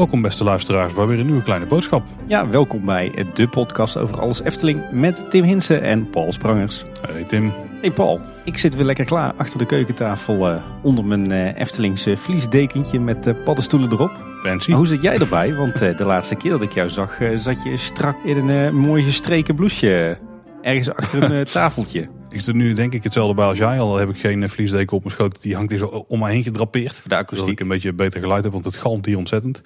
Welkom beste luisteraars bij weer een nieuwe kleine boodschap. Ja, welkom bij de podcast over alles Efteling met Tim Hinsen en Paul Sprangers. Hey Tim. Hey Paul, ik zit weer lekker klaar achter de keukentafel uh, onder mijn uh, Eftelingse vliesdekentje met uh, paddenstoelen erop. Fancy. Maar hoe zit jij erbij? Want de laatste keer dat ik jou zag, zat je strak in een mooi gestreken blouseje ergens achter een tafeltje. Ik zit nu denk ik hetzelfde bij als jij. Al heb ik geen vliesdeken op mijn schoot. Die hangt hier zo om mij heen gedrapeerd. Voor de akoestiek. Zodat ik een beetje beter geluid heb, want het galmt hier ontzettend.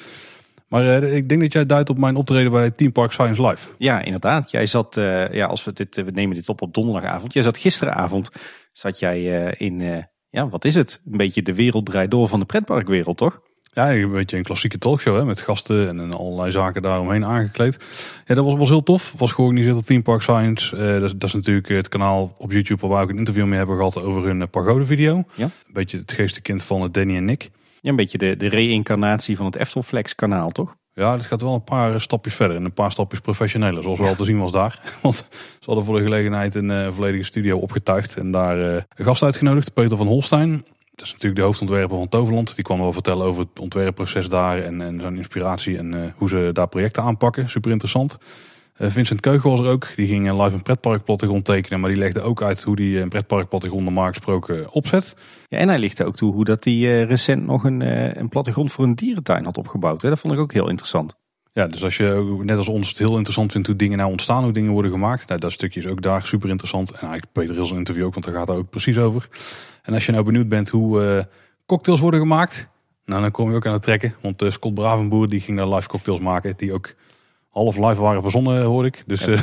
Maar uh, ik denk dat jij duidt op mijn optreden bij Team Park Science Live. Ja, inderdaad. Jij zat, uh, ja, als we dit, we nemen dit op op donderdagavond. Jij zat gisteravond, zat jij uh, in, ja, wat is het? Een beetje de wereld draait door van de pretparkwereld, toch? Ja, een beetje een klassieke talkshow hè, met gasten en, en allerlei zaken daaromheen aangekleed. Ja, dat was, was heel tof. Was georganiseerd op Team Park Science. Uh, dat, dat, is natuurlijk het kanaal op YouTube waar we ook een interview mee hebben gehad over hun pagode video. Ja. Een beetje het geestenkind van Danny en Nick. Ja, een beetje de, de reïncarnatie van het Eftelflex kanaal, toch? Ja, het gaat wel een paar stapjes verder en een paar stapjes professioneler, zoals wel te zien was daar. Want ze hadden voor de gelegenheid een uh, volledige studio opgetuigd en daar uh, een gast uitgenodigd, Peter van Holstein. Dat is natuurlijk de hoofdontwerper van Toverland. Die kwam wel vertellen over het ontwerpproces daar en, en zijn inspiratie en uh, hoe ze daar projecten aanpakken. Super interessant. Uh, Vincent Keugel was er ook. Die ging live een pretparkplattegrond tekenen. Maar die legde ook uit hoe die een pretparkplattegrond normaal gesproken opzet. Ja, en hij lichtte ook toe hoe dat hij uh, recent nog een, een plattegrond voor een dierentuin had opgebouwd. Hè? Dat vond ik ook heel interessant. Ja, dus als je net als ons het heel interessant vindt hoe dingen nou ontstaan, hoe dingen worden gemaakt. Nou, dat stukje is ook daar super interessant. En eigenlijk Peter Hills interview ook, want daar gaat het ook precies over. En als je nou benieuwd bent hoe cocktails worden gemaakt, nou dan kom je ook aan het trekken. Want Scott Bravenboer die ging daar live cocktails maken, die ook half live waren verzonnen, hoor ik. Dus ja. uh,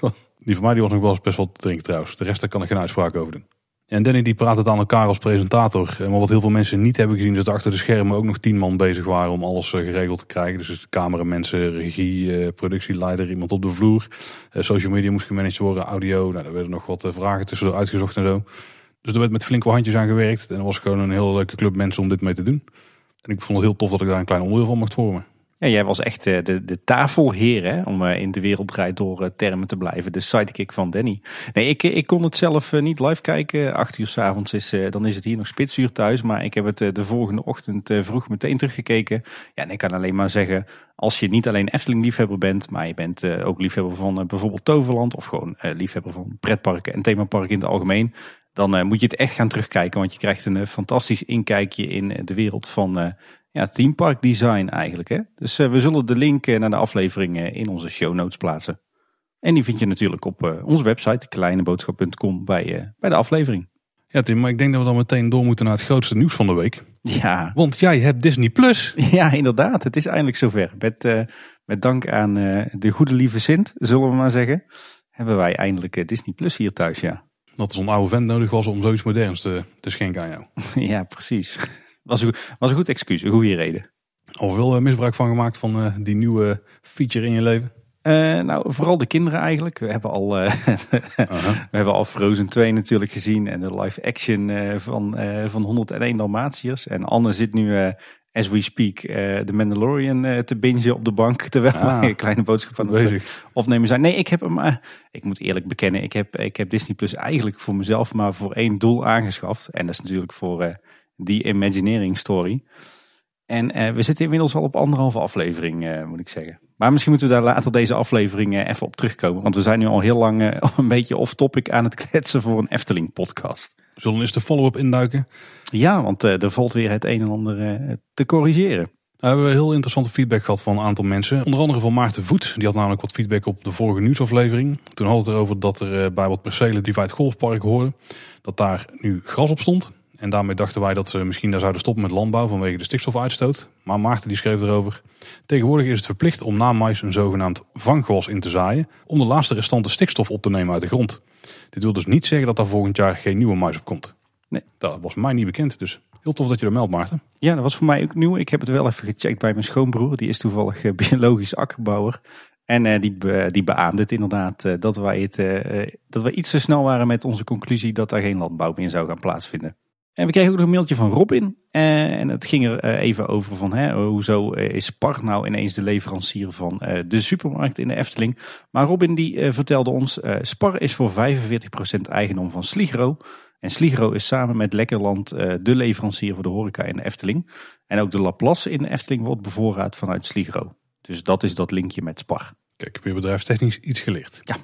die van mij die was nog wel eens best wel te drinken trouwens. De rest daar kan ik geen uitspraak over doen. En Danny die praat het aan elkaar als presentator. Maar wat heel veel mensen niet hebben gezien is dat achter de schermen ook nog tien man bezig waren om alles geregeld te krijgen. Dus cameramensen, regie, productieleider, iemand op de vloer. Social media moest gemanaged worden, audio. Nou, daar werden nog wat vragen tussendoor uitgezocht en zo. Dus er werd met flinke handjes aan gewerkt. En er was gewoon een heel leuke club mensen om dit mee te doen. En ik vond het heel tof dat ik daar een klein onderdeel van mocht vormen. Ja, jij was echt de, de tafelheer, hè, om in de wereld draait door termen te blijven. De sidekick van Danny. Nee, ik, ik kon het zelf niet live kijken. Acht uur s avonds is, dan is het hier nog spitsuur thuis. Maar ik heb het de volgende ochtend vroeg meteen teruggekeken. Ja, en ik kan alleen maar zeggen, als je niet alleen Efteling liefhebber bent, maar je bent ook liefhebber van bijvoorbeeld Toverland. Of gewoon liefhebber van pretparken en themaparken in het algemeen. Dan moet je het echt gaan terugkijken, want je krijgt een fantastisch inkijkje in de wereld van ja, theme park design eigenlijk. Hè? Dus we zullen de link naar de aflevering in onze show notes plaatsen. En die vind je natuurlijk op onze website, kleineboodschap.com, bij, bij de aflevering. Ja Tim, maar ik denk dat we dan meteen door moeten naar het grootste nieuws van de week. Ja. Want jij hebt Disney Plus. Ja, inderdaad. Het is eindelijk zover. Met, met dank aan de goede lieve Sint, zullen we maar zeggen, hebben wij eindelijk Disney Plus hier thuis, ja. Dat een oude vent nodig was om zoiets moderns te, te schenken aan jou. ja, precies. Was een, was een goed excuus, een goede reden. Al veel misbruik van gemaakt van uh, die nieuwe feature in je leven? Uh, nou, vooral de kinderen eigenlijk. We hebben al, uh -huh. we hebben al Frozen 2 natuurlijk gezien en de live action van, van 101 Dalmatiërs. En Anne zit nu, as we speak, de Mandalorian te bingen op de bank. Terwijl ah, een kleine boodschap van bezig. opnemen zijn. Nee, ik heb hem, ik moet eerlijk bekennen, ik heb, ik heb Disney Plus eigenlijk voor mezelf maar voor één doel aangeschaft. En dat is natuurlijk voor die Imagineering Story. En we zitten inmiddels al op anderhalve aflevering, moet ik zeggen. Maar misschien moeten we daar later deze aflevering uh, even op terugkomen. Want we zijn nu al heel lang een beetje off-topic aan het kletsen voor een Efteling-podcast. Zullen we eens de follow-up induiken? Ja, want er valt weer het een en ander te corrigeren. Nou, we hebben heel interessante feedback gehad van een aantal mensen. Onder andere van Maarten Voet. Die had namelijk wat feedback op de vorige nieuwsaflevering. Toen hadden we het erover dat er bij wat percelen die bij het golfpark hoorden, dat daar nu gras op stond. En daarmee dachten wij dat ze misschien daar zouden stoppen met landbouw vanwege de stikstofuitstoot. Maar Maarten die schreef erover. Tegenwoordig is het verplicht om na mais een zogenaamd vanggewas in te zaaien. Om de laatste restante stikstof op te nemen uit de grond. Dit wil dus niet zeggen dat daar volgend jaar geen nieuwe mais op komt. Nee. Dat was mij niet bekend. Dus heel tof dat je dat meldt Maarten. Ja, dat was voor mij ook nieuw. Ik heb het wel even gecheckt bij mijn schoonbroer. Die is toevallig biologisch akkerbouwer. En uh, die, be, die beaamde het inderdaad uh, dat, wij het, dat wij iets te snel waren met onze conclusie dat er geen landbouw meer zou gaan plaatsvinden. En we kregen ook nog een mailtje van Robin. En het ging er even over van hè, hoezo is Spar nou ineens de leverancier van de supermarkt in de Efteling. Maar Robin die vertelde ons, Spar is voor 45% eigendom van Sligro. En Sligro is samen met Lekkerland de leverancier voor de horeca in de Efteling. En ook de Laplace in de Efteling wordt bevoorraad vanuit Sligro. Dus dat is dat linkje met Spar. Kijk, ik heb je bedrijfstechnisch iets geleerd. Ja.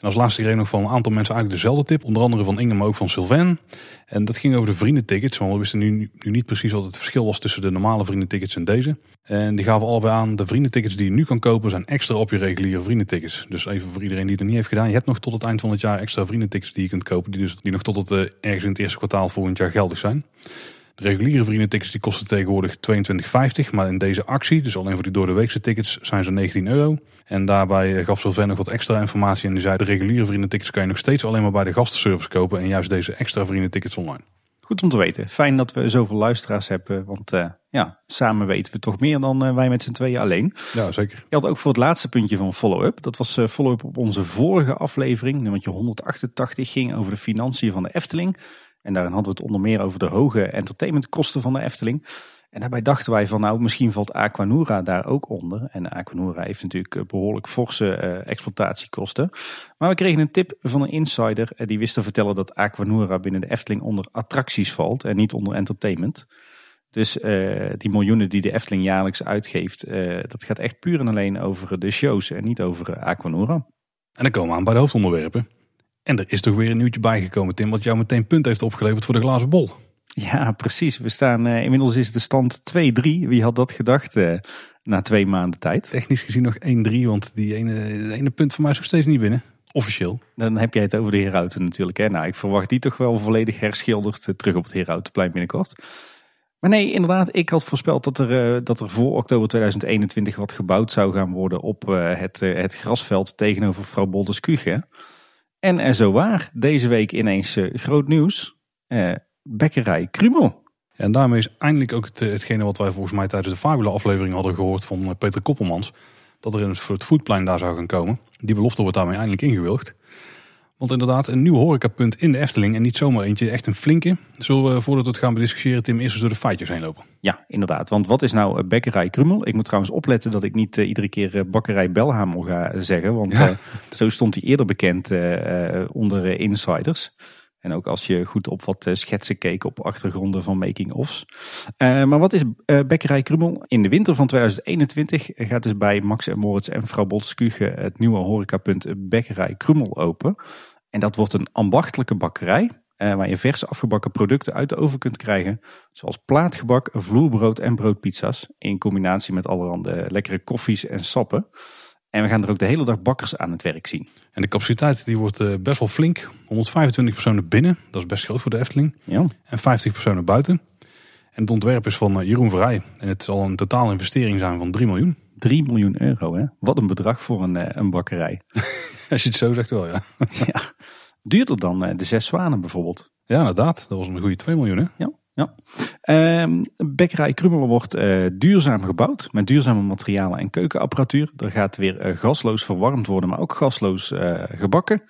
En als laatste kreeg ik nog van een aantal mensen eigenlijk dezelfde tip. Onder andere van Inge, maar ook van Sylvain. En dat ging over de vriendentickets. Want we wisten nu, nu niet precies wat het verschil was tussen de normale vriendentickets en deze. En die gaven allebei aan, de vriendentickets die je nu kan kopen zijn extra op je reguliere vriendentickets. Dus even voor iedereen die het niet heeft gedaan. Je hebt nog tot het eind van het jaar extra vriendentickets die je kunt kopen. Die, dus, die nog tot het uh, ergens in het eerste kwartaal volgend jaar geldig zijn. De reguliere vriendentickets die kosten tegenwoordig 22,50. Maar in deze actie, dus alleen voor die door de weekse tickets, zijn ze 19 euro. En daarbij eh, gaf Sylvain nog wat extra informatie. En die zei de reguliere vriendentickets kan je nog steeds alleen maar bij de gastenservice kopen. En juist deze extra vriendentickets online. Goed om te weten. Fijn dat we zoveel luisteraars hebben. Want uh, ja, samen weten we toch meer dan uh, wij met z'n tweeën alleen. Ja, zeker. Je had ook voor het laatste puntje van follow-up. Dat was uh, follow-up op onze vorige aflevering. Nummertje 188 ging over de financiën van de Efteling. En daarin hadden we het onder meer over de hoge entertainmentkosten van de Efteling. En daarbij dachten wij van nou, misschien valt Aquanura daar ook onder. En Aquanura heeft natuurlijk eh, behoorlijk forse uh, exploitatiekosten. Maar we kregen een tip van een insider. Uh, die wist te vertellen dat Aquanura binnen de Efteling onder attracties valt en niet onder entertainment. Dus die miljoenen die de Efteling jaarlijks uitgeeft, dat gaat echt puur en alleen over de shows en niet over Aquanura. En dan komen we aan bij de hoofdonderwerpen. En er is toch weer een nieuwtje bijgekomen, Tim, wat jou meteen punt heeft opgeleverd voor de glazen bol. Ja, precies. We staan, uh, inmiddels is de stand 2-3. Wie had dat gedacht uh, na twee maanden tijd? Technisch gezien nog 1-3, want die ene, ene punt van mij is nog steeds niet binnen. Officieel. Dan heb jij het over de Herauten natuurlijk. Hè? Nou, ik verwacht die toch wel volledig herschilderd uh, terug op het Herautenplein binnenkort. Maar nee, inderdaad, ik had voorspeld dat er, dat er voor oktober 2021 wat gebouwd zou gaan worden op het, het grasveld tegenover vrouw Bolders Kuche. En er zo waar, deze week ineens uh, groot nieuws. Uh, bekkerij Krumel. En daarmee is eindelijk ook het, hetgene wat wij volgens mij tijdens de Fabula aflevering hadden gehoord van eh, Peter Koppelmans. Dat er in het, voetplein daar zou gaan komen. Die belofte wordt daarmee eindelijk ingewilligd. Want inderdaad, een nieuw horecapunt in de Efteling en niet zomaar eentje, echt een flinke. Zullen we voordat we het gaan bediscussiëren, Tim, eerst eens door de feitjes heen lopen? Ja, inderdaad. Want wat is nou Bekkerij Krummel? Ik moet trouwens opletten dat ik niet uh, iedere keer uh, Bakkerij Belhamel ga zeggen. Want ja. zo stond hij eerder bekend onder insiders. En ook als je goed op wat schetsen keek op achtergronden van making-ofs. maar wat is Bekkerij Krummel? In de winter van 2021 gaat dus bij Max en Moritz en Vrouw Boltskuge het nieuwe horecapunt Bekkerij Krummel open. En dat wordt een ambachtelijke bakkerij. Uh, waar je verse afgebakken producten uit de oven kunt krijgen. Zoals plaatgebak, vloerbrood en broodpizza's. In combinatie met allerhande lekkere koffies en sappen. En we gaan er ook de hele dag bakkers aan het werk zien. En de capaciteit die wordt uh, best wel flink. 125 personen binnen, dat is best groot voor de Efteling. Ja. En 50 personen buiten. En het ontwerp is van uh, Jeroen Verrij. En het zal een totale investering zijn van 3 miljoen. 3 miljoen euro, hè? Wat een bedrag voor een, een bakkerij. Als je het zo zegt wel, ja. ja. Duurder dan de Zes Zwanen bijvoorbeeld. Ja, inderdaad. Dat was een goede 2 miljoen, hè? Ja. Ja. Um, Bekkerij Krummelen wordt uh, duurzaam gebouwd met duurzame materialen en keukenapparatuur. Er gaat weer uh, gasloos verwarmd worden, maar ook gasloos uh, gebakken.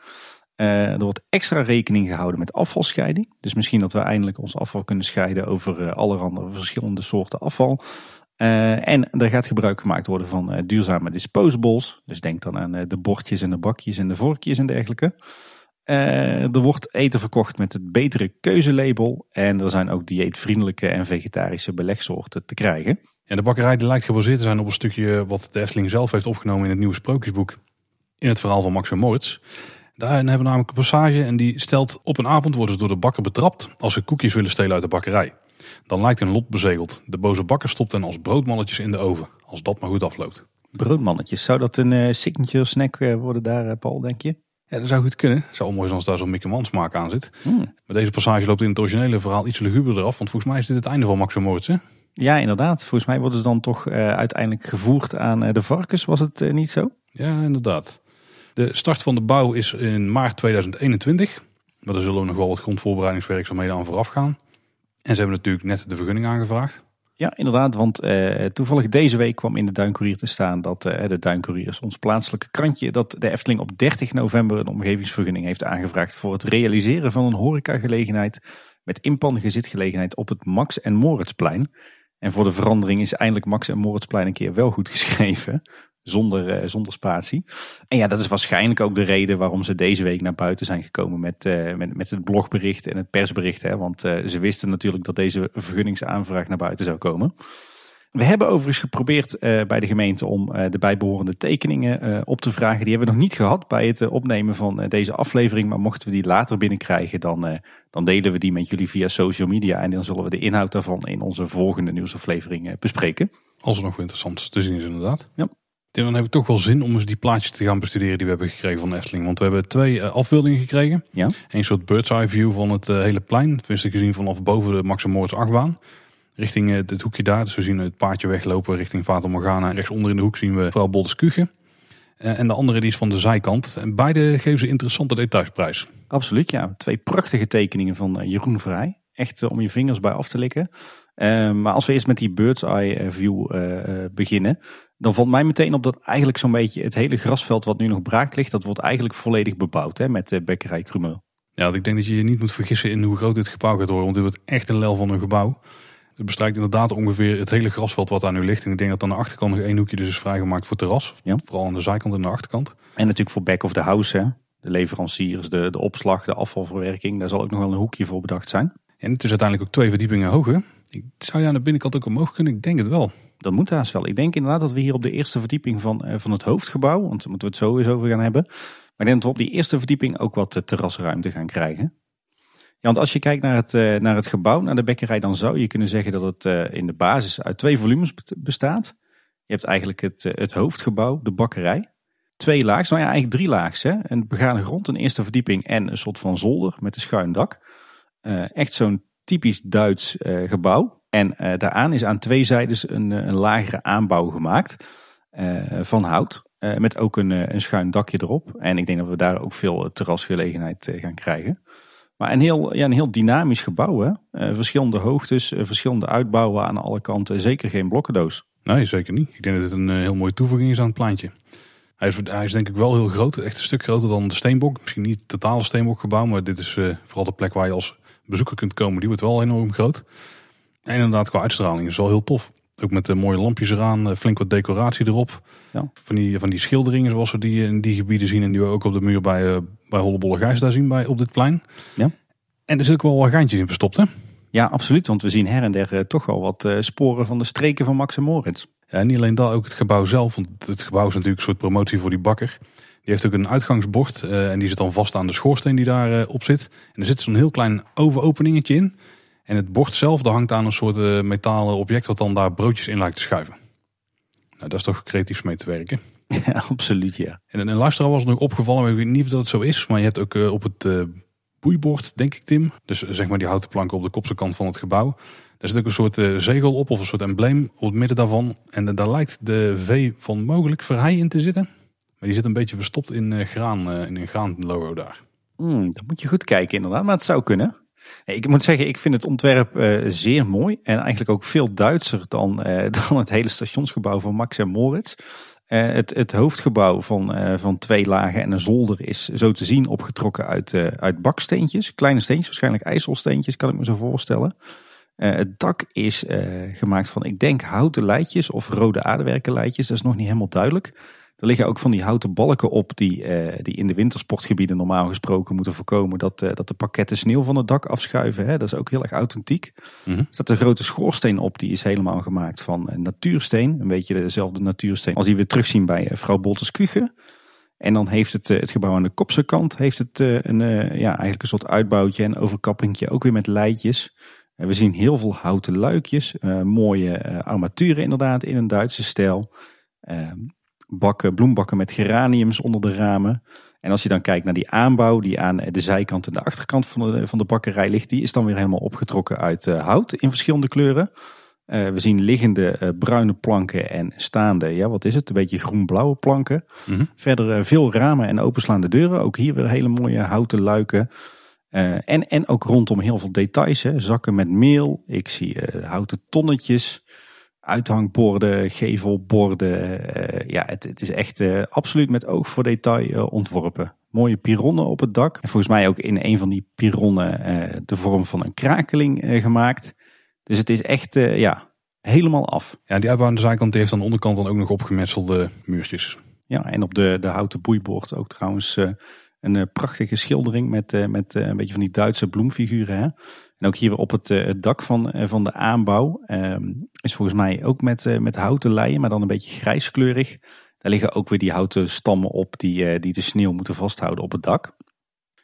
er wordt extra rekening gehouden met afvalscheiding. Dus misschien dat we eindelijk ons afval kunnen scheiden over allerhande verschillende soorten afval. en er gaat gebruik gemaakt worden van duurzame disposables. Dus denk dan aan de bordjes en de bakjes en de vorkjes en dergelijke. Uh, er wordt eten verkocht met het betere keuzelabel. En er zijn ook dieetvriendelijke en vegetarische belegsoorten te krijgen. Ja, de bakkerij die lijkt gebaseerd te zijn op een stukje wat de Efteling zelf heeft opgenomen in het nieuwe sprookjesboek. In het verhaal van Max en Moritz. Daarin hebben we namelijk een passage en die stelt op een avond worden ze door de bakker betrapt als ze koekjes willen stelen uit de bakkerij. Dan lijkt een lot bezegeld. De boze bakker stopt hen als broodmannetjes in de oven. Als dat maar goed afloopt. Broodmannetjes, zou dat een uh, signature snack uh, worden daar, Paul, denk je? Ja, dat zou goed kunnen. Het zou mooi zijn als daar zo'n Mickey Mouse smaak aan zit. Hmm. Maar deze passage loopt in het originele verhaal iets luguberder af. Want volgens mij is dit het einde van Max en? Ja, inderdaad. Volgens mij worden ze dan toch uh, uiteindelijk gevoerd aan uh, de varkens. Was het uh, niet zo? Ja, inderdaad. De start van de bouw is in maart 2021. Maar er zullen nog wel wat grondvoorbereidingswerkzaamheden aan vooraf gaan. En ze hebben natuurlijk net de vergunning aangevraagd. Ja, inderdaad. Want uh, toevallig deze week kwam in de Duincourier te staan dat uh, de Duincourier ons plaatselijke krantje. Dat de Efteling op 30 november een omgevingsvergunning heeft aangevraagd voor het realiseren van een horecagelegenheid met inpandige zitgelegenheid op het Max en Moritzplein. En voor de verandering is eindelijk Max en Moritzplein een keer wel goed geschreven. Zonder, uh, zonder spatie. En ja, dat is waarschijnlijk ook de reden waarom ze deze week naar buiten zijn gekomen met, uh, met, met het blogbericht en het persbericht. Hè? Want uh, ze wisten natuurlijk dat deze vergunningsaanvraag naar buiten zou komen. We hebben overigens geprobeerd uh, bij de gemeente om uh, de bijbehorende tekeningen uh, op te vragen. Die hebben we nog niet gehad bij het opnemen van deze aflevering. Maar mochten we die later binnenkrijgen, dan, dan delen we die met jullie via social media. En dan zullen we de inhoud daarvan in onze volgende nieuwsaflevering bespreken. Als er nog interessant te zien is inderdaad. Ja. Dan heb ik toch wel zin om eens die plaatjes te gaan bestuderen die we hebben gekregen van Efteling. Want we hebben twee afbeeldingen gekregen. Ja. Een soort bird's eye view van het hele plein. Tenminste gezien vanaf boven de Max Moritz achtbaan richting het hoekje daar. Dus we zien het paardje weglopen richting Vater Morgana. Rechtsonder in de hoek zien we vooral Boldeskuchen. En de andere die is van de zijkant. En beide geven ze interessante detailsprijs. Absoluut, ja. Twee prachtige tekeningen van Jeroen Vrij. Echt om je vingers bij af te likken. Uh, maar als we eerst met die bird's eye view uh, beginnen. Dan valt mij meteen op dat eigenlijk zo'n beetje het hele grasveld wat nu nog braak ligt. Dat wordt eigenlijk volledig bebouwd hè, met de bekkerij Krumel. Ja, want ik denk dat je je niet moet vergissen in hoe groot dit gebouw gaat worden. Want dit wordt echt een lel van een gebouw. Het bestrijkt inderdaad ongeveer het hele grasveld wat daar nu ligt. En ik denk dat aan de achterkant nog één hoekje dus is vrijgemaakt voor terras. Ja. Vooral aan de zijkant en de achterkant. En natuurlijk voor back of the house. Hè? De leveranciers, de, de opslag, de afvalverwerking. Daar zal ook nog wel een hoekje voor bedacht zijn. En het is uiteindelijk ook twee verdiepingen hoger. Ik zou je aan de binnenkant ook omhoog kunnen? Ik denk het wel. Dat moet haast wel. Ik denk inderdaad dat we hier op de eerste verdieping van, van het hoofdgebouw, want daar moeten we het zo eens over gaan hebben. Maar ik denk dat we op die eerste verdieping ook wat terrasruimte gaan krijgen. Ja, want als je kijkt naar het, naar het gebouw, naar de bekkerij, dan zou je kunnen zeggen dat het in de basis uit twee volumes bestaat. Je hebt eigenlijk het, het hoofdgebouw, de bakkerij. Twee laags, nou ja, eigenlijk drie laags. Hè? Een begane grond, een eerste verdieping en een soort van zolder met een schuin dak. Echt zo'n typisch Duits gebouw. En uh, daaraan is aan twee zijdes een, een lagere aanbouw gemaakt van hout. met ook een, een schuin dakje erop. En ik denk dat we daar ook veel terrasgelegenheid gaan krijgen. Maar een heel, ja, een heel dynamisch gebouw. Hè? Verschillende hoogtes, verschillende uitbouwen aan alle kanten. Zeker geen blokkendoos. Nee, zeker niet. Ik denk dat het een heel mooie toevoeging is aan het plaatje. Hij is, hij is denk ik wel heel groot. Echt een stuk groter dan de Steenbok. Misschien niet het totale Steenbokgebouw. Maar dit is vooral de plek waar je als bezoeker kunt komen. Die wordt wel enorm groot. En inderdaad qua uitstraling is wel heel tof. Ook met de mooie lampjes eraan. Flink wat decoratie erop. Ja. Van, die, van die schilderingen zoals we die in die gebieden zien. En die we ook op de muur bij, bij Hollebolle Gijs daar zien bij, op dit plein. Ja. En er zit ook wel wat geintjes in verstopt hè? Ja, absoluut. Want we zien her en der uh, toch wel wat uh, sporen van de streken van Max en Moritz. Ja, en niet alleen dat, ook het gebouw zelf. Want het gebouw is natuurlijk een soort promotie voor die bakker. Die heeft ook een uitgangsbord. Uh, en die zit dan vast aan de schoorsteen die daar op zit. En er zit zo'n heel klein ovenopeningetje in. En het bord zelf, daar hangt aan een soort metalen object wat dan daar broodjes in lijkt te schuiven. Nou, dat is toch creatief mee te werken. Ja, absoluut ja. En een luisteraar was het nog opgevallen, maar ik weet niet of dat het zo is. Maar je hebt ook uh, op het uh, boeibord, denk ik Tim. Dus zeg maar die houten planken op de kopse kant van het gebouw. Daar zit ook een soort zegel op of een soort embleem op het midden daarvan. En daar lijkt de V van mogelijk verhei in te zitten. Maar die zit een beetje verstopt in graan, in een graanlogo daar. Mm, dat moet je goed kijken inderdaad, maar het zou kunnen. Ik moet zeggen, ik vind het ontwerp uh, zeer mooi. En eigenlijk ook veel Duitser dan, uh, dan het hele stationsgebouw van Max en Moritz. Uh, het, het, hoofdgebouw van, van twee lagen en een zolder is zo te zien opgetrokken uit, uit baksteentjes. Kleine steentjes, waarschijnlijk ijzelsteentjes kan ik me zo voorstellen. het dak is gemaakt van, ik denk, houten leidjes of rode aardewerkenleidjes. Dat is nog niet helemaal duidelijk. Er liggen ook van die houten balken op die, uh, die in de wintersportgebieden normaal gesproken moeten voorkomen dat, uh, dat de pakketten sneeuw van het dak afschuiven. Hè? Dat is ook heel erg authentiek. Mhm. Er staat een grote schoorsteen op, die is helemaal gemaakt van natuursteen. Een beetje dezelfde natuursteen als die we terugzien bij vrouw Bolters Kuchen. En dan heeft het, het gebouw aan de kopse kant heeft het een, ja, eigenlijk een soort uitbouwtje en overkappingje, ook weer met leidjes. we zien heel veel houten luikjes, mooie armaturen inderdaad in een Duitse stijl. Bakken, bloembakken met geraniums onder de ramen. En als je dan kijkt naar die aanbouw die aan de zijkant en de achterkant van de, van de bakkerij ligt, die is dan weer helemaal opgetrokken uit uh, hout in verschillende kleuren. Uh, we zien liggende uh, bruine planken en staande, ja wat is het, een beetje groen-blauwe planken. Mm -hmm. Verder veel ramen en openslaande deuren, ook hier weer hele mooie houten luiken. en, en ook rondom heel veel details, hè. zakken met meel, ik zie houten tonnetjes uithangborden, gevelborden. Uh, ja, het, het, is echt uh, absoluut met oog voor detail uh, ontworpen. mooie pironnen op het dak. En volgens mij ook in een van die pironnen de vorm van een krakeling gemaakt. Dus het is echt ja, helemaal af. Ja, die uitbouw aan de zijkant heeft aan de onderkant dan ook nog opgemetselde muurtjes. Ja, en op de, de houten boeiboord ook trouwens een prachtige schildering met, met een beetje van die Duitse bloemfiguren. Hè? En ook hier op het, het dak van, van de aanbouw ehm, is volgens mij ook met, met houten leien, maar dan een beetje grijskleurig. Daar liggen ook weer die houten stammen op die, eh, die de sneeuw moeten vasthouden op het dak.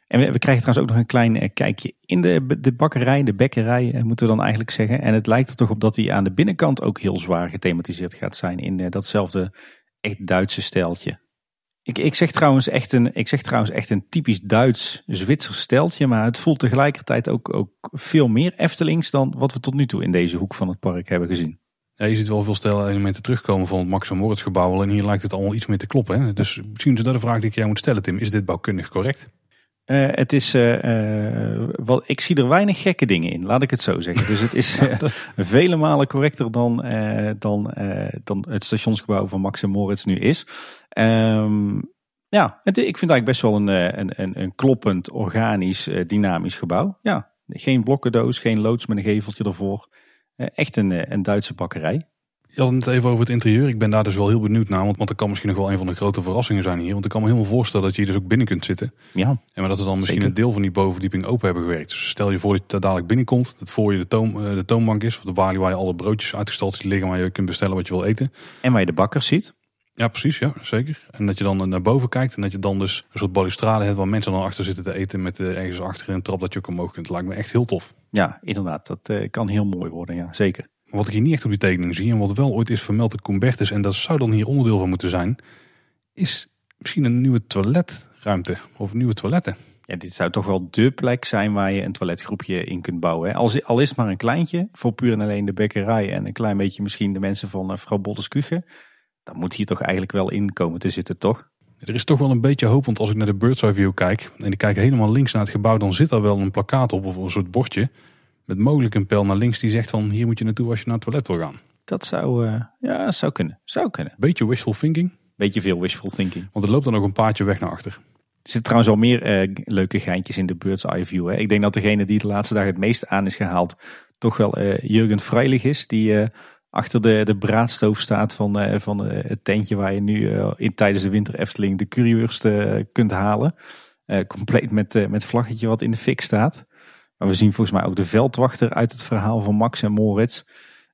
En we, krijgen trouwens ook nog een klein eh, kijkje in de, de bakkerij, de bekkerij eh, moeten we dan eigenlijk zeggen. En het lijkt er toch op dat die aan de binnenkant ook heel zwaar gethematiseerd gaat zijn in datzelfde echt Duitse steltje. Ik, ik, zeg trouwens echt een, ik zeg trouwens echt een typisch Duits-Zwitser steltje, maar het voelt tegelijkertijd ook, ook veel meer Eftelings dan wat we tot nu toe in deze hoek van het park hebben gezien. Ja, je ziet wel veel stijlelementen terugkomen van het Max Moritz gebouw. Alleen hier lijkt het allemaal iets meer te kloppen. Hè? Dus misschien is dat de vraag die ik jou moet stellen, Tim. Is dit bouwkundig correct? Uh, het is, uh, wat, ik zie er weinig gekke dingen in, laat ik het zo zeggen. Dus het is vele malen correcter dan, dan, dan het stationsgebouw van Max Moritz nu is. Um, ja, het, ik vind eigenlijk best wel een, een, een, een kloppend, organisch, dynamisch gebouw. Ja, geen blokkendoos, geen loods met een geveltje ervoor. Eh, echt een, eh, een Duitse bakkerij. Je had het even over het interieur. Ik ben daar dus wel heel benieuwd naar. Want, want dat kan misschien nog wel een van de grote verrassingen zijn hier. Want ik kan me helemaal voorstellen dat je hier dus ook binnen kunt zitten. Ja, en maar dat we dan misschien een deel van die bovenverdieping open hebben gewerkt. Dus stel je voor dat je daar dadelijk binnenkomt. Dat voor je de, eh, de toonbank is. Of de balie waar je alle broodjes uitgestald ziet liggen. Waar je kunt bestellen wat je wil eten. En waar je de bakkers ziet. Ja, precies. Ja, zeker. En dat je dan naar boven kijkt. En dat je dan dus een soort balustrade hebt waar mensen dan achter zitten te eten. Met ergens achter in een trap dat je ook omhoog kunt. Dat lijkt me echt heel tof. Ja, inderdaad. Dat kan heel mooi worden. Ja, zeker. Wat ik hier niet echt op die tekening zie en wat wel ooit is vermeld de Combertus en dat zou dan hier onderdeel van moeten zijn, is misschien een nieuwe toiletruimte of nieuwe toiletten. Ja, dit zou toch wel dé plek zijn waar je een toiletgroepje in kunt bouwen. Hè? Al, al is het maar een kleintje, voor puur en alleen de bekkerij en een klein beetje misschien de mensen van uh, vrouw Bottes Kuchen. Dan moet hier toch eigenlijk wel in komen te zitten, toch? Er is toch wel een beetje hoop, want als ik naar de Bird's Eye View kijk en ik kijk helemaal links naar het gebouw, dan zit daar wel een plakkaat op of een soort bordje met mogelijk een pijl naar links die zegt van hier moet je naartoe als je naar het toilet wil gaan. Dat zou, uh, ja, zou kunnen. Zou kunnen. Beetje wishful thinking. Beetje veel wishful thinking. Want er loopt dan nog een paadje weg naar achter. Er zitten trouwens al meer uh, leuke geintjes in de Bird's Eye View. Hè. Ik denk dat degene die de laatste dag het meest aan is gehaald, toch wel uh, Jurgen Freilich is. Die achter de, de braadstoof staat van, van het tentje waar je nu in, tijdens de winter Efteling de curieurst kunt halen. compleet met, met vlaggetje wat in de fik staat. Maar we zien volgens mij ook de veldwachter uit het verhaal van Max en Moritz.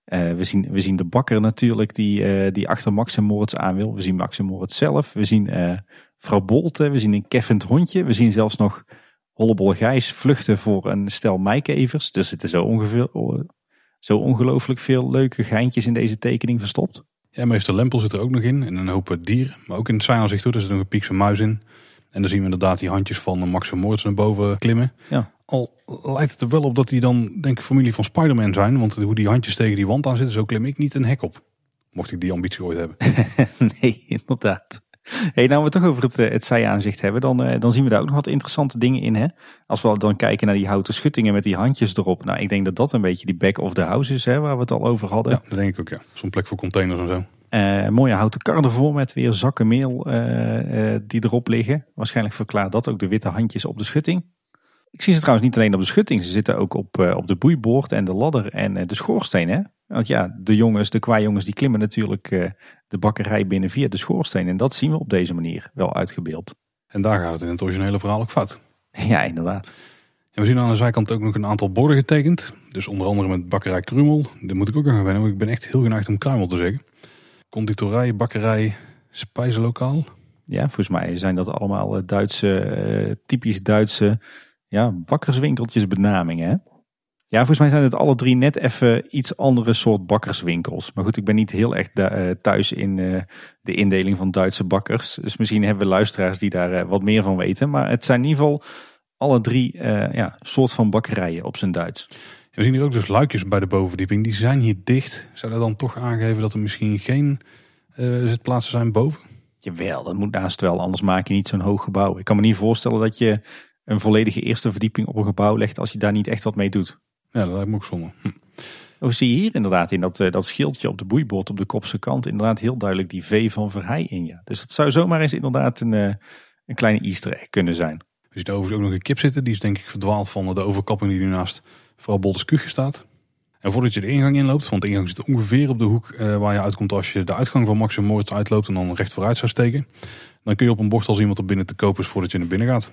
Uh, we, zien, we zien de bakker natuurlijk die, uh, die achter Max en Moritz aan wil. We zien Max en Moritz zelf. We zien uh, vrouw Bolte. We zien een keffend hondje. We zien zelfs nog Hollebol Gijs vluchten voor een stel meikevers. Dus er zitten zo, ongeveer, zo ongelooflijk veel leuke geintjes in deze tekening verstopt. Ja, meester Lempel zit er ook nog in. En een hoop dieren. Maar ook in het hoor. Er zit nog een piekse muis in. En dan zien we inderdaad die handjes van Max en Moritz naar boven klimmen. Ja. Al lijkt het er wel op dat die dan, denk ik, familie van Spider-Man zijn. Want hoe die handjes tegen die wand aan zitten, zo klim ik niet een hek op. Mocht ik die ambitie ooit hebben. nee, inderdaad. Hey, nou we het toch over het, eh, het zijaanzicht hebben, dan, eh, dan zien we daar ook nog wat interessante dingen in. Hè? Als we dan kijken naar die houten schuttingen met die handjes erop. Nou, ik denk dat dat een beetje die back of the house is, hè, waar we het al over hadden. Ja, dat denk ik ook, ja. Zo'n plek voor containers en zo. Uh, mooie houten kar ervoor met weer zakken meel die erop liggen. Waarschijnlijk verklaart dat ook de witte handjes op de schutting. Ik zie ze trouwens niet alleen op de schutting. Ze zitten ook op, op de boeiboord en de ladder en de schoorsteen. Hè? Want ja, de jongens, de kwajongens, die klimmen natuurlijk de bakkerij binnen via de schoorsteen. En dat zien we op deze manier wel uitgebeeld. En daar gaat het in het originele verhaal ook fout. Ja, inderdaad. En we zien aan de zijkant ook nog een aantal borden getekend. Dus onder andere met bakkerij Krumel. Daar moet ik ook aan wennen, want ik ben echt heel geneigd om Kruimel te zeggen. Conditorij, bakkerij, spijzenlokaal. Ja, volgens mij zijn dat allemaal Duitse, typisch Duitse ja, bakkerswinkeltjes benamingen. Hè? Ja, volgens mij zijn het alle drie net even iets andere soort bakkerswinkels. Maar goed, ik ben niet heel erg eh, thuis in de indeling van Duitse bakkers. Dus misschien hebben we luisteraars die daar wat meer van weten. Maar het zijn in ieder geval alle drie ja, soort van bakkerijen op zijn Duits. We zien hier ook dus luikjes bij de bovenverdieping. Die zijn hier dicht. Zou dat dan toch aangeven dat er misschien geen zitplaatsen zijn boven? Jawel, dat moet naast wel. Anders maak je niet zo'n hoog gebouw. Ik kan me niet voorstellen dat je een volledige eerste verdieping op een gebouw legt als je daar niet echt wat mee doet. Ja, dat lijkt me ook zonde. Hm. We zie je hier inderdaad in dat, uh, dat schildje op de boeiboord op de kopse kant inderdaad heel duidelijk die V van Verheij in. Ja. Dus het zou zomaar eens inderdaad een, uh, een kleine easter egg kunnen zijn. We zien overigens ook nog een kip zitten. Die is denk ik verdwaald van de overkapping die nu naast vooral Kuchen staat. En voordat je de ingang inloopt, want de ingang zit ongeveer op de hoek eh, waar je uitkomt als je de uitgang van Maxim Moritz uitloopt en dan recht vooruit zou steken. Dan kun je op een bord al zien wat er binnen te koop is voordat je naar binnen gaat.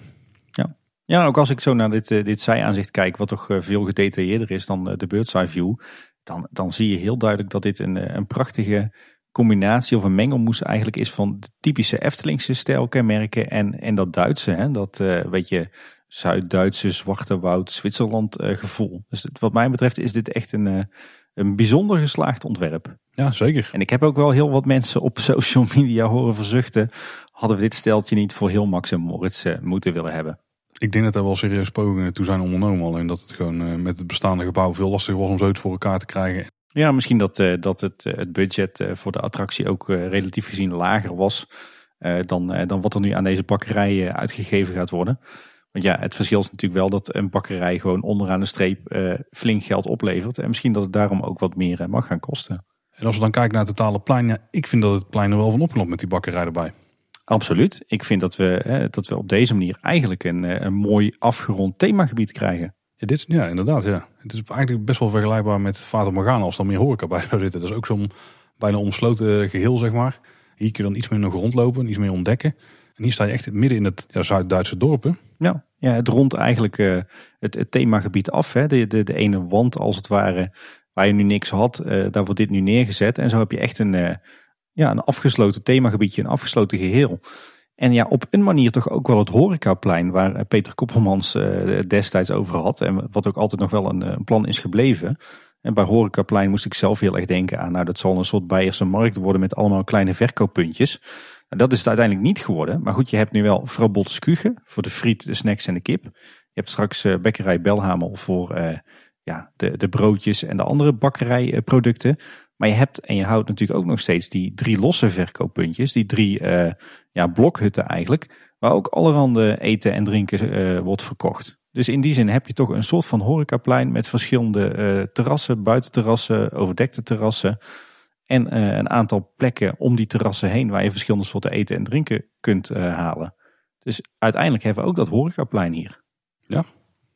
Ja, ja ook als ik zo naar dit, uh, dit zijaanzicht kijk, wat toch uh, veel gedetailleerder is dan de bird's view, dan, dan zie je heel duidelijk dat dit een, een prachtige combinatie of een mengelmoes eigenlijk is van de typische Eftelingse stijlkenmerken en, en dat Duitse. Hè? Dat weet je, Zuid-Duitse Zwarte Woud Zwitserland uh, gevoel. Dus wat mij betreft is dit echt een, uh, een bijzonder geslaagd ontwerp. Ja, zeker. En ik heb ook wel heel wat mensen op social media horen verzuchten. Hadden we dit steltje niet voor heel Max en Moritz uh, moeten willen hebben. Ik denk dat er wel serieus pogingen toe zijn ondernomen. Alleen dat het gewoon met het bestaande gebouw veel lastiger was om zoiets voor elkaar te krijgen. Ja, misschien dat, dat het, het budget voor de attractie ook relatief gezien lager was. dan, dan wat er nu aan deze bakkerij uitgegeven gaat worden. Want ja, het verschil is natuurlijk wel dat een bakkerij gewoon onderaan de streep uh, flink geld oplevert. En misschien dat het daarom ook wat meer uh, mag gaan kosten. En als we dan kijken naar het totale plein, ja, ik vind dat het plein er wel van opgelopen met die bakkerij erbij. Absoluut. Ik vind dat we, hè, dat we op deze manier eigenlijk een, eh, een mooi afgerond themagebied krijgen. Ja, dit, ja, inderdaad. Ja. Het is eigenlijk best wel vergelijkbaar met Vater Morgana als er meer horeca bij zou zitten. Dat is ook zo'n bijna omsloten geheel, zeg maar. Hier kun je dan iets meer nog rondlopen, iets meer ontdekken. En hier sta je echt midden in het Zuid-Duitse dorpen. Ja, ja, het rondt eigenlijk uh, het, themagebied af. Hè. De, de, de ene wand als het ware, waar je nu niks had, uh, daar wordt dit nu neergezet. En zo heb je echt een, uh, ja, een afgesloten themagebiedje, een afgesloten geheel. En ja, op een manier toch ook wel het horecaplein waar Peter Koppelmans destijds over had. En wat ook altijd nog wel een, een plan is gebleven. En bij Horecaplein moest ik zelf heel erg denken aan, nou dat zal een soort Beierse markt worden met allemaal kleine verkooppuntjes. Dat is het uiteindelijk niet geworden. Maar goed, je hebt nu wel Bottes voor de friet, de snacks en de kip. Je hebt straks uh, bekkerij Belhamel voor uh, ja, de, de broodjes en de andere bakkerijproducten. Maar je hebt en je houdt natuurlijk ook nog steeds die drie losse verkooppuntjes. Die drie ja, blokhutten eigenlijk. Waar ook allerhande eten en drinken wordt verkocht. Dus in die zin heb je toch een soort van horecaplein met verschillende terrassen, buitenterrassen, overdekte terrassen. En uh, een aantal plekken om die terrassen heen waar je verschillende soorten eten en drinken kunt uh, halen. Dus uiteindelijk hebben we ook dat horecaplein hier. Ja.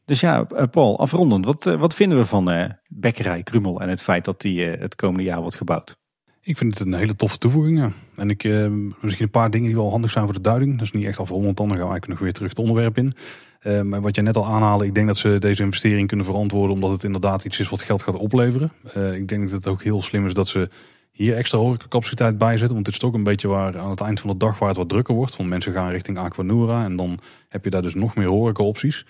Dus ja, uh, Paul, afrondend, wat, wat vinden we van Bekkerij Krummel en het feit dat die het komende jaar wordt gebouwd? Ik vind het een hele toffe toevoeging. Ja. En ik, misschien een paar dingen die wel handig zijn voor de duiding. Dat is niet echt afrondend, dan gaan we eigenlijk nog weer terug het onderwerp in. maar wat je net al aanhaalde, ik denk dat ze deze investering kunnen verantwoorden omdat het inderdaad iets is wat geld gaat opleveren. ik denk dat het ook heel slim is dat ze hier extra horecacapaciteit bij zetten. Want het is toch een beetje waar aan het eind van de dag waar het wat drukker wordt. Want mensen gaan richting Aquanura en dan heb je daar dus nog meer horecaopties.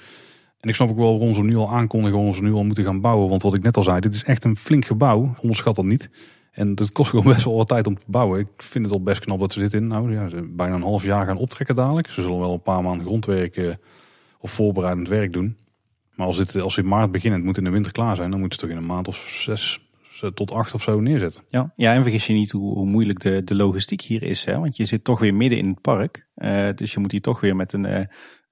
En ik snap ook wel waarom ze nu al aankondigen, waarom ze nu al moeten gaan bouwen. Want wat ik net al zei, dit is echt een flink gebouw. Onderschat dat niet. En het kost gewoon best wel wat tijd om te bouwen. Ik vind het al best knap dat ze dit in, nou ja, ze bijna een half jaar gaan optrekken dadelijk. Ze zullen wel een paar maanden grondwerk eh, of voorbereidend werk doen. Maar als, dit, als in maart beginnen, het moet in de winter klaar zijn, dan moeten ze toch in een maand of zes, eh, tot acht of zo neerzetten. Ja, ja en vergis je niet hoe, hoe moeilijk de, de logistiek hier is. Hè? Want je zit toch weer midden in het park. Uh, dus je moet hier toch weer met een, uh,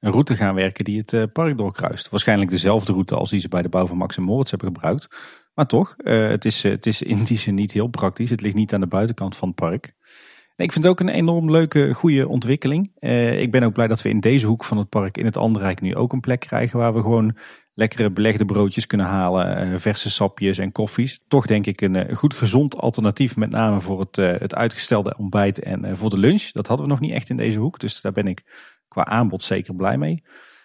een route gaan werken die het uh, park doorkruist. Waarschijnlijk dezelfde route als die ze bij de bouw van Max en Moritz hebben gebruikt. Maar toch, het, is, het is in die zin niet heel praktisch. Het ligt niet aan de buitenkant van het park. Nee, ik vind het ook een enorm leuke, goede ontwikkeling. ik ben ook blij dat we in deze hoek van het park in het Anderrijk nu ook een plek krijgen waar we gewoon lekkere belegde broodjes kunnen halen, eh, verse sapjes en koffies. Toch denk ik een, eh, goed gezond alternatief, met name voor het, eh, het uitgestelde ontbijt en voor de lunch. Dat hadden we nog niet echt in deze hoek, dus daar ben ik qua aanbod zeker blij mee.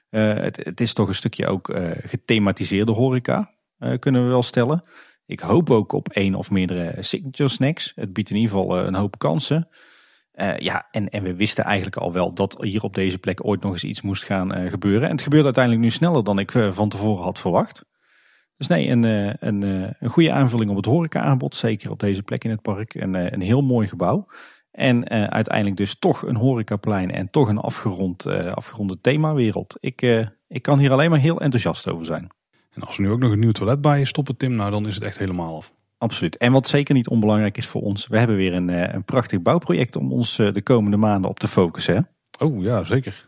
Het, het, is toch een stukje ook gethematiseerde horeca, kunnen we wel stellen. Ik hoop ook op één of meerdere signature snacks. Het biedt in ieder geval een hoop kansen. Uh, ja, en, en we wisten eigenlijk al wel dat hier op deze plek ooit nog eens iets moest gaan uh, gebeuren. En het gebeurt uiteindelijk nu sneller dan ik uh, van tevoren had verwacht. Dus nee, een, een, een goede aanvulling op het horeca-aanbod. Zeker op deze plek in het park. Een, een heel mooi gebouw. En uiteindelijk dus toch een horecaplein en toch een afgerond, afgeronde themawereld. Ik, ik kan hier alleen maar heel enthousiast over zijn. En als er nu ook nog een nieuw toilet bij je stoppen, Tim, nou dan is het echt helemaal af. Absoluut. En wat zeker niet onbelangrijk is voor ons, we hebben weer een, eh, een prachtig bouwproject om ons eh, de komende maanden op te focussen. Hè? Oh ja, zeker.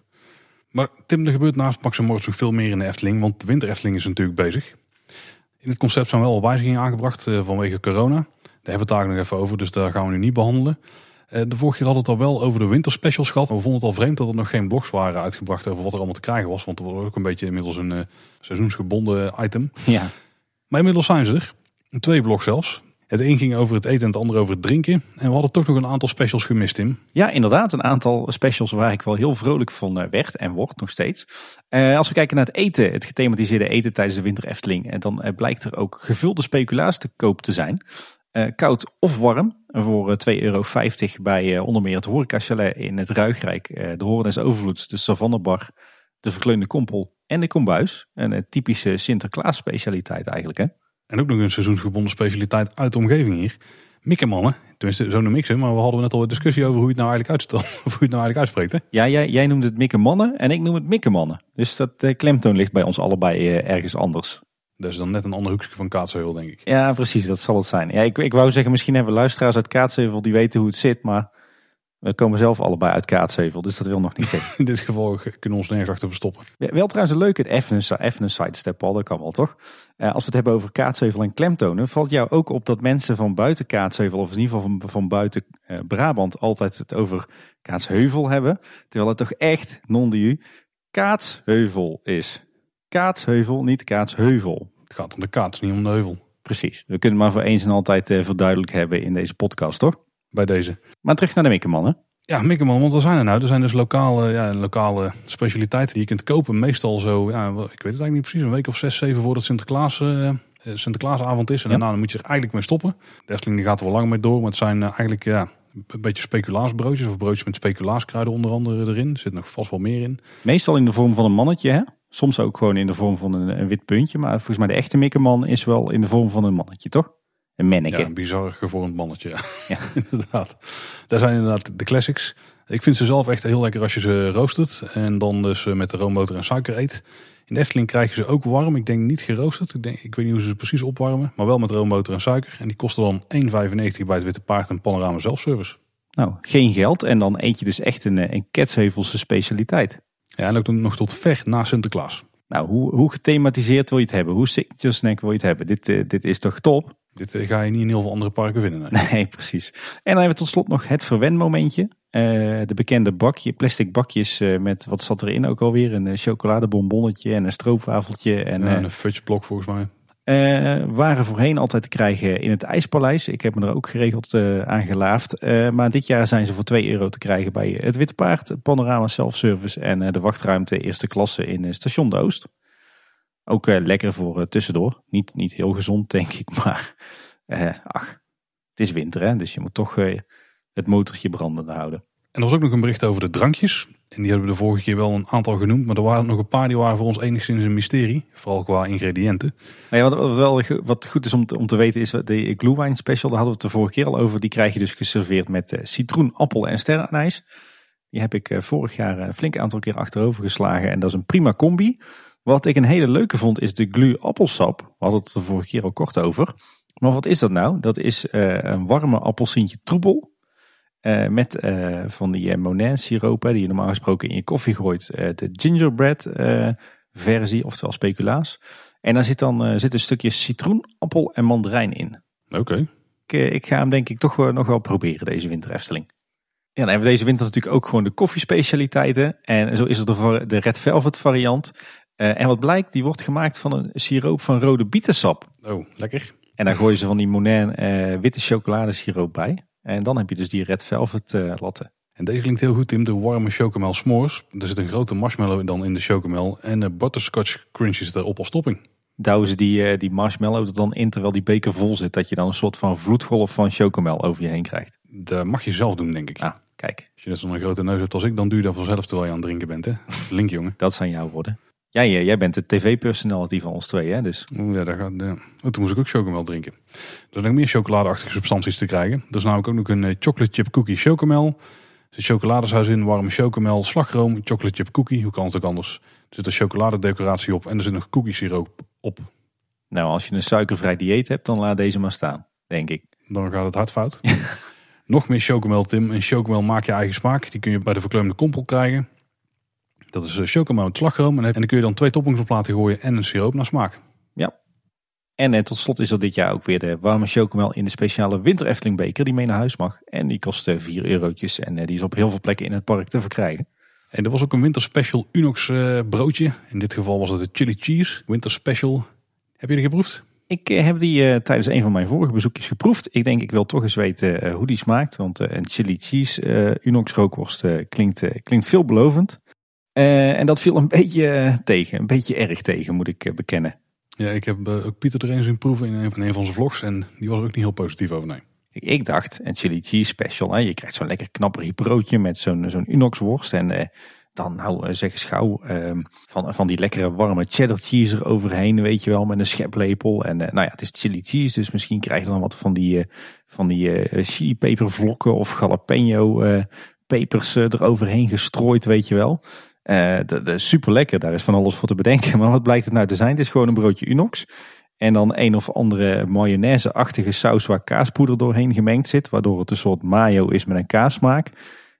Maar Tim, er gebeurt naast Max en nog veel meer in de Efteling, want de winter Efteling is natuurlijk bezig. In het concept zijn wel wijzigingen aangebracht uh, vanwege corona. Daar hebben we het daar nog even over, dus daar gaan we nu niet behandelen. Eh, de vorige keer hadden we het al wel over de winterspecials gehad. We vonden het al vreemd dat er nog geen blogs waren uitgebracht over wat er allemaal te krijgen was. Want er was ook een beetje inmiddels een uh, seizoensgebonden item. Ja. Maar inmiddels zijn ze er. Twee blogs zelfs. Het een ging over het eten en het andere over het drinken. En we hadden toch nog een aantal specials gemist, Tim. Ja, inderdaad. Een aantal specials waar ik wel heel vrolijk van eh, werd en word nog steeds. Uh, als we kijken naar het eten, het gethematiseerde eten tijdens de winter Efteling. En dan uh, blijkt er ook gevulde speculaas te koop te zijn. koud of warm. Voor 2,50 euro bij onder meer het Horeca Chalet in het Ruigrijk. de Horen Overvloeds, de Savannebar, de Verkleunde Kompel en de Kombuis. Een typische Sinterklaas specialiteit eigenlijk hè. En ook nog een seizoensgebonden specialiteit uit de omgeving hier. Mikkemannen. Tenminste, zo noem ik ze. Maar we hadden net al een discussie over hoe je het nou eigenlijk, uitstelt, hoe je het nou eigenlijk uitspreekt. Hè? Ja, jij, jij noemt het mikkemannen en ik noem het mikkemannen. Dus dat uh, klemtoon ligt bij ons allebei uh, ergens anders. Dat is dan net een ander hoekje van Kaatsheuvel, denk ik. Ja, precies. Dat zal het zijn. Ja, ik, ik wou zeggen, misschien hebben luisteraars uit Kaatsheuvel die weten hoe het zit. Maar we komen zelf allebei uit Kaatsheuvel, dus dat wil nog niet zeggen. In dit geval kunnen we ons nergens achter verstoppen. wel trouwens een leuke, even een, even een sidestep al, dat kan wel toch? Uh, als we het hebben over Kaatsheuvel en klemtonen, valt jou ook op dat mensen van buiten Kaatsheuvel, of in ieder geval van, van buiten uh, Brabant, altijd het over Kaatsheuvel hebben. Terwijl het toch echt non u Kaatsheuvel is. Kaatsheuvel, niet Kaatsheuvel. Het gaat om de kaats, niet om de heuvel. Precies. We kunnen maar voor eens en altijd uh, verduidelijk hebben in deze podcast, toch? Bij deze. Maar terug naar de Mikkerman, Ja, Mikkerman, want er zijn er nou? Er zijn dus lokale, ja, lokale specialiteiten die je kunt kopen. Meestal zo, ja, ik weet het eigenlijk niet precies, een week of zes, zeven voordat Sinterklaas, uh, Sinterklaasavond is. En daarna moet je er eigenlijk mee stoppen. De Efteling die gaat er wel lang mee door, maar het zijn uh, eigenlijk ja, een beetje speculaasbroodjes. Of broodjes met speculaaskruiden onder andere erin. Er zit nog vast wel meer in. Meestal in de vorm van een mannetje, hè? Soms ook gewoon in de vorm van een, een wit puntje. Maar volgens mij de echte Mikkerman is wel in de vorm van een mannetje, toch? Een manneke. Ja, een bizar gevormd mannetje. Ja. inderdaad. Daar zijn inderdaad de classics. Ik vind ze zelf echt heel lekker als je ze roostert. En dan dus eh, met de roomboter en suiker eet. In de Efteling krijg je ze ook warm. Ik denk niet geroosterd. Ik, denk, ik weet niet hoe ze ze precies opwarmen. Maar wel met roomboter en suiker. En die kosten dan 1,95 bij het Witte Paard en Panorama Zelfservice. Nou, geen geld. En dan eet je dus echt een, eh, een Ketsheuvelse specialiteit. Ja, en ook nog tot ver na Sinterklaas. Nou, hoe, hoe gethematiseerd wil je het hebben? Hoe signature snack wil je het hebben? Dit, uh, dit is toch top? Dit eh, ga je niet in heel veel andere parken vinden. Nee, precies. En dan hebben we tot slot nog het verwenmomentje. Uh, de bekende bakje, plastic bakjes met, wat zat erin ook alweer? Een chocoladebonbonnetje en een stroopwafeltje. En, ja, een fudgeblok volgens mij. Waren voorheen altijd te krijgen in het IJspaleis. Ik heb me er ook geregeld aan gelaafd. maar dit jaar zijn ze voor 2 euro te krijgen bij het Witte Paard, Panorama Self-Service en de wachtruimte eerste klasse in Station de Oost. Ook uh, lekker voor uh, tussendoor. Niet, niet heel gezond, denk ik. Maar uh, ach, het is winter, hè? dus je moet toch het motortje brandende houden. En er was ook nog een bericht over de drankjes. En die hebben we de vorige keer wel een aantal genoemd. Maar er waren nog een paar die waren voor ons enigszins een mysterie. Vooral qua ingrediënten. Maar ja, wat, wel, wat goed is om te, om te weten is de Glühwein special. Daar hadden we het de vorige keer al over. Die krijg je dus geserveerd met citroen, appel en sterrenijs. Die heb ik vorig jaar een flink aantal keer achterover geslagen. En dat is een prima combi. Wat ik een hele leuke vond is de glu appelsap. We hadden het de vorige keer al kort over. Maar wat is dat nou? Dat is een warme appelsientje troebel. Uh, met uh, van die uh, Monin siropen die je normaal gesproken in je koffie gooit. de gingerbread versie, oftewel speculaas. En daar zit dan zit een stukje citroen, appel en mandarijn in. Oké. Okay. Ik, ik, ga hem denk ik toch nog wel proberen deze winter Efteling. Ja, dan hebben we deze winter natuurlijk ook gewoon de koffiespecialiteiten. En zo is er de, de Red Velvet variant. En wat blijkt, die wordt gemaakt van een siroop van rode bietensap. Oh, lekker. En daar gooien ze van die Monin witte chocoladesiroop bij. En dan heb je dus die red velvet uh, latte. En deze klinkt heel goed, Tim. De warme chocomel s'mores. Er zit een grote marshmallow dan in de chocomel. En de butterscotch crunches erop als topping. Douwen ze die, die marshmallow er dan in terwijl die beker vol zit. Dat je dan een soort van vloedgolf van chocomel over je heen krijgt. Dat mag je zelf doen, denk ik. Ah, kijk. Als je net zo'n grote neus hebt als ik, dan doe je dat vanzelf terwijl je aan het drinken bent. Hè? Link, jongen. dat zijn jouw woorden. Jij, jij bent de tv-personality van ons twee, hè? Dus. Ja, daar gaat, ja. Oh, toen moest ik ook chocomel drinken. Er zijn nog meer chocoladeachtige substanties te krijgen. Er is namelijk ook nog een eh, chocolate chip cookie chocomel. Er zit chocoladesaus in, warme chocomel, slagroom, chocolate chip cookie. Hoe kan het ook anders? Er zit een chocoladedecoratie op en er zit nog cookie siroop op. Nou, als je een suikervrij dieet hebt, dan laat deze maar staan, denk ik. Dan gaat het hard fout. nog meer chocomel, Tim. En chocomel maak je eigen smaak. Die kun je bij de verkleumde kompel krijgen. Dat is eh, chocomel met slagroom. En dan kun je dan twee toppings op laten gooien en een siroop naar smaak. Ja. En eh, tot slot is er dit jaar ook weer de warme chocomel in de speciale winter Efteling beker die mee naar huis mag. En die kost 4 eurotjes en die is op heel veel plekken in het park te verkrijgen. En er was ook een winter special Unox broodje. In dit geval was het de chili cheese winter special. Heb je die geproefd? Ik heb die tijdens een van mijn vorige bezoekjes geproefd. Ik denk ik wil toch eens weten hoe die smaakt. Want een chili cheese Unox rookworst klinkt, klinkt veelbelovend. En dat viel een beetje tegen. Een beetje erg tegen moet ik bekennen. Ja, ik heb ook Pieter er eens in proeven in een, van zijn vlogs. En die was er ook niet heel positief over, nee. Ik dacht, een chili cheese special. Hè? Je krijgt zo'n lekker knapperig broodje met zo'n zo'n Unox worst. En dan nou, zeg eens gauw, uh, van, van die lekkere warme cheddar cheese er overheen, weet je wel, met een scheplepel. En nou ja, het is chili cheese, dus misschien krijg je dan wat van die, van die chili pepervlokken of jalapeno pepers eroverheen gestrooid, weet je wel. Uh, super lekker, daar is van alles voor te bedenken. Maar wat blijkt het nou te zijn? Het is gewoon een broodje Unox. En dan een of andere mayonaise-achtige saus waar kaaspoeder doorheen gemengd zit. Waardoor het een soort mayo is met een kaassmaak.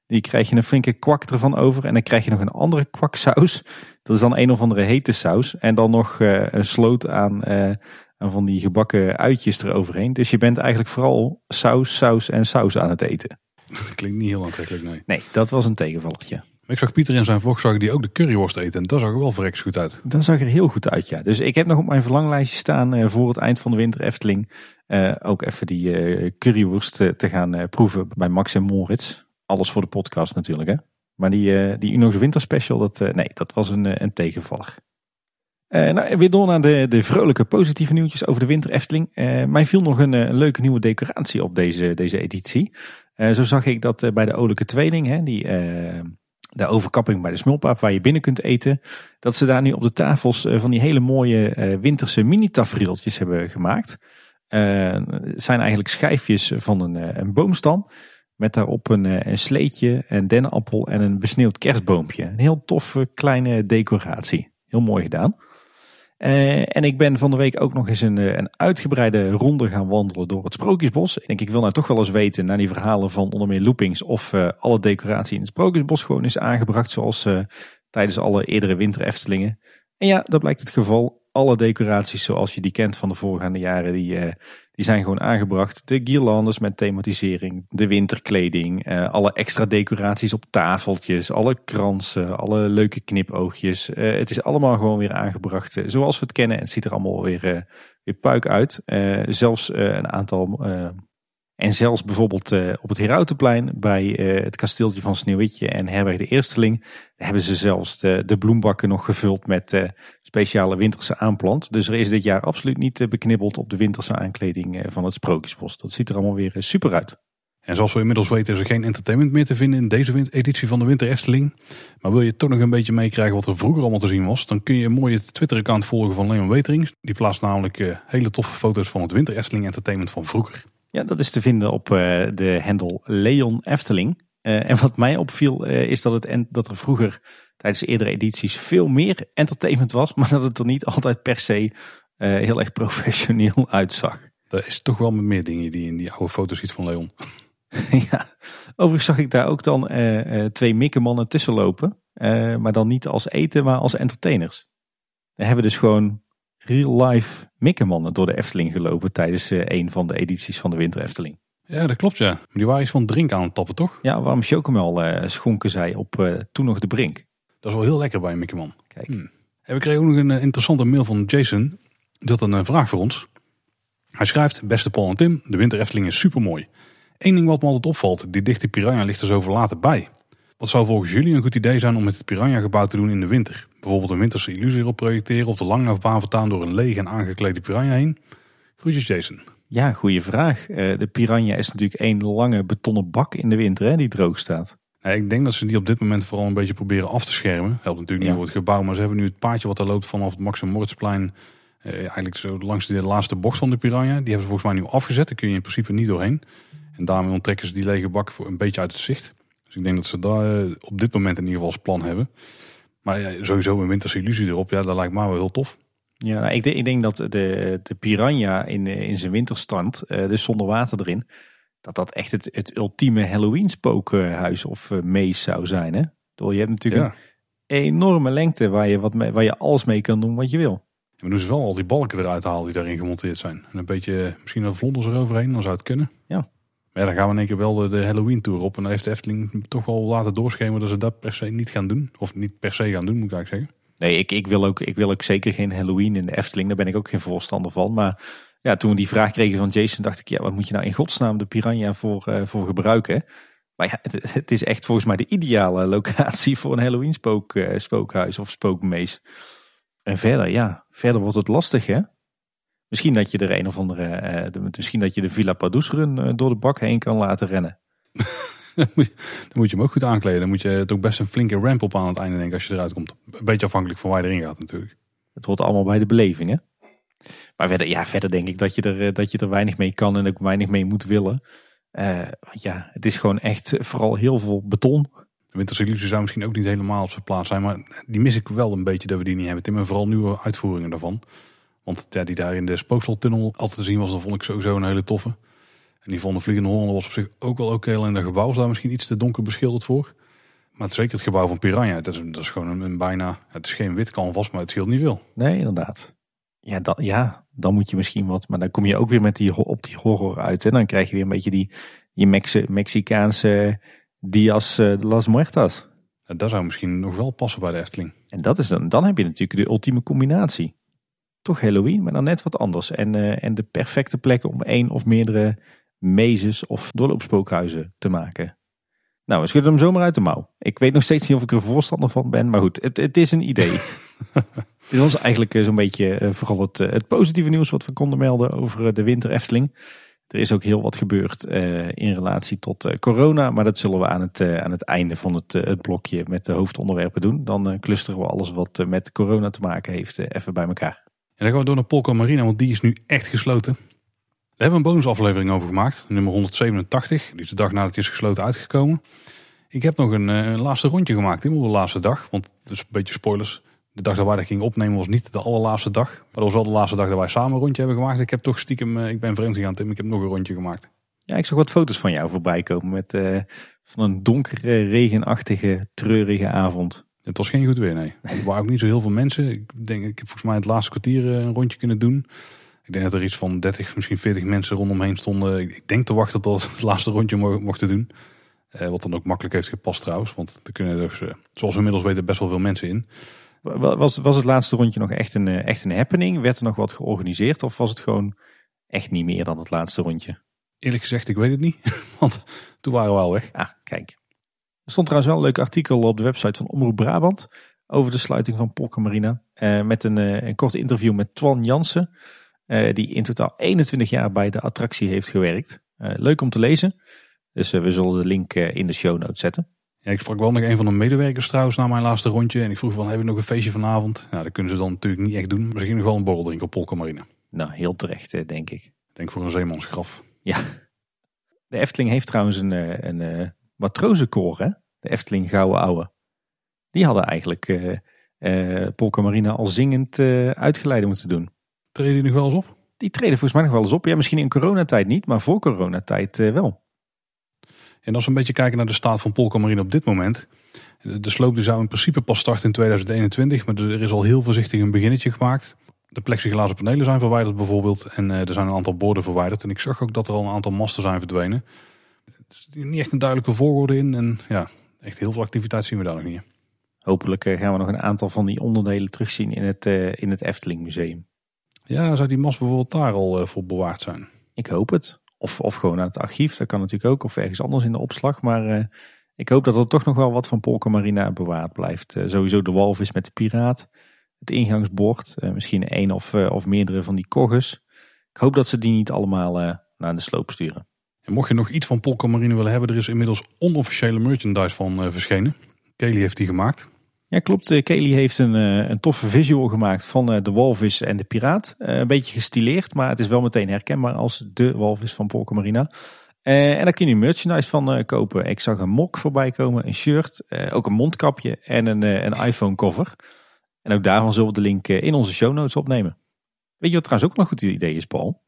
Die krijg je een flinke kwak ervan over. En dan krijg je nog een andere kwaksaus. Dat is dan een of andere hete saus. En dan nog uh, een sloot aan, uh, aan van die gebakken uitjes eroverheen. Dus je bent eigenlijk vooral saus, saus en saus aan het eten. Klinkt niet heel aantrekkelijk, nee. Nee, dat was een tegenvallertje ik zag Pieter in zijn vlog die ook de curryworst eten. En dat zag er wel verreks goed uit. Dat zag er heel goed uit, ja. Dus ik heb nog op mijn verlanglijstje staan uh, voor het eind van de winter Efteling. Uh, ook even die uh, curryworst te gaan proeven bij Max en Moritz. Alles voor de podcast natuurlijk, hè. Maar die, die Uno's Winter Special, dat, nee, dat was een, een tegenvaller. nou, weer door naar de, de vrolijke positieve nieuwtjes over de winter Efteling. mij viel nog een, een, leuke nieuwe decoratie op deze, deze editie. zo zag ik dat bij de Olijke Tweeling, hè, die de overkapping bij de smulpaap waar je binnen kunt eten. Dat ze daar nu op de tafels eh, van die hele mooie uh, winterse mini tafereeltjes hebben gemaakt. Uh, zijn eigenlijk schijfjes van een, een boomstam. Met daarop een, een sleetje, een dennenappel en een besneeuwd kerstboompje. Een heel toffe kleine decoratie. Heel mooi gedaan. Uh, en ik ben van de week ook nog eens een, eh, een uitgebreide ronde gaan wandelen door het Sprookjesbos. Ik denk, ik wil nou toch wel eens weten, naar die verhalen van onder meer loopings, of uh, alle decoratie in het Sprookjesbos gewoon is aangebracht, zoals tijdens alle eerdere winter Eftelingen. En ja, dat blijkt het geval. Alle decoraties zoals je die kent van de voorgaande jaren, die, die zijn gewoon aangebracht. De guirlandes met thematisering, de winterkleding, uh, alle extra decoraties op tafeltjes, alle kransen, alle leuke knipoogjes. Uh, het is allemaal gewoon weer aangebracht uh, zoals we het kennen. En het ziet er allemaal weer, weer puik uit. zelfs een aantal en zelfs bijvoorbeeld uh, op het Herautenplein bij uh, het kasteeltje van Sneeuwwitje en Herberg de Eersteling hebben ze zelfs de, de bloembakken nog gevuld met uh, speciale winterse aanplant. Dus er is dit jaar absoluut niet beknibbeld op de winterse aankleding van het Sprookjesbos. Dat ziet er allemaal weer super uit. En zoals we inmiddels weten is er geen entertainment meer te vinden in deze editie van de Winter Efteling. Maar wil je toch nog een beetje meekrijgen wat er vroeger allemaal te zien was, dan kun je mooi het Twitter-account volgen van Leon Weterings. Die plaatst namelijk hele toffe foto's van het Winter Efteling Entertainment van vroeger. Ja, dat is te vinden op uh, de hendel Leon Efteling. Uh, en wat mij opviel uh, is dat, het en, dat er vroeger tijdens eerdere edities veel meer entertainment was. Maar dat het er niet altijd per se heel erg professioneel uitzag. Dat is toch wel met meer dingen die in die oude foto's ziet van Leon. ja, overigens zag ik daar ook dan twee mikkemannen tussen lopen. maar dan niet als eten, maar als entertainers. We hebben dus gewoon real-life Mikkemannen door de Efteling gelopen tijdens uh, een van de edities van de Winter Efteling. Ja, dat klopt ja. Maar die waren iets van drink aan het tappen, toch? Ja, waarom chocomel uh, schonken zij op uh, toen nog de brink. Dat is wel heel lekker bij een. Kijk. Hmm. En we kregen ook nog een interessante mail van Jason. Die had een vraag voor ons. Hij schrijft, beste Paul en Tim, de Winter Efteling is super mooi. Eén ding wat me altijd opvalt, die dichte piranha ligt er zo verlaten bij. Wat zou volgens jullie een goed idee zijn om met het piranha gebouw te doen in de winter? Bijvoorbeeld een winterse illusie erop projecteren of de langlaufbaan vertaan door een lege en aangeklede piranha heen? Groetjes Jason. Ja, goede vraag. Eh, de piranha is natuurlijk één lange betonnen bak in de winter hè, die droog staat. ik denk dat ze die op dit moment vooral een beetje proberen af te schermen. Helpt natuurlijk niet voor het gebouw, maar ze hebben nu het paadje wat er loopt vanaf het Max Moritzplein. Eh, eigenlijk zo langs de laatste bocht van de piranha. Die hebben ze volgens mij nu afgezet. Daar kun je in principe niet doorheen. En daarmee onttrekken ze die lege bak voor een beetje uit het zicht. Ik denk dat ze daar eh, op dit moment in ieder geval als plan hebben. Maar ja, sowieso een winterse illusie erop, ja, dat lijkt me wel heel tof. Ja, nou, ik, denk, ik, denk dat de, de piranha in, in zijn winterstand, uh, dus zonder water erin, dat dat echt het, het ultieme Halloween spookhuis of uh, mees zou zijn. Hè? je hebt natuurlijk een enorme lengte waar je, wat mee, waar je alles mee kan doen wat je wil. En we doen ze wel al die balken eruit halen die daarin gemonteerd zijn. En een beetje, misschien een vlonders eroverheen, dan zou het kunnen. Ja. Ja, dan gaan we in één keer wel de, de Halloween tour op. En dan heeft de Efteling toch wel laten doorschemeren dat ze dat per se niet gaan doen. Of niet per se gaan doen, moet ik eigenlijk zeggen. Nee, ik, ik, wil ook, ik wil ook zeker geen Halloween in de Efteling. Daar ben ik ook geen voorstander van. Maar ja, toen we die vraag kregen van Jason, dacht ik, ja, wat moet je nou in godsnaam de Piranha voor, eh, voor gebruiken? Maar ja, het, het is echt volgens mij de ideale locatie voor een Halloween spook, eh, spookhuis of spookmees. En verder, ja, verder wordt het lastig, hè? Misschien dat je er een of andere, eh, de- misschien dat je de Villa Padus run eh, door de bak heen kan laten rennen. dan moet je- dan moet je hem ook goed aankleden. Dan moet je het ook best een flinke ramp op aan het einde denken als je eruit komt. Een beetje afhankelijk van waar je erin gaat natuurlijk. Het hoort allemaal bij de beleving, hè? Maar verder, ja, verder denk ik dat je, er, eh, dat je er weinig mee kan en ook weinig mee moet willen. Want ja, het is gewoon echt vooral heel veel beton. De Winterse Illusie zou misschien ook niet helemaal op zijn plaats zijn. Maar die mis ik wel een beetje dat we die niet hebben. Tim, en vooral nieuwe uitvoeringen daarvan. Want ja, die daar in de Spookseltunnel altijd te zien was, dat vond ik sowieso een hele toffe. En die van de Vliegende Hollander was op zich ook wel oké. Alleen dat gebouw is daar misschien iets te donker beschilderd voor. Maar het, zeker het gebouw van Piranha, dat is, dat is gewoon een, een bijna... Het is geen wit canvas, maar het scheelt niet veel. Nee, inderdaad. Ja, dan, ja, dan moet je misschien wat. Maar dan kom je ook weer met die, op die horror uit. En dan krijg je weer een beetje die, die Mexicaanse Dias eh, de las Muertas. Dat zou misschien nog wel passen bij de Efteling. En dat is dan, dan heb je natuurlijk de ultieme combinatie. Toch Halloween, maar dan net wat anders. En, eh, en de perfecte plekken om één of meerdere mezes of doorloopspookhuizen te maken. Nou, we schudden hem zomaar uit de mouw. Ik weet nog steeds niet of ik er voorstander van ben, maar goed, het, het is een idee. Dit was eigenlijk eh, zo'n beetje eh, vooral het, het positieve nieuws wat we konden melden over de winter Efteling. Er is ook heel wat gebeurd in relatie tot corona, maar dat zullen we aan het, aan het einde van het, het blokje met de hoofdonderwerpen doen. Dan clusteren we alles wat met corona te maken heeft even bij elkaar. En dan gaan we door naar Polka Marina, want die is nu echt gesloten. Daar hebben we een bonusaflevering over gemaakt, nummer 187. Die is de dag nadat het is gesloten uitgekomen. Ik heb nog een, eh, laatste rondje gemaakt, helemaal de laatste dag. Want het is een beetje spoilers. De dag dat wij dat gingen opnemen was niet de allerlaatste dag. Maar dat was wel de laatste dag dat wij samen een rondje hebben gemaakt. Ik heb toch stiekem, eh, ik ben vreemd gegaan Tim, ik heb nog een rondje gemaakt. Ja, ik zag wat foto's van jou voorbij komen met eh, van een donkere, regenachtige, treurige avond. Het was geen goed weer, nee. Er waren ook niet zo heel veel mensen. Ik denk, ik heb volgens mij het laatste kwartier eh, een rondje kunnen doen. Ik denk dat er iets van 30, misschien 40 mensen rondomheen stonden. Ik, denk te wachten tot het laatste rondje mo- mochten doen. Eh, wat dan ook makkelijk heeft gepast trouwens. Want er kunnen dus, eh, zoals we inmiddels weten, best wel veel mensen in. Wa- Was, was het laatste rondje nog echt een, echt een happening? Werd er nog wat georganiseerd of was het gewoon echt niet meer dan het laatste rondje? Eerlijk gezegd, ik weet het niet. Want toen waren we al weg. Ah, kijk. Er stond trouwens wel een leuk artikel op de website van Omroep Brabant over de sluiting van Polka Marina. Eh, met een, eh, een kort interview met Twan Jansen, eh, die in totaal 21 jaar bij de attractie heeft gewerkt. Leuk om te lezen. Dus we zullen de link in de show notes zetten. Ja, ik sprak wel nog een van de medewerkers trouwens na mijn laatste rondje. En ik vroeg van, hebben we nog een feestje vanavond? Nou, dat kunnen ze dan natuurlijk niet echt doen. Maar ze gingen nog wel een borrel drinken op Polka Marina. Nou, heel terecht, denk ik. Ik denk voor een zeemansgraf. Ja. De Efteling heeft trouwens een, een matrozenkoor, hè? De Efteling Gouden Ouwe. Die hadden eigenlijk Polka Marina al zingend eh uitgeleide moeten doen. Treden die nog wel eens op? Die treden volgens mij nog wel eens op. Ja, misschien in coronatijd niet, maar voor coronatijd wel. En als we een beetje kijken naar de staat van Polka Marine op dit moment. De sloop die zou in principe pas starten in 2021. Maar er is al heel voorzichtig een beginnetje gemaakt. De plexiglazen panelen zijn verwijderd bijvoorbeeld. En er zijn een aantal borden verwijderd. En ik zag ook dat er al een aantal masten zijn verdwenen. Er is niet echt een duidelijke volgorde in. En ja, echt heel veel activiteit zien we daar nog niet. Hopelijk eh, gaan we nog een aantal van die onderdelen terugzien in het, eh, in het Efteling Museum. Ja, zou die mast bijvoorbeeld daar al eh, voor bewaard zijn? Ik hoop het. Of, of gewoon aan het archief, dat kan natuurlijk ook. Of ergens anders in de opslag. Maar ik hoop dat er toch nog wel wat van Polka Marina bewaard blijft. Sowieso de walvis met de piraat. Het ingangsbord. misschien één of, of meerdere van die kogges. Ik hoop dat ze die niet allemaal naar de sloop sturen. En mocht je nog iets van Polka Marine willen hebben, er is inmiddels onofficiële merchandise van eh, verschenen. Kelly heeft die gemaakt. Ja, klopt. Eh, Kelly heeft een, eh, een toffe visual gemaakt van de walvis en de piraat. Een beetje gestileerd, maar het is wel meteen herkenbaar als de walvis van Polka Marina. Eh, en daar kun je merchandise van kopen. Ik zag een mok voorbij komen, een shirt, ook een mondkapje en een, een iPhone cover. En ook daarvan zullen we de link in onze show notes opnemen. Weet je wat trouwens ook nog een goed idee is, Paul?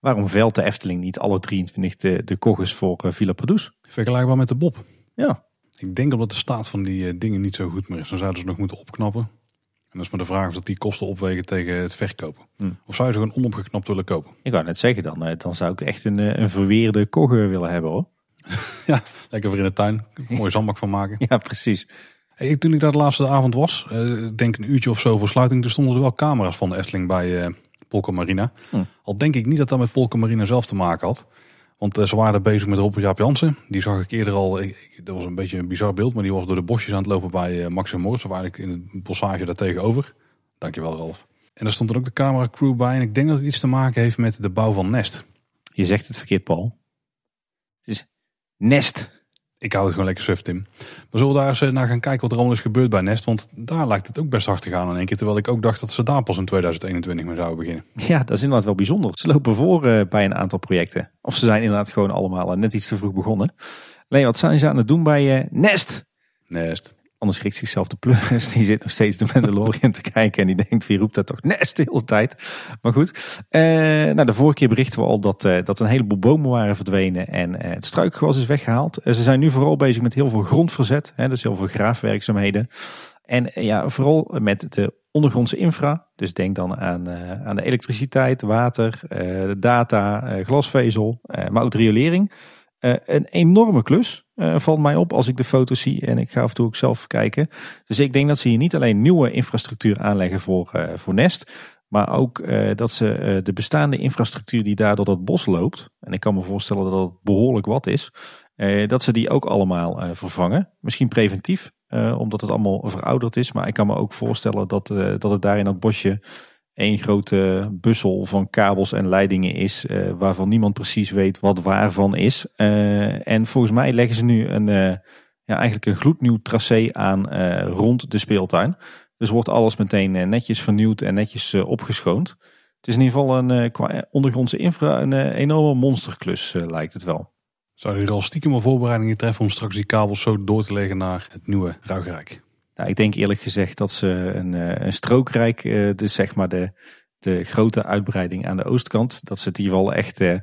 Waarom velt de Efteling niet alle 23 de, de kogges voor eh, Villa Padus? Vergelijkbaar met de Bob. Ja, Ik denk omdat de staat van die eh, dingen niet zo goed meer is. Dan zouden ze nog moeten opknappen. En dat is maar de vraag of dat die kosten opwegen tegen het verkopen. Hm. Of zou je ze gewoon onopgeknapt willen kopen? Ik wou net zeggen, dan, eh, dan zou ik echt een, een verweerde kogge willen hebben hoor. Lekker weer in de tuin, een mooie zandbak van maken. Ja, precies. Hey, toen ik daar de laatste avond was, ik denk een uurtje of zo voor sluiting, toen stonden er wel camera's van de Efteling bij Polka Marina. Hm. Al denk ik niet dat dat met Polka Marina zelf te maken had. Want eh, ze waren bezig met Robert Jaap Jansen. Die zag ik eerder al, ik- dat was een beetje een bizar beeld, maar die was door de bosjes aan het lopen bij eh, Max en Moritz. Of eigenlijk in het bossage daar tegenover. Dankjewel Ralf. En daar stond er ook de camera crew bij. En ik denk dat het iets te maken heeft met de bouw van Nest. Je zegt het verkeerd, Paul. Het is nest. Ik hou het gewoon lekker suf, Tim. Maar zullen we daar eens eh, naar gaan kijken wat er allemaal is gebeurd bij Nest? Want daar lijkt het ook best hard te gaan in één keer. Terwijl ik ook dacht dat ze daar pas in 2021 mee zouden beginnen. Ja, dat is inderdaad wel bijzonder. Ze lopen voor eh, bij een aantal projecten. Of ze zijn inderdaad gewoon allemaal eh, net iets te vroeg begonnen. Alleen wat zijn ze aan het doen bij Nest? Nest. Anders schrikt zichzelf de pleuris. Die zit nog steeds de Mandalorian te kijken. En die denkt, wie roept dat toch Nest de hele tijd? Maar goed. Eh, nou, de vorige keer berichten we al dat, eh, dat een heleboel bomen waren verdwenen. En eh, het struikgewas is weggehaald. Eh, ze zijn nu vooral bezig met heel veel grondverzet. Hè, dus heel veel graafwerkzaamheden. En eh, ja, vooral met de ondergrondse infra. Dus denk dan aan, eh, aan de elektriciteit, water, data, glasvezel, maar ook de riolering. Een enorme klus eh, valt mij op als ik de foto's zie en ik ga af en toe ook zelf kijken. Dus ik denk dat ze hier niet alleen nieuwe infrastructuur aanleggen voor, eh, voor Nest, maar ook eh, dat ze de bestaande infrastructuur die daar door dat bos loopt, en ik kan me voorstellen dat dat behoorlijk wat is, dat ze die ook allemaal vervangen. Misschien preventief, omdat het allemaal verouderd is, maar ik kan me ook voorstellen dat, dat het daar in dat bosje één grote bussel van kabels en leidingen is, eh, waarvan niemand precies weet wat waarvan is. Eh, en volgens mij leggen ze nu een, eh, ja, eigenlijk een gloednieuw tracé aan rond de speeltuin. Dus wordt alles meteen netjes vernieuwd en netjes opgeschoond. Het is in ieder geval een, qua ondergrondse infra een enorme monsterklus, lijkt het wel. Zou je er al stiekem al voorbereidingen treffen om straks die kabels zo door te leggen naar het nieuwe Ruigrijk? Nou, ik denk eerlijk gezegd dat ze een, eh, een strookrijk, eh, dus zeg maar de, de grote uitbreiding aan de oostkant, dat ze die wel echt eh,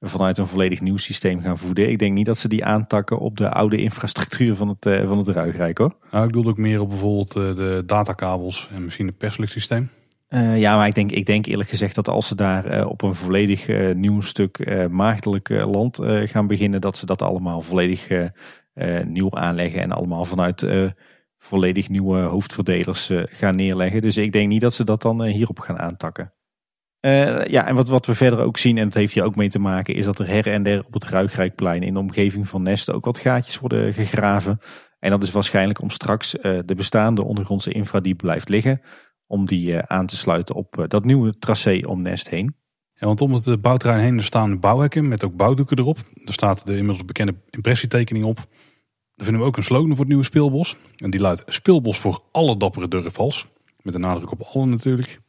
vanuit een volledig nieuw systeem gaan voeden. Ik denk niet dat ze die aantakken op de oude infrastructuur van het, van het Ruigrijk hoor. Nou, ik bedoel ook meer op bijvoorbeeld de datakabels en misschien het persluchtsysteem. Eh, ja, maar ik denk, ik denk eerlijk gezegd dat als ze daar op een volledig nieuw stuk maagdelijk land gaan beginnen, dat ze dat allemaal volledig nieuw aanleggen en allemaal vanuit volledig nieuwe hoofdverdelers eh, gaan neerleggen. Dus ik denk niet dat ze dat dan eh, hierop gaan aantakken. Eh, ja, en wat, wat we verder ook zien, en het heeft hier ook mee te maken, is dat er her en der op het Ruigrijkplein in de omgeving van Nest ook wat gaatjes worden gegraven. En dat is waarschijnlijk om straks de bestaande ondergrondse infra die blijft liggen, om die aan te sluiten op dat nieuwe tracé om Nest heen. Ja, want om het bouwterrein heen er staan bouwhekken met ook bouwdoeken erop. Er staat de inmiddels bekende impressietekening op. Dan vinden we ook een slogan voor het nieuwe speelbos. En die luidt speelbos voor alle dappere durfvals. Met een nadruk op alle natuurlijk.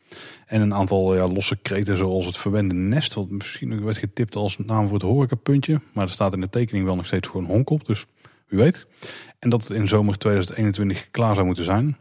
En een aantal ja, losse kreten zoals het verwende nest. Wat misschien ook werd getipt als naam voor het horecapuntje. Maar er staat in de tekening wel nog steeds gewoon honk op. Dus wie weet. En dat het in zomer 2021 klaar zou moeten zijn.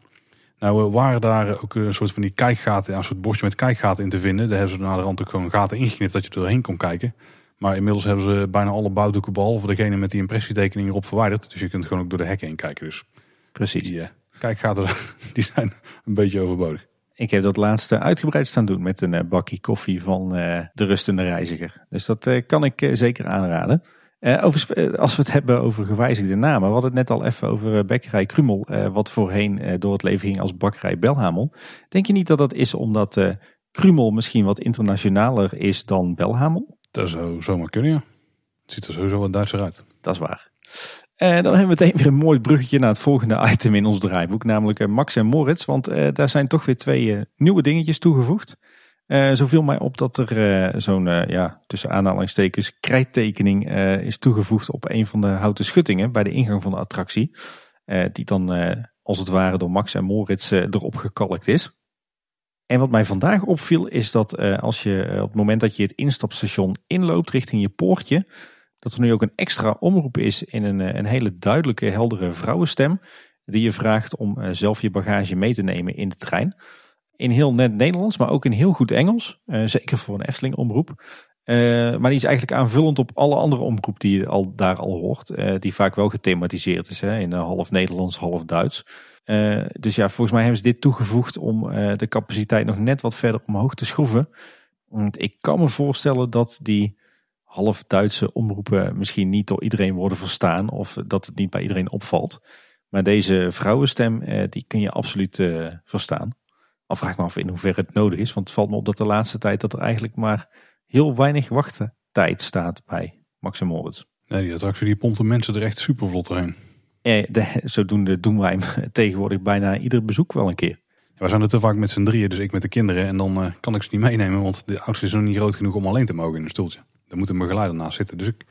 Nou eh, waren daar ook een soort van die kijkgaten, een soort bosje met kijkgaten in te vinden. Daar hebben ze naar de rand ook gewoon gaten ingeknipt dat je er doorheen kon kijken. Maar inmiddels hebben ze bijna alle bouwdoeken behalve degene met die impressietekening erop verwijderd. Dus je kunt gewoon ook door de hekken heen kijken. Dus Precies. die eh, kijkgaten die zijn een beetje overbodig. Ik heb dat laatste uitgebreid staan doen met een eh, bakje koffie van eh, de rustende reiziger. Dus dat eh, kan ik zeker aanraden. Over, als we het hebben over gewijzigde namen. We hadden het net al even over Bekkerij Krumel. eh, wat voorheen door het leven ging als Bakkerij Belhamel. Denk je niet dat dat is omdat Krumel misschien wat internationaler is dan Belhamel? Dat zou zomaar kunnen, ja. Het ziet er sowieso wat Duitser uit. Dat is waar. Eh, dan hebben we meteen weer een mooi bruggetje naar het volgende item in ons draaiboek. Namelijk eh, Max en Moritz. Want eh, daar zijn toch weer twee eh, nieuwe dingetjes toegevoegd. Zo viel mij op dat er zo'n, ja, tussen aanhalingstekens, krijttekening is toegevoegd op een van de houten schuttingen bij de ingang van de attractie. Die dan als het ware door Max en Moritz erop gekalkt is. En wat mij vandaag opviel is dat eh, als je eh, op het moment dat je het instapstation inloopt richting je poortje, dat er nu ook een extra omroep is in een, eh, een hele duidelijke, heldere vrouwenstem. Die je vraagt om zelf je bagage mee te nemen in de trein. In heel net Nederlands, maar ook in heel goed Engels. Zeker voor een Efteling omroep. Maar die is eigenlijk aanvullend op alle andere omroep die je al, daar al hoort. die vaak wel gethematiseerd is. Hè, in half Nederlands, half Duits. Uh, dus ja, volgens mij hebben ze dit toegevoegd om uh, de capaciteit nog net wat verder omhoog te schroeven. Want ik kan me voorstellen dat die half Duitse omroepen misschien niet door iedereen worden verstaan of dat het niet bij iedereen opvalt. Maar deze vrouwenstem, uh, die kun je absoluut verstaan. Al vraag ik me af in hoeverre het nodig is, want het valt me op dat de laatste tijd dat er eigenlijk maar heel weinig wachttijd staat bij Max Moritz. Nee, die attractie die pompt de mensen er echt super vlot doorheen. Ja, de, zodoende doen wij hem tegenwoordig bijna ieder bezoek wel een keer. We zijn er te vaak met z'n drieën, dus ik met de kinderen. En dan uh, kan ik ze niet meenemen, want de oudste is nog niet groot genoeg om alleen te mogen in een stoeltje. Daar moet een begeleider naast zitten. Dus ik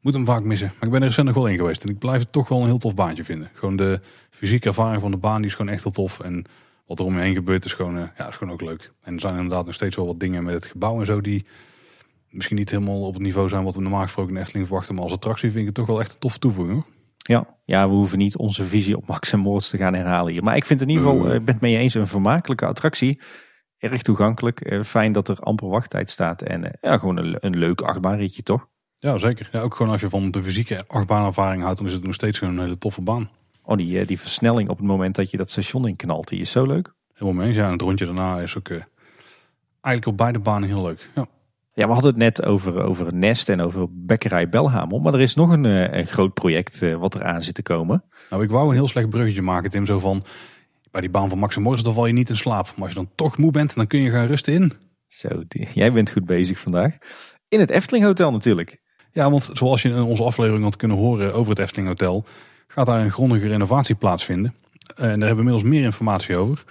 moet hem vaak missen. Maar ik ben er recent nog wel in geweest. En ik blijf het toch wel een heel tof baantje vinden. Gewoon de fysieke ervaring van de baan die is gewoon echt heel tof. En wat er om je heen gebeurt is gewoon, uh, ja, is gewoon ook leuk. En er zijn inderdaad nog steeds wel wat dingen met het gebouw en zo die misschien niet helemaal op het niveau zijn wat we normaal gesproken in Efteling verwachten. Maar als attractie vind ik het toch wel echt een toffe toevoeging hoor. Ja, ja, we hoeven niet onze visie op Max en Moritz te gaan herhalen hier. Maar ik vind in ieder geval, eh, ik ben het mee eens, een vermakelijke attractie. Erg toegankelijk. Eh, fijn dat er amper wachttijd staat. En eh, ja, gewoon een, een leuk achtbaanritje toch? Ja, zeker. Ja, ook gewoon als je van de fysieke achtbaanervaring houdt, dan is het nog steeds gewoon een hele toffe baan. Oh, die, die versnelling op het moment dat je dat station in knalt, die is zo leuk. Helemaal mee eens. Ja, en het rondje daarna is ook eigenlijk op beide banen heel leuk. Ja. Ja, we hadden het net over, over Nest en over Bekkerij Belhamel. Maar er is nog een, eh, een groot project eh, wat eraan zit te komen. Nou, ik wou een heel slecht bruggetje maken, Tim. Zo van, bij die baan van Max en Morris, dan val je niet in slaap. Maar als je dan toch moe bent, dan kun je gaan rusten in. Zo, jij bent goed bezig vandaag. In het Efteling Hotel natuurlijk. Ja, want zoals je in onze aflevering had kunnen horen over het Efteling Hotel... gaat daar een grondige renovatie plaatsvinden. En daar hebben we inmiddels meer informatie over.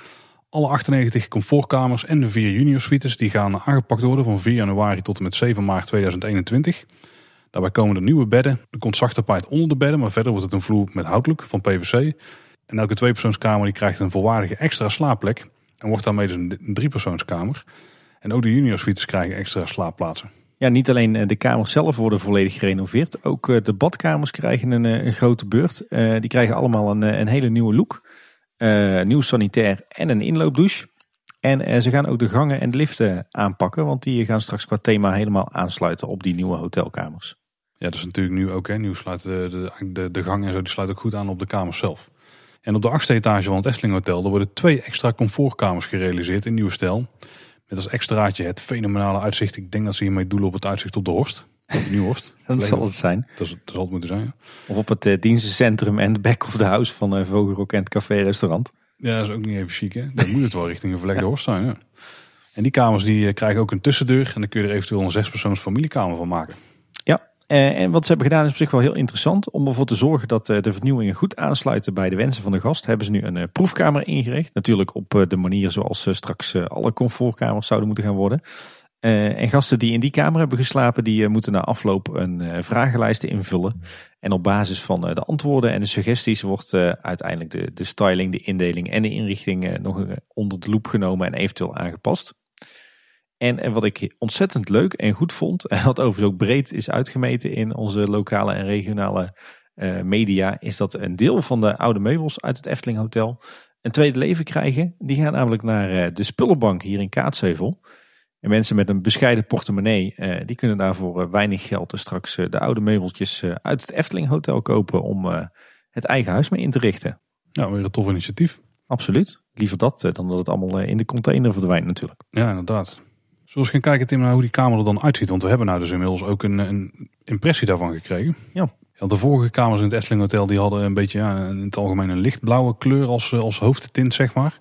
Alle 98 comfortkamers en de vier junior suites die gaan aangepakt worden van 4 januari tot en met 7 maart 2021. Daarbij komen er nieuwe bedden. Er komt zacht tapijt onder de bedden, maar verder wordt het een vloer met houtlook van PVC. En elke tweepersoonskamer die krijgt een volwaardige extra slaapplek. En wordt daarmee dus een driepersoonskamer. En ook de junior suites krijgen extra slaapplaatsen. Ja, niet alleen eh, de kamers zelf worden volledig gerenoveerd. Ook eh, de badkamers krijgen een, eh, grote beurt. Die krijgen allemaal een, een hele nieuwe look nieuw sanitair en een inloopdouche. En uh, ze gaan ook de gangen en de liften aanpakken, want die gaan straks qua thema helemaal aansluiten op die nieuwe hotelkamers. Ja, dat is natuurlijk nu ook. Hè. Nu sluit de, de, de, gang en zo, die sluit ook goed aan op de kamers zelf. En op de achtste etage van het Efteling Hotel, er worden twee extra comfortkamers gerealiseerd in nieuwe stijl. Met als extraatje het fenomenale uitzicht. Ik denk dat ze hiermee doelen op het uitzicht op de Horst. Nieuwhorst. dat zal het zijn. Dat, is, dat zal het moeten zijn, ja. Of op het uh, dienstencentrum en de back of the house van uh, Vogelrok en het café-restaurant. Ja, dat is ook niet even chic, hè. Dan moet het wel richting een verlegde horst zijn, ja. En die kamers die uh, krijgen ook een tussendeur. En dan kun je er eventueel een zespersoons familiekamer van maken. Ja, en wat ze hebben gedaan is op zich wel heel interessant. Om ervoor te zorgen dat de vernieuwingen goed aansluiten bij de wensen van de gast. Hebben ze nu een proefkamer ingericht. Natuurlijk op de manier zoals straks alle comfortkamers zouden moeten gaan worden. Uh, en gasten die in die kamer hebben geslapen, die uh, moeten na afloop een uh, vragenlijst invullen. En op basis van de antwoorden en de suggesties wordt uiteindelijk de, de styling, de indeling en de inrichting nog onder de loep genomen en eventueel aangepast. En, en wat ik ontzettend leuk en goed vond, en wat overigens ook breed is uitgemeten in onze lokale en regionale media, is dat een deel van de oude meubels uit het Efteling Hotel een tweede leven krijgen. Die gaan namelijk naar de Spullenbank hier in Kaatsheuvel. En mensen met een bescheiden portemonnee, eh, die kunnen daarvoor eh, weinig geld dus straks eh, de oude meubeltjes uit het Efteling Hotel kopen om het eigen huis mee in te richten. Ja, weer een tof initiatief. Absoluut. Liever dat dan dat het allemaal in de container verdwijnt natuurlijk. Ja, inderdaad. Zoals gaan kijken Tim naar hoe die kamer er dan uitziet. Want we hebben nou dus inmiddels ook een, een impressie daarvan gekregen. Ja. De vorige kamers in het Efteling Hotel die hadden een beetje ja, in het algemeen een lichtblauwe kleur als, als hoofdtint zeg maar.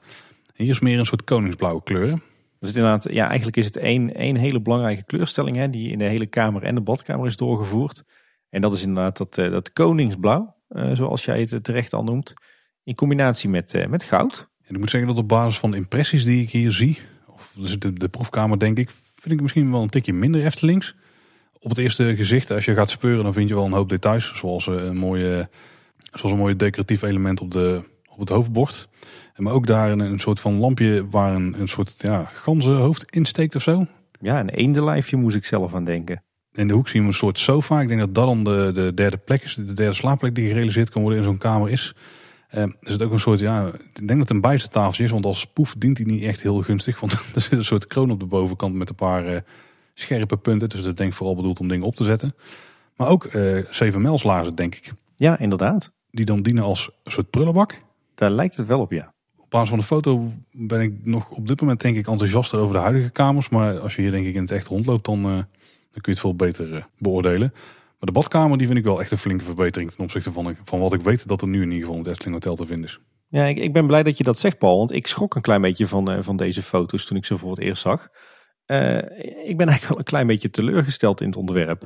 hier is meer een soort koningsblauwe kleur. Dus inderdaad, ja, eigenlijk is het één, één hele belangrijke kleurstelling hè, die in de hele kamer en de badkamer is doorgevoerd. En dat is inderdaad dat, uh, dat koningsblauw, uh, zoals jij het terecht al noemt, in combinatie met, uh, met goud. En ik moet zeggen dat op basis van de impressies die ik hier zie, of dus de, de proefkamer denk ik, vind ik misschien wel een tikje minder Eftelings. Op het eerste gezicht, als je gaat speuren, dan vind je wel een hoop details, zoals een mooie, zoals een mooie decoratief element op, de, op het hoofdbord. Maar ook daar een, een soort van lampje waar een, een soort ja, ganzenhoofd insteekt of zo. Ja, een eendenlijfje moest ik zelf aan denken. In de hoek zien we een soort sofa. Ik denk dat dat dan de, de derde plek is. De derde slaapplek die gerealiseerd kan worden in zo'n kamer is. Uh, er zit ook een soort, ja, ik denk dat het een bijzettafeltje is. Want als poef dient hij niet echt heel gunstig. Want er zit een soort kroon op de bovenkant met een paar uh, scherpe punten. Dus dat denk ik vooral bedoeld om dingen op te zetten. Maar ook uh, 7 mijlslaarzen denk ik. Ja, inderdaad. Die dan dienen als een soort prullenbak. Daar lijkt het wel op, ja. Op basis van de foto ben ik nog op dit moment denk ik enthousiaster over de huidige kamers. Maar als je hier denk ik in het echt rondloopt, dan, uh, dan kun je het veel beter uh, beoordelen. Maar de badkamer die vind ik wel echt een flinke verbetering ten opzichte van, van wat ik weet dat er nu in ieder geval in het Efteling Hotel te vinden is. Ja, ik, ik ben blij dat je dat zegt Paul, want ik schrok een klein beetje van, uh, van deze foto's toen ik ze voor het eerst zag. ik ben eigenlijk wel een klein beetje teleurgesteld in het onderwerp.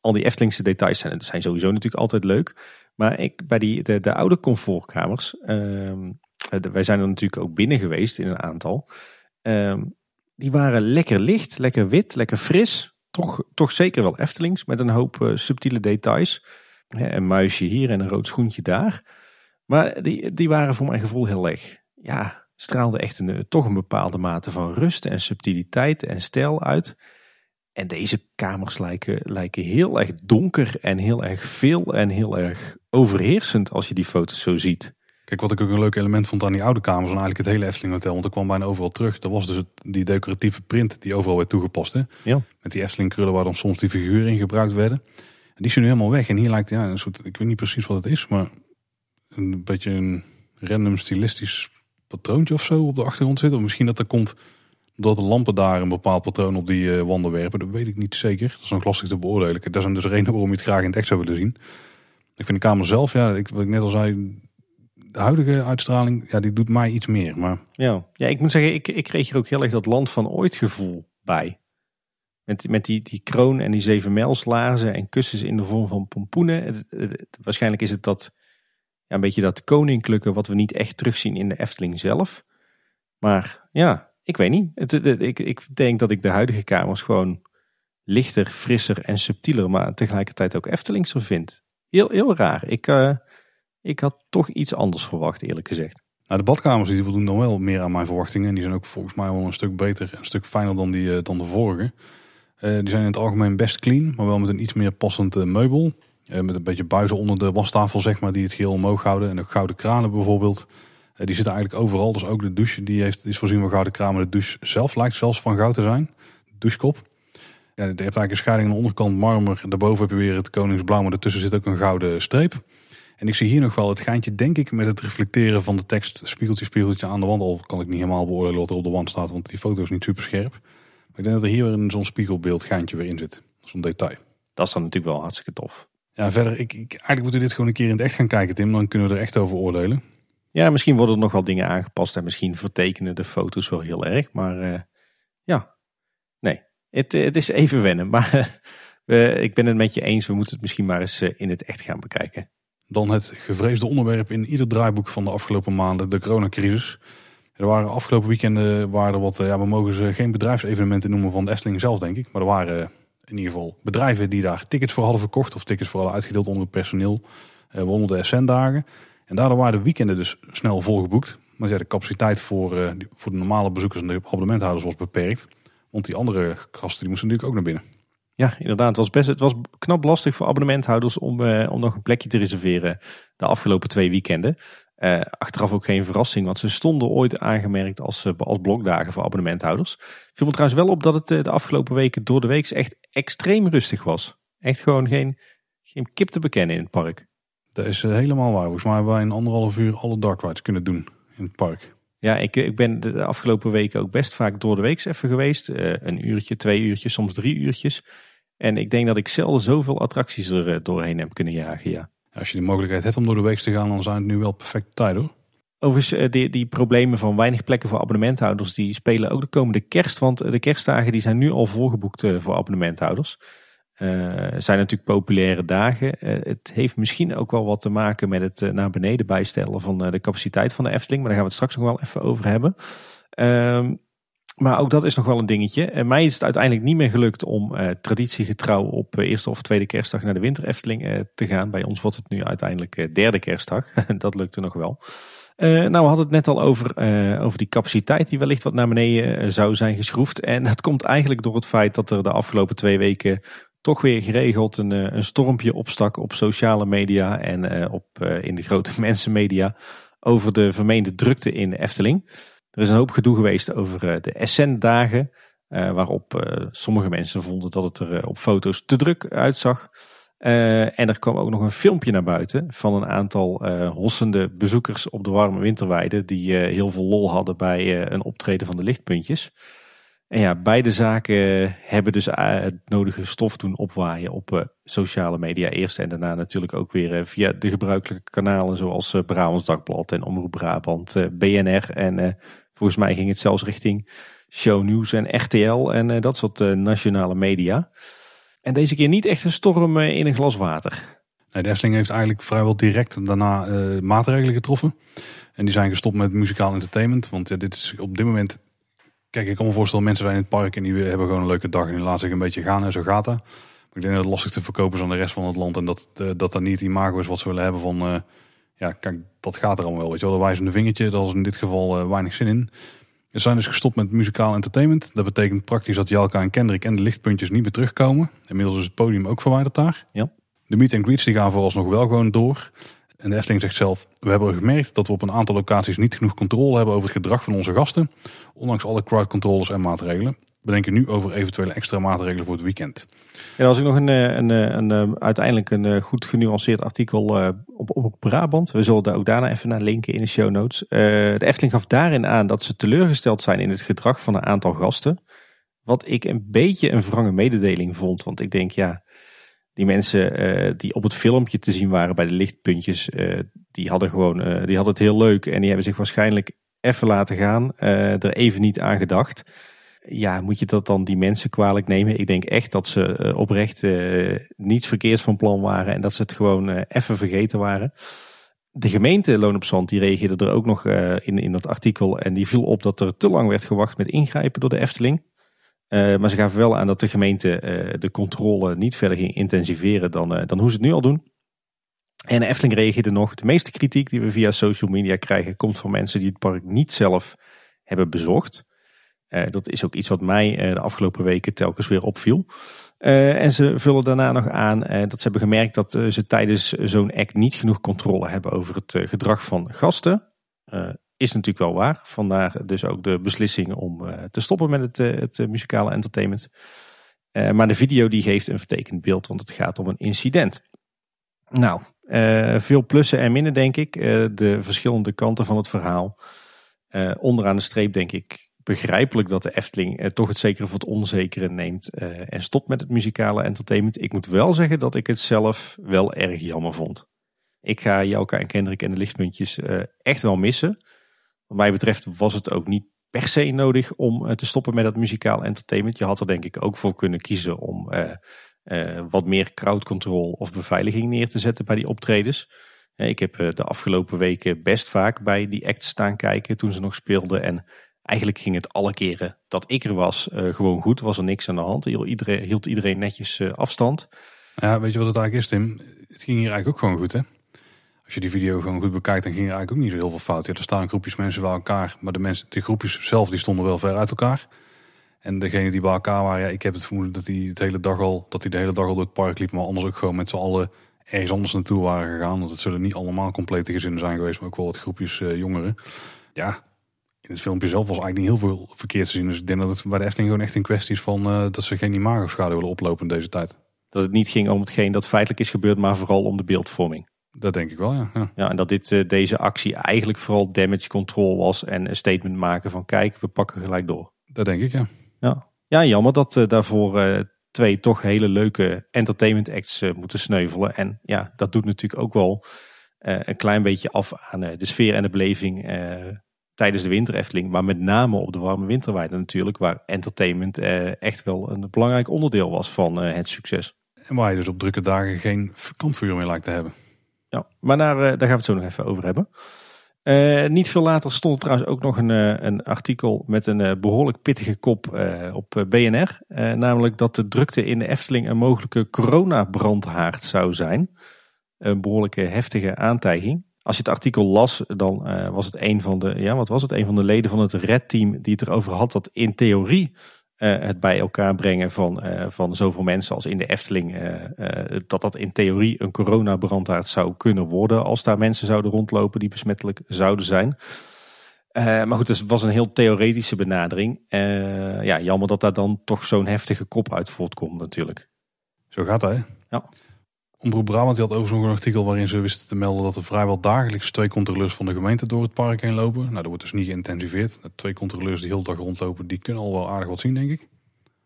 al die Eftelingse details zijn, zijn sowieso natuurlijk altijd leuk. Maar ik, bij die, de, de oude comfortkamers, uh, wij zijn er natuurlijk ook binnen geweest in een aantal. Uh, die waren lekker licht, lekker wit, lekker fris. Toch, toch zeker wel Eftelings met een hoop uh, subtiele details. een muisje hier en een rood schoentje daar. Maar die, die waren voor mijn gevoel heel erg, ja, straalde echt een, toch een bepaalde mate van rust en subtiliteit en stijl uit. En deze kamers lijken, lijken heel erg donker en heel erg veel en heel erg overheersend als je die foto's zo ziet. Kijk, wat ik ook een leuk element vond aan die oude kamers en eigenlijk het hele Efteling Hotel, want er kwam bijna overal terug. Dat was dus het, die decoratieve print die overal werd toegepast. Hè? Ja. Met die Efteling krullen waar dan soms die figuren in gebruikt werden. En die zijn nu helemaal weg. En hier lijkt, ja, een soort, ik weet niet precies wat het is, maar een beetje een random stilistisch patroontje of zo op de achtergrond zit. Of misschien dat er komt dat de lampen daar een bepaald patroon op die uh, wanden werpen, dat weet ik niet zeker. Dat is nog lastig te beoordelen. Dat zijn dus redenen waarom je het graag in het echt zou willen zien. Ik vind de kamer zelf, ja, ik, wat ik net al zei, de huidige uitstraling, ja, die doet mij iets meer. Maar... Ja. ja, ik moet zeggen, ik, ik kreeg hier ook heel erg dat land van ooit gevoel bij. Met, met die, die kroon en die zeven mijlslaarzen en kussens in de vorm van pompoenen. Het, waarschijnlijk is het dat, ja, een beetje dat koninklijke wat we niet echt terugzien in de Efteling zelf. Maar ja, ik weet niet. Ik, ik denk dat ik de huidige kamers gewoon lichter, frisser en subtieler, maar tegelijkertijd ook Eftelingser vind. Heel, heel raar. Ik, uh, ik had toch iets anders verwacht, eerlijk gezegd. Nou, de badkamers die voldoen dan wel meer aan mijn verwachtingen. En die zijn ook volgens mij wel een stuk beter, een stuk fijner dan, die, uh, dan de vorige. Uh, die zijn in het algemeen best clean, maar wel met een iets meer passend meubel. met een beetje buizen onder de wastafel, zeg maar, die het geheel omhoog houden. En ook gouden kranen bijvoorbeeld. Eh, die zitten eigenlijk overal. Dus ook de douche die heeft, is voorzien van gouden. Maar de douche zelf lijkt zelfs van goud te zijn. De douchekop. Ja, je hebt eigenlijk een scheiding aan de onderkant marmer. Daarboven heb je weer het koningsblauw. Maar ertussen zit ook een gouden streep. En ik zie hier nog wel het geintje, denk ik, met het reflecteren van de tekst. Spiegeltje, spiegeltje aan de wand. Al kan ik niet helemaal beoordelen wat er op de wand staat. Want die foto is niet super scherp. Maar ik denk dat er hier weer zo'n spiegelbeeld geintje weer in zit. Zo'n detail. Dat is dan natuurlijk wel hartstikke tof. Ja, verder, ik, ik, eigenlijk moeten we dit gewoon een keer in het echt gaan kijken, Tim. Dan kunnen we er echt over oordelen. Ja, misschien worden er nog wel dingen aangepast en misschien vertekenen de foto's wel heel erg. Maar uh, ja, nee, het, het is even wennen. Maar uh, ik ben het met je eens, we moeten het misschien maar eens uh, in het echt gaan bekijken. Dan het gevreesde onderwerp in ieder draaiboek van de afgelopen maanden, de coronacrisis. Er waren afgelopen weekenden waren er wat, ja, we mogen ze geen bedrijfsevenementen noemen van de Efteling zelf, denk ik. Maar er waren in ieder geval bedrijven die daar tickets voor hadden verkocht of tickets voor hadden uitgedeeld onder het personeel. waaronder de SN-dagen. En daardoor waren de weekenden dus snel volgeboekt. Maar ja, de capaciteit voor, uh, voor de normale bezoekers en de abonnementhouders was beperkt. Want die andere gasten die moesten natuurlijk ook naar binnen. Ja, inderdaad. Het was, best, het was knap lastig voor abonnementhouders om, uh, om nog een plekje te reserveren de afgelopen twee weekenden. Uh, achteraf ook geen verrassing, want ze stonden ooit aangemerkt als, als blokdagen voor abonnementhouders. Viel me trouwens wel op dat het de afgelopen weken door de week echt extreem rustig was. Echt gewoon geen, geen kip te bekennen in het park. Dat is eh, helemaal waar. Volgens mij hebben wij in anderhalf uur alle dark rides kunnen doen in het park. Ja, ik, ik ben de afgelopen weken ook best vaak door de week even geweest. Uh, een uurtje, twee uurtjes, soms drie uurtjes. En ik denk dat ik zelden zoveel attracties er uh, doorheen heb kunnen jagen, ja. Als je de mogelijkheid hebt om door de week te gaan, dan zijn het nu wel perfecte tijd hoor. Overigens, die, die problemen van weinig plekken voor abonnementhouders, die spelen ook de komende kerst. Want de kerstdagen die zijn nu al volgeboekt voor abonnementhouders. Uh, zijn natuurlijk populaire dagen. Uh, het heeft misschien ook wel wat te maken met het uh, naar beneden bijstellen van de capaciteit van de Efteling. Maar daar gaan we het straks nog wel even over hebben. Ehm, maar ook dat is nog wel een dingetje. En mij is het uiteindelijk niet meer gelukt om traditiegetrouw op eerste of tweede kerstdag naar de winter Efteling te gaan. Bij ons wordt het nu uiteindelijk derde kerstdag. dat lukte nog wel. nou, we hadden het net al over, over die capaciteit die wellicht wat naar beneden zou zijn geschroefd. En dat komt eigenlijk door het feit dat er de afgelopen twee weken toch weer geregeld een, eh, een stormpje opstak op sociale media en uh, op, uh, in de grote mensenmedia over de vermeende drukte in Efteling. Er is een hoop gedoe geweest over de Essent-dagen, waarop sommige mensen vonden dat het er op foto's te druk uitzag. en er kwam ook nog een filmpje naar buiten van een aantal hossende bezoekers op de warme winterweide. Die heel veel lol hadden bij een optreden van de lichtpuntjes. En ja, beide zaken hebben dus het nodige stof doen opwaaien op sociale media eerst. En daarna natuurlijk ook weer via de gebruikelijke kanalen zoals Brabants Dagblad en Omroep Brabant, BNR. En volgens mij ging het zelfs richting shownieuws en RTL en dat soort nationale media. En deze keer niet echt een storm in een glas water. Nee, de heeft eigenlijk vrijwel direct daarna maatregelen getroffen. En die zijn gestopt met muzikaal entertainment. Want ja, dit is op dit moment... Kijk, ik kan me voorstellen, mensen zijn in het park en die hebben gewoon een leuke dag. En die laten zich een beetje gaan en zo gaat dat. Maar ik denk dat het lastig te verkopen is aan de rest van het land. En dat dat, dat niet die imago is wat ze willen hebben van... ja, kijk, dat gaat er allemaal wel. Weet je wel, de wijzende vingertje, daar is in dit geval weinig zin in. We zijn dus gestopt met muzikaal entertainment. Dat betekent praktisch dat Jalka en Kendrick en de lichtpuntjes niet meer terugkomen. Inmiddels is het podium ook verwijderd daar. Ja. De meet and greets die gaan vooralsnog wel gewoon door. En de Efteling zegt zelf, we hebben gemerkt dat we op een aantal locaties niet genoeg controle hebben over het gedrag van onze gasten. Ondanks alle crowd controllers en maatregelen. We denken nu over eventuele extra maatregelen voor het weekend. Ja, als ik nog een, eh, een, eh, een, een, eh, uiteindelijk een goed genuanceerd artikel op, op Brabant. We zullen daar ook daarna even naar linken in de show notes. de Efteling gaf daarin aan dat ze teleurgesteld zijn in het gedrag van een aantal gasten. Wat ik een beetje een wrange mededeling vond. Want ik denk, ja, die mensen die op het filmpje te zien waren bij de lichtpuntjes, die hadden gewoon, die hadden het heel leuk. En die hebben zich waarschijnlijk even laten gaan, er even niet aan gedacht ja, moet je dat dan die mensen kwalijk nemen? Ik denk echt dat ze uh, oprecht uh, niets verkeerds van plan waren en dat ze het gewoon even vergeten waren. De gemeente Loon op Zand die reageerde er ook nog in, in dat artikel en die viel op dat er te lang werd gewacht met ingrijpen door de Efteling. maar ze gaven wel aan dat de gemeente de controle niet verder ging intensiveren dan, dan hoe ze het nu al doen. En de Efteling reageerde nog. De meeste kritiek die we via social media krijgen komt van mensen die het park niet zelf hebben bezocht. Uh, dat is ook iets wat mij uh, de afgelopen weken telkens weer opviel. Uh, en ze vullen daarna nog aan dat ze hebben gemerkt dat ze tijdens zo'n act niet genoeg controle hebben over het gedrag van gasten. is natuurlijk wel waar. Vandaar dus ook de beslissing om te stoppen met het, het muzikale entertainment. maar de video die geeft een vertekend beeld, want het gaat om een incident. Nou, veel plussen en minnen denk ik. de verschillende kanten van het verhaal. onderaan de streep denk ik begrijpelijk dat de Efteling eh, toch het zekere voor het onzekere neemt eh, en stopt met het muzikale entertainment. Ik moet wel zeggen dat ik het zelf wel erg jammer vond. Ik ga Jouka en Kendrick en de lichtpuntjes eh, echt wel missen. Wat mij betreft was het ook niet per se nodig om eh, te stoppen met het muzikaal entertainment. Je had er denk ik ook voor kunnen kiezen om eh, eh, wat meer crowd control of beveiliging neer te zetten bij die optredens. Ik heb de afgelopen weken best vaak bij die acts staan kijken toen ze nog speelden. En Eigenlijk ging het alle keren dat ik er was gewoon goed. Was er niks aan de hand. Iedereen, hield iedereen netjes afstand. Ja, weet je wat het eigenlijk is Tim? Het ging hier eigenlijk ook gewoon goed hè? Als je die video gewoon goed bekijkt dan ging er eigenlijk ook niet zo heel veel fout. Er staan groepjes mensen bij elkaar. Maar de, mensen, de groepjes zelf die stonden wel ver uit elkaar. En degene die bij elkaar waren, ja, ik heb het vermoeden dat hij het hele dag al, dat de hele dag al door het park liep, maar anders ook gewoon met z'n allen ergens anders naartoe waren gegaan. Want het zullen niet allemaal complete gezinnen zijn geweest, maar ook wel wat groepjes uh, jongeren. Ja, in het filmpje zelf was eigenlijk niet heel veel verkeerd te zien. Dus ik denk dat het bij de Efteling gewoon echt een kwestie is van uh, dat ze geen imago-schade willen oplopen in deze tijd. Dat het niet ging om hetgeen dat feitelijk is gebeurd, maar vooral om de beeldvorming. Dat denk ik wel, ja. Ja, ja en dat dit, uh, deze actie eigenlijk vooral damage control was en een statement maken van kijk, we pakken gelijk door. Dat denk ik, ja. Ja, ja jammer dat uh, daarvoor twee toch hele leuke entertainment acts moeten sneuvelen. En ja, dat doet natuurlijk ook wel een klein beetje af aan de sfeer en de beleving tijdens de winter Efteling. Maar met name op de warme winterweide natuurlijk. Waar entertainment eh, echt wel een belangrijk onderdeel was van eh, het succes. En waar je dus op drukke dagen geen kampvuur meer lijkt te hebben. Ja, maar daar, eh, daar gaan we het zo nog even over hebben. Niet veel later stond trouwens ook nog een, een artikel met een behoorlijk pittige kop op BNR. namelijk dat de drukte in de Efteling een mogelijke coronabrandhaard zou zijn. Een behoorlijke heftige aantijging. Als je het artikel las, dan was het een van de, ja, wat was het? Een van de leden van het Red-team die het erover had dat in theorie het bij elkaar brengen van, uh, van zoveel mensen als in de Efteling, dat dat in theorie een coronabrandhaard zou kunnen worden als daar mensen zouden rondlopen die besmettelijk zouden zijn. maar goed, het was een heel theoretische benadering. ja, jammer dat daar dan toch zo'n heftige kop uit voortkomt natuurlijk. Zo gaat dat, hè? Ja. Omroep Brabant had overigens een artikel waarin ze wisten te melden dat er vrijwel dagelijks twee controleurs van de gemeente door het park heen lopen. Nou, dat wordt dus niet geïntensiveerd. De twee controleurs die heel dag rondlopen, die kunnen al wel aardig wat zien, denk ik.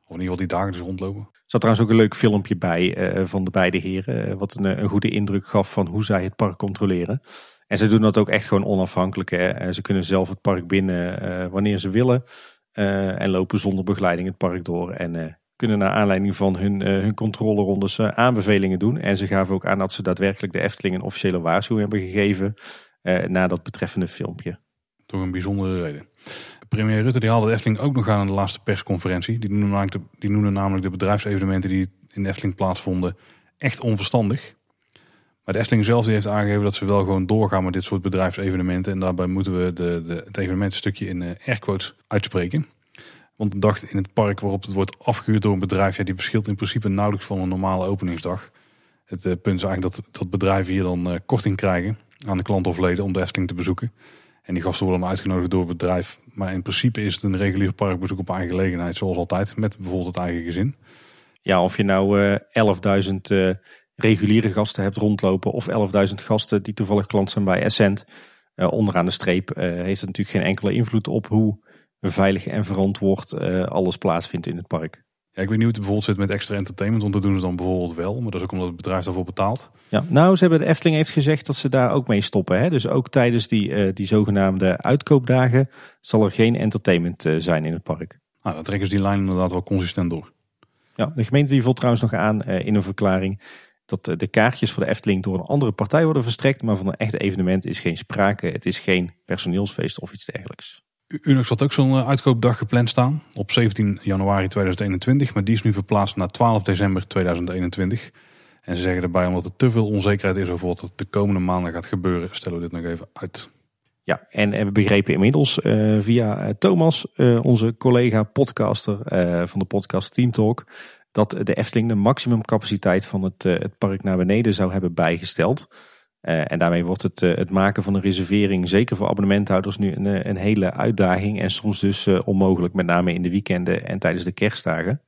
Of in ieder geval die dagelijks rondlopen. Er zat trouwens ook een leuk filmpje bij uh, van de beide heren. Uh, wat een, een, goede indruk gaf van hoe zij het park controleren. En ze doen dat ook echt gewoon onafhankelijk. Hè. Ze kunnen zelf het park binnen wanneer ze willen. en lopen zonder begeleiding het park door. En kunnen naar aanleiding van hun, uh, hun controlerondes uh, aanbevelingen doen. En ze gaven ook aan dat ze daadwerkelijk de Efteling een officiële waarschuwing hebben gegeven uh, na dat betreffende filmpje. Toch een bijzondere reden. Premier Rutte die haalde de Efteling ook nog aan in de laatste persconferentie. Die noemde namelijk de, die noemde namelijk de bedrijfsevenementen die in de Efteling plaatsvonden echt onverstandig. Maar de Efteling zelf die heeft aangegeven dat ze wel gewoon doorgaan met dit soort bedrijfsevenementen. En daarbij moeten we de, de, het evenementenstukje in airquotes uitspreken. Want de dag in het park waarop het wordt afgehuurd door een bedrijf, ja, die verschilt in principe nauwelijks van een normale openingsdag. Het uh, punt is eigenlijk dat, dat bedrijven hier dan uh, korting krijgen aan de klant of leden om de Efteling te bezoeken. En die gasten worden dan uitgenodigd door het bedrijf. Maar in principe is het een regulier parkbezoek op eigen gelegenheid, zoals altijd, met bijvoorbeeld het eigen gezin. Ja, of je nou uh, 11.000 reguliere gasten hebt rondlopen of 11.000 gasten die toevallig klant zijn bij Essent. onderaan de streep heeft het natuurlijk geen enkele invloed op hoe veilig en verantwoord uh, alles plaatsvindt in het park. Ja, ik weet niet hoe het bijvoorbeeld zit met extra entertainment, want dat doen ze dan bijvoorbeeld wel. Maar dat is ook omdat het bedrijf daarvoor betaalt. Ja, nou, ze hebben de Efteling heeft gezegd dat ze daar ook mee stoppen. Hè? Dus ook tijdens die, uh, die zogenaamde uitkoopdagen zal er geen entertainment uh, zijn in het park. Nou, dan trekken ze die lijn inderdaad wel consistent door. Ja, de gemeente die vult trouwens nog aan in een verklaring dat de kaartjes voor de Efteling door een andere partij worden verstrekt. Maar van een echt evenement is geen sprake. Het is geen personeelsfeest of iets dergelijks. Unox had ook zo'n eh, uitkoopdag gepland staan op 17 januari 2021, maar die is nu verplaatst naar 12 december 2021. En ze zeggen erbij, omdat er te veel onzekerheid is over wat er de komende maanden gaat gebeuren, stellen we dit nog even uit. Ja, en we begrepen inmiddels uh, via eh, Thomas, onze collega podcaster van de podcast Team Talk, dat de Efteling de maximumcapaciteit van het, het park naar beneden zou hebben bijgesteld. Uh, en daarmee wordt het, uh, het maken van een reservering, zeker voor abonnementhouders, nu een, eh, een hele uitdaging. En soms dus onmogelijk, met name in de weekenden en tijdens de kerstdagen.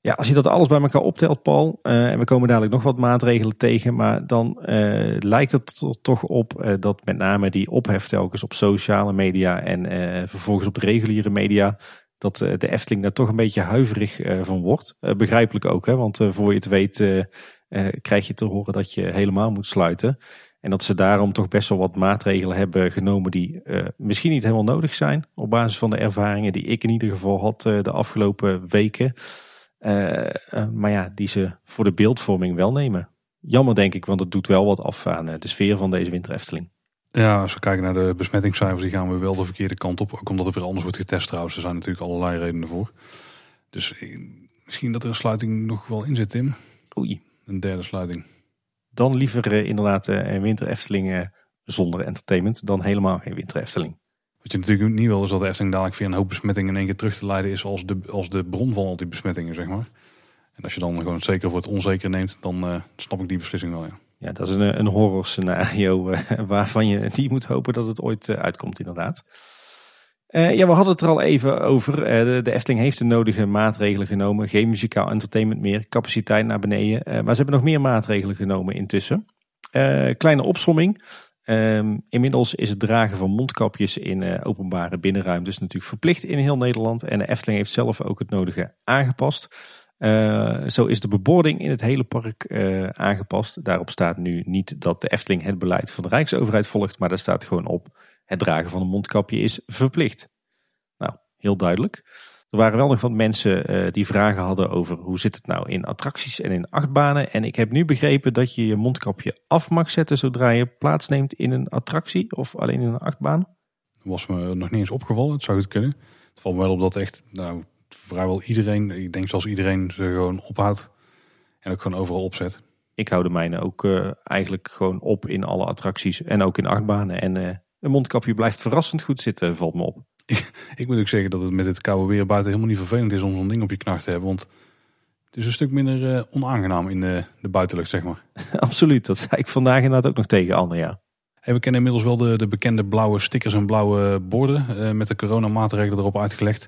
Ja, als je dat alles bij elkaar optelt, Paul, en we komen dadelijk nog wat maatregelen tegen, maar dan lijkt het er toch op dat met name die ophef telkens op sociale media en vervolgens op de reguliere media, dat de Efteling daar toch een beetje huiverig van wordt. begrijpelijk ook, hè, want voor je het weet uh, krijg je te horen dat je helemaal moet sluiten. En dat ze daarom toch best wel wat maatregelen hebben genomen die uh, misschien niet helemaal nodig zijn. Op basis van de ervaringen die ik in ieder geval had uh, de afgelopen weken. maar ja, die ze voor de beeldvorming wel nemen. Jammer denk ik, want het doet wel wat af aan de sfeer van deze winter Efteling. Ja, als we kijken naar de besmettingscijfers, die gaan we wel de verkeerde kant op. Ook omdat er weer anders wordt getest trouwens. Er zijn natuurlijk allerlei redenen voor. Dus misschien dat er een sluiting nog wel in zit, Tim. Oei een derde sluiting. Dan liever inderdaad een winter Efteling zonder entertainment dan helemaal geen winter Efteling. Wat je natuurlijk niet wil is dat de Efteling dadelijk via een hoop besmettingen in één keer terug te leiden is als de, als de bron van al die besmettingen, zeg maar. En als je dan gewoon het zeker voor het onzeker neemt, dan snap ik die beslissing wel, ja. Ja, dat is een, een horror scenario waarvan je niet moet hopen dat het ooit uitkomt, inderdaad. Uh, ja, we hadden het er al even over. Uh, de, Efteling heeft de nodige maatregelen genomen. Geen muzikaal entertainment meer, capaciteit naar beneden. Uh, maar ze hebben nog meer maatregelen genomen intussen. kleine opsomming. Ehm, inmiddels is het dragen van mondkapjes in openbare binnenruimtes natuurlijk verplicht in heel Nederland. En de Efteling heeft zelf ook het nodige aangepast. zo is de bebording in het hele park aangepast. Daarop staat nu niet dat de Efteling het beleid van de Rijksoverheid volgt, maar daar staat gewoon op het dragen van een mondkapje is verplicht. Nou, heel duidelijk. Er waren wel nog wat mensen uh, die vragen hadden over hoe zit het nou in attracties en in achtbanen. En ik heb nu begrepen dat je je mondkapje af mag zetten zodra je plaatsneemt in een attractie of alleen in een achtbaan. Dat was me nog niet eens opgevallen, het zou het kunnen. Het valt me wel op dat echt nou, vrijwel iedereen, ik denk zoals iedereen ze gewoon ophoudt en ook gewoon overal opzet. Ik hou de mijne ook uh, eigenlijk gewoon op in alle attracties en ook in achtbanen. En uh, een mondkapje blijft verrassend goed zitten, valt me op. Ik, moet ook zeggen dat het met het koude weer buiten helemaal niet vervelend is om zo'n ding op je knar te hebben. Want het is een stuk minder uh, onaangenaam in de, de, buitenlucht, zeg maar. Absoluut, dat zei ik vandaag inderdaad ook nog tegen Anne, ja. we kennen inmiddels wel de, de bekende blauwe stickers en blauwe borden uh, met de coronamaatregelen erop uitgelegd.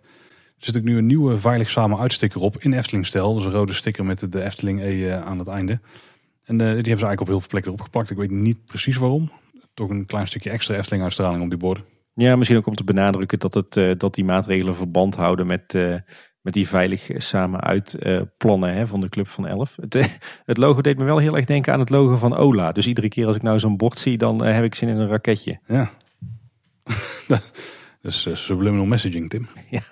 Er zit ook nu een nieuwe veilig samen uitsticker op in Efteling-stijl. Dus een rode sticker met de Efteling E uh, aan het einde. En die hebben ze eigenlijk op heel veel plekken erop geplakt. Ik weet niet precies waarom. Toch een klein stukje extra Efteling-uitstraling op die borden. Ja, misschien ook om te benadrukken dat, het, dat die maatregelen verband houden met, met die veilig samen uit plannen hè, van de Club van Elf. Het, het, logo deed me wel heel erg denken aan het logo van Ola. Dus iedere keer als ik nou zo'n bord zie, dan heb ik zin in een raketje. Ja. dus uh, subliminal messaging, Tim. Ja.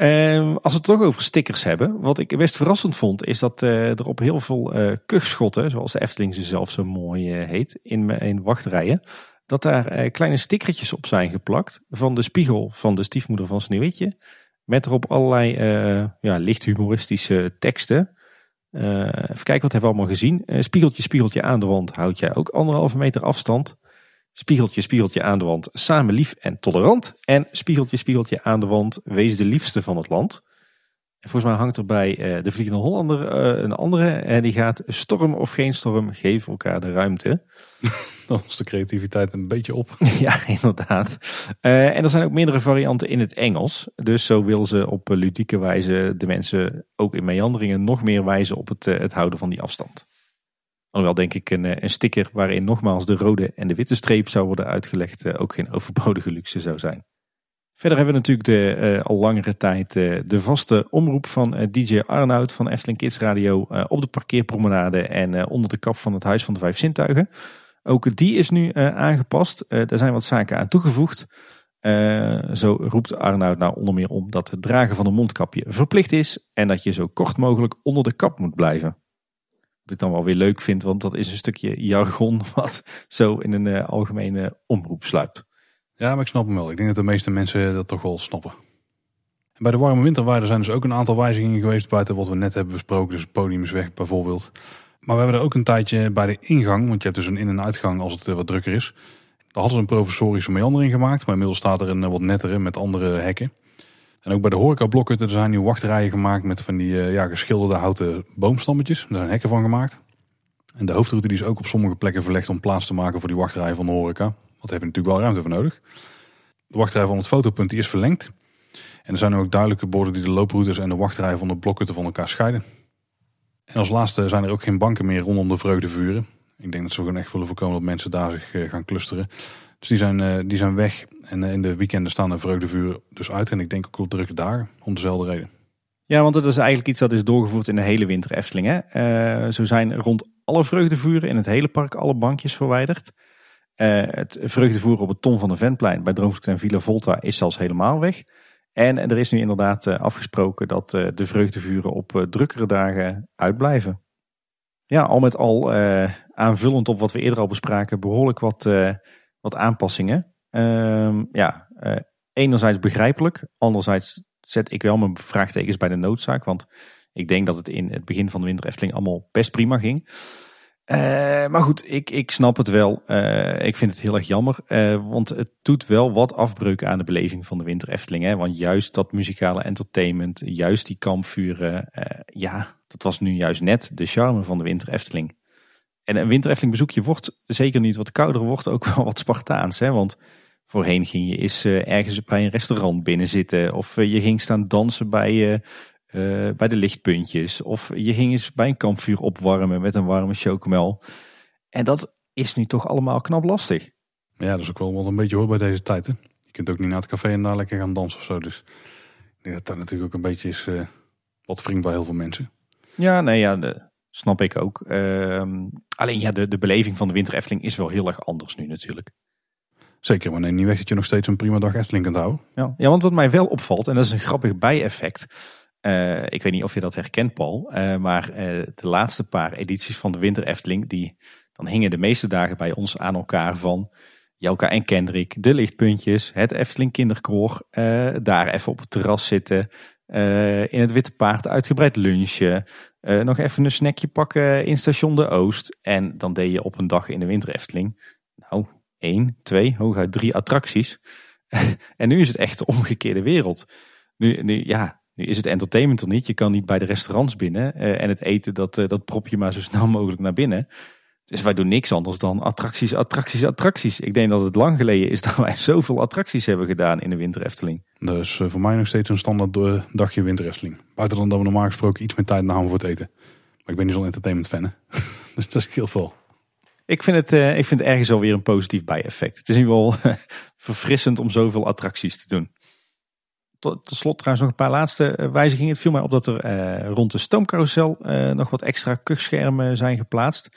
Um, als we het toch over stickers hebben. Wat ik best verrassend vond, is dat uh, er op heel veel uh, kuchschotten, zoals de Efteling ze zelf zo mooi heet, in, in wachtrijen, dat daar kleine stickertjes op zijn geplakt van de spiegel van de stiefmoeder van Sneeuwwitje. Met erop allerlei ja, licht humoristische teksten. even kijken, wat hebben we allemaal gezien? spiegeltje, spiegeltje aan de wand, houd jij ook anderhalve meter afstand. Spiegeltje, spiegeltje aan de wand, samen lief en tolerant. En spiegeltje, spiegeltje aan de wand, wees de liefste van het land. En volgens mij hangt er bij uh, de Vliegende Hollander uh, een andere. En die gaat storm of geen storm, geef elkaar de ruimte. Dan is de creativiteit een beetje op. ja, inderdaad. Uh, en er zijn ook meerdere varianten in het Engels. Dus zo wil ze op ludieke wijze de mensen ook in meanderingen nog meer wijzen op het, het houden van die afstand. Alhoewel denk ik een, eh, een sticker waarin nogmaals de rode en de witte streep zou worden uitgelegd eh, ook geen overbodige luxe zou zijn. Verder hebben we natuurlijk de, uh, al langere tijd de vaste omroep van DJ Arnoud van Efteling Kids Radio op de parkeerpromenade en onder de kap van het Huis van de Vijf Zintuigen. Ook die is nu aangepast. er zijn wat zaken aan toegevoegd. zo roept Arnoud nou onder meer om dat het dragen van een mondkapje verplicht is en dat je zo kort mogelijk onder de kap moet blijven. Wat ik dan wel weer leuk vind, want dat is een stukje jargon wat zo in een uh, algemene omroep sluipt. Ja, maar ik snap hem wel. Ik denk dat de meeste mensen dat toch wel snappen. En bij de warme winterwaarden zijn dus ook een aantal wijzigingen geweest buiten wat we net hebben besproken. Dus podiumsweg bijvoorbeeld. Maar we hebben er ook een tijdje bij de ingang, want je hebt dus een in- en uitgang als het wat drukker is. Daar hadden ze een professorische meandering gemaakt, maar inmiddels staat er een wat nettere met andere hekken. En ook bij de horecablokken zijn nu wachtrijen gemaakt met van die uh, ja, geschilderde houten boomstammetjes. Daar zijn hekken van gemaakt. En de hoofdroute die is ook op sommige plekken verlegd om plaats te maken voor die wachtrijen van de horeca. Want daar heb je natuurlijk wel ruimte voor nodig. De wachtrij van het fotopunt die is verlengd. En er zijn ook duidelijke borden die de looproutes en de wachtrijen van de blokhutten van elkaar scheiden. En als laatste zijn er ook geen banken meer rondom de vreugdevuren. Ik denk dat ze gewoon echt willen voorkomen dat mensen daar zich eh, gaan clusteren. Dus die zijn, uh, die zijn weg. En uh, in de weekenden staan de vreugdevuren dus uit. En ik denk ook op drukke dagen, om dezelfde reden. Ja, want dat is eigenlijk iets dat is doorgevoerd in de hele winter Efteling. Hè? Uh, zo zijn rond alle vreugdevuren in het hele park alle bankjes verwijderd. het vreugdevoer op het Tom van de Ventplein bij Droomvlucht en Villa Volta is zelfs helemaal weg. En er is nu inderdaad afgesproken dat de vreugdevuren op drukkere dagen uitblijven. Ja, al met al aanvullend op wat we eerder al bespraken, behoorlijk wat wat aanpassingen. Um, ja, uh, enerzijds begrijpelijk, anderzijds zet ik wel mijn vraagtekens bij de noodzaak. Want ik denk dat het in het begin van de winter Efteling allemaal best prima ging. Uh, maar goed, ik, ik snap het wel. Uh, ik vind het heel erg jammer. Want het doet wel wat afbreuk aan de beleving van de winter Efteling. Hè? Want juist dat muzikale entertainment, juist die kampvuren. ja, dat was nu juist net de charme van de winter Efteling. En een winter Efteling bezoekje wordt zeker niet wat kouder, wordt ook wel wat Spartaans. Hè? Want voorheen ging je eens uh, ergens bij een restaurant binnen zitten. Of uh, je ging staan dansen bij, uh, bij de lichtpuntjes. Of je ging eens bij een kampvuur opwarmen met een warme chocomel. En dat is nu toch allemaal knap lastig. Ja, dat is ook wel wat een beetje hoor bij deze tijd. Hè? Je kunt ook niet naar het café en daar lekker gaan dansen of zo. Dus ik denk dat dat natuurlijk ook een beetje is wat vriend bij heel veel mensen. Ja, nee, ja, de, Snap ik ook. Uh, alleen ja, de, de beleving van de winter Efteling is wel heel erg anders nu natuurlijk. Zeker, maar neem niet weg dat je nog steeds een prima dag Efteling kunt houden. Ja, ja want wat mij wel opvalt, en dat is een grappig bijeffect. Uh, ik weet niet of je dat herkent, Paul. Uh, maar uh, de laatste paar edities van de winter Efteling, die, dan hingen de meeste dagen bij ons aan elkaar van Jelka en Kendrick, de lichtpuntjes, het Efteling kinderkoor, daar even op het terras zitten, in het Witte Paard uitgebreid lunchen, uh, nog even een snackje pakken in station De Oost. En dan deed je op een dag in de winter Efteling. Nou, één, twee, hooguit drie attracties. en nu is het echt de omgekeerde wereld. Nu, nu, ja, nu is het entertainment er niet. Je kan niet bij de restaurants binnen. Uh, en het eten, dat, dat prop je maar zo snel mogelijk naar binnen. Dus wij doen niks anders dan attracties, attracties, attracties. Ik denk dat het lang geleden is dat wij zoveel attracties hebben gedaan in de winter Efteling. Is eh, voor mij nog steeds een standaard eh, dagje winter Efteling. Buiten dan dat we normaal gesproken iets meer tijd namen voor het eten. Maar ik ben niet zo'n entertainment fan. Dus dat scheelt wel. Ik vind het, uh, ik vind het ergens alweer een positief bijeffect. Het is in ieder geval verfrissend om zoveel attracties te doen. Tot, tot, slot trouwens nog een paar laatste wijzigingen. Het viel mij op dat er uh, rond de stoomcarousel nog wat extra kuchschermen zijn geplaatst.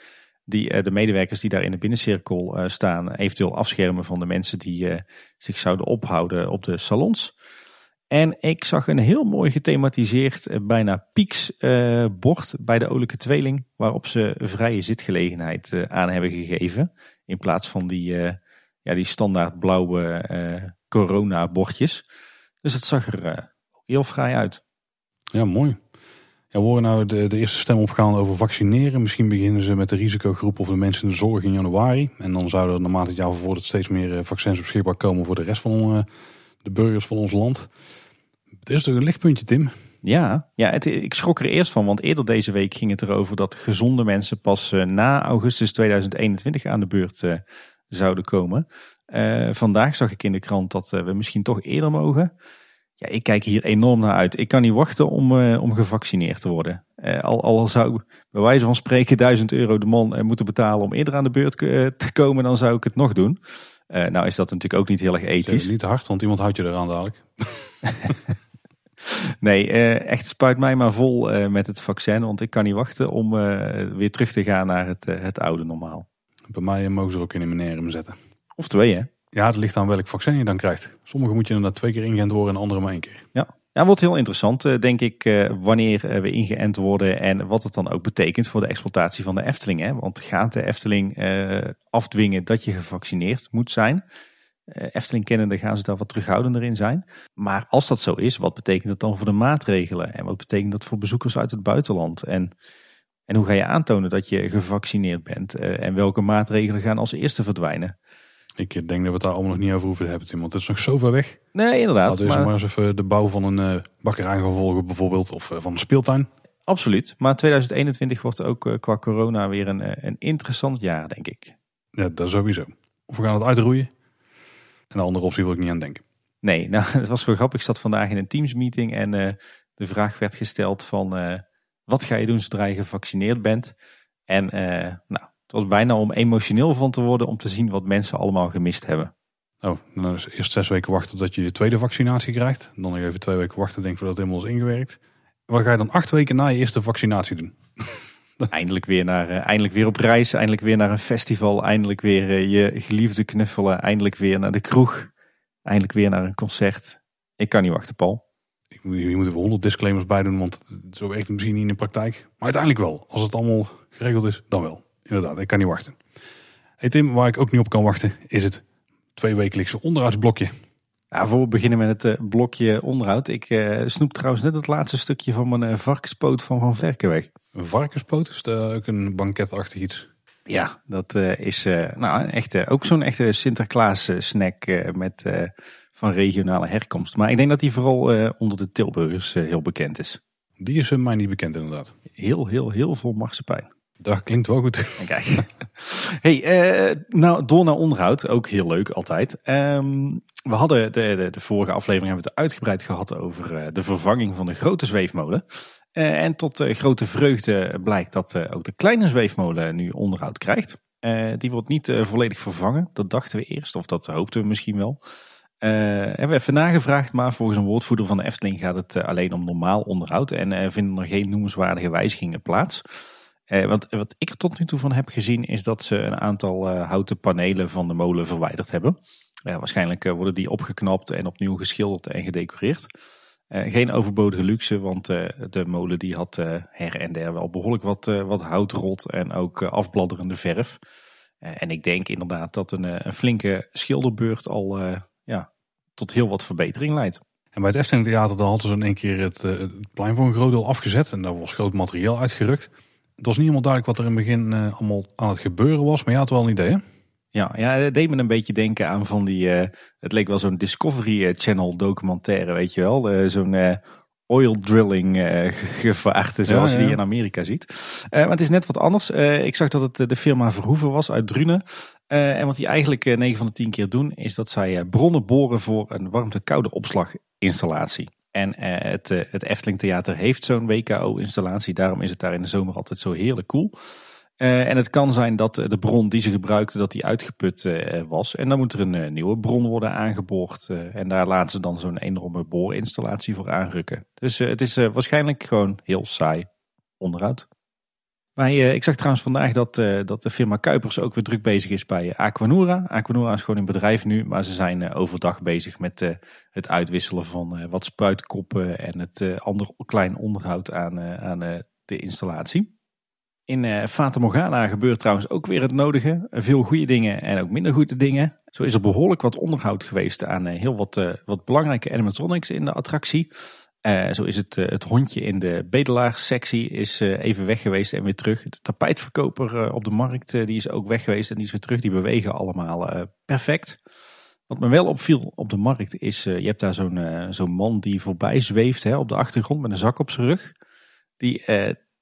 Die de medewerkers die daar in de binnencirkel staan eventueel afschermen van de mensen die zich zouden ophouden op de salons. En ik zag een heel mooi gethematiseerd, eh, bijna pieks uh, bord bij de Olijke Tweeling. Waarop ze vrije zitgelegenheid uh, aan hebben gegeven. In plaats van die, uh, ja, die standaard blauwe corona bordjes. Dus het zag er heel vrij uit. Ja, mooi. We horen nou de, de eerste stem opgaan over vaccineren. Misschien beginnen ze met de risicogroep of de mensen in de zorg in januari. En dan zouden er naarmate het jaar vervordert steeds meer vaccins beschikbaar komen voor de rest van de burgers van ons land. Het is toch een lichtpuntje, Tim? Ja, ja het, ik schrok er eerst van, want eerder deze week ging het erover dat gezonde mensen pas uh, na augustus 2021 aan de beurt zouden komen. Vandaag zag ik in de krant dat we misschien toch eerder mogen. Ja, ik kijk hier enorm naar uit. Ik kan niet wachten om, om gevaccineerd te worden. al, al zou ik bij wijze van spreken 1000 euro de man moeten betalen om eerder aan de beurt te komen, dan zou ik het nog doen. nou is dat natuurlijk ook niet heel erg ethisch. niet te hard, want iemand houdt je eraan dadelijk. Nee, uh, echt spuit mij maar vol uh, met het vaccin. Want ik kan niet wachten om uh, weer terug te gaan naar het, het oude normaal. Bij mij mogen ze er ook in een meneer zetten. Of twee hè? Ja, het ligt aan welk vaccin je dan krijgt. Sommige moet je inderdaad twee keer ingeënt worden en andere maar één keer. Ja, ja wordt heel interessant denk ik wanneer we ingeënt worden. En wat het dan ook betekent voor de exploitatie van de Efteling. Hè? Want gaat de Efteling afdwingen dat je gevaccineerd moet zijn? Eh, Efteling kennende gaan ze daar wat terughoudender in zijn. Maar als dat zo is, wat betekent dat dan voor de maatregelen? En wat betekent dat voor bezoekers uit het buitenland? En, en hoe ga je aantonen dat je gevaccineerd bent? Eh, en welke maatregelen gaan als eerste verdwijnen? Ik denk dat we het daar allemaal nog niet over hoeven te hebben, Tim. Want het is nog zo ver weg. Nee, inderdaad. Laten we maar... maar eens even de bouw van een uh, bakkerij gaan volgen bijvoorbeeld. Of van een speeltuin. Absoluut. Maar 2021 wordt ook qua corona weer een, een interessant jaar, denk ik. Ja, dat sowieso. Of we gaan het uitroeien. En de andere optie wil ik niet aan denken. Nee, nou, het was wel grappig. Ik zat vandaag in een Teams meeting en uh, de vraag werd gesteld van uh, wat ga je doen zodra je gevaccineerd bent? En uh, nou, het was bijna om emotioneel van te worden om te zien wat mensen allemaal gemist hebben. Oh, dan is eerst zes weken wachten tot je je tweede vaccinatie krijgt. Dan nog even twee weken wachten, denk ik, voordat het helemaal is ingewerkt. Wat ga je dan acht weken na je eerste vaccinatie doen? eindelijk, weer naar, uh, eindelijk weer op reis, eindelijk weer naar een festival, eindelijk weer uh, je geliefde knuffelen, eindelijk weer naar de kroeg, eindelijk weer naar een concert. Ik kan niet wachten, Paul. Ik, je moet er honderd disclaimers bij doen, want zo werkt het misschien niet in de praktijk. Maar uiteindelijk wel. Als het allemaal geregeld is, dan wel. Inderdaad, ik kan niet wachten. Hey Tim, waar ik ook niet op kan wachten, is het twee wekelijkse onderhoudsblokje. Ja, voor we beginnen met het uh, blokje onderhoud. Ik snoep trouwens net het laatste stukje van mijn varkenspoot van Van Vlerken weg. Een varkenspoot? Is dat ook een banketachtig iets? Ja, dat uh, is nou, echt, ook zo'n echte Sinterklaas snack met, van regionale herkomst. Maar ik denk dat die vooral onder de Tilburgers heel bekend is. Die is mij niet bekend inderdaad. Heel, heel, heel veel marsepein. Dat klinkt wel goed. Hey, nou door naar onderhoud. Ook heel leuk altijd. Um, we hadden de, de, vorige aflevering hebben we het uitgebreid gehad over de vervanging van de grote zweefmolen. Uh, en tot grote vreugde blijkt dat ook de kleine zweefmolen nu onderhoud krijgt. die wordt niet volledig vervangen. Dat dachten we eerst, of dat hoopten we misschien wel. hebben we even nagevraagd, maar volgens een woordvoerder van de Efteling gaat het alleen om normaal onderhoud. En vinden er geen noemenswaardige wijzigingen plaats. Want wat ik er tot nu toe van heb gezien is dat ze een aantal houten panelen van de molen verwijderd hebben. waarschijnlijk worden die opgeknapt en opnieuw geschilderd en gedecoreerd. Uh, geen overbodige luxe, want de molen die had her en der wel behoorlijk wat, wat houtrot en ook afbladderende verf. en ik denk inderdaad dat een, een flinke schilderbeurt al ja, tot heel wat verbetering leidt. En bij het Efteling Theater hadden ze in één keer het, het, plein voor een groot deel afgezet en daar was groot materiaal uitgerukt. Het was niet helemaal duidelijk wat er in het begin allemaal aan het gebeuren was, maar je had wel een idee hè? Ja, ja, het deed me een beetje denken aan van die. Uh, het leek wel zo'n Discovery eh, Channel documentaire, weet je wel. Uh, zo'n oil drilling uh, gevaarte, zoals je die in Amerika ziet. maar het is net wat anders. ik zag dat het de firma Verhoeven was uit Drunen. en wat die eigenlijk 9 van de 10 keer doen, is dat zij bronnen boren voor een warmte-koude opslaginstallatie. En het, het Efteling Theater heeft zo'n WKO-installatie. Daarom is het daar in de zomer altijd zo heerlijk. Cool. en het kan zijn dat de bron die ze gebruikten, dat die uitgeput was. En dan moet er een nieuwe bron worden aangeboord. en daar laten ze dan zo'n enorme boorinstallatie voor aanrukken. Dus het is waarschijnlijk gewoon heel saai onderhoud. Wij, ik zag trouwens vandaag dat, dat de firma Kuipers ook weer druk bezig is bij Aquanura. Aquanura is gewoon in bedrijf nu, maar ze zijn overdag bezig met het uitwisselen van wat spruitkoppen en het ander klein onderhoud aan, aan de installatie. In Fata Morgana gebeurt trouwens ook weer het nodige. Veel goede dingen en ook minder goede dingen. Zo is er behoorlijk wat onderhoud geweest aan heel wat, wat belangrijke animatronics in de attractie. Zo is het, het hondje in de bedelaarssectie is even weg geweest en weer terug. De tapijtverkoper op de markt die is ook weg geweest en die is weer terug. Die bewegen allemaal perfect. Wat me wel opviel op de markt is, je hebt daar zo'n zo'n man die voorbij zweeft hè, op de achtergrond met een zak op zijn rug. Die,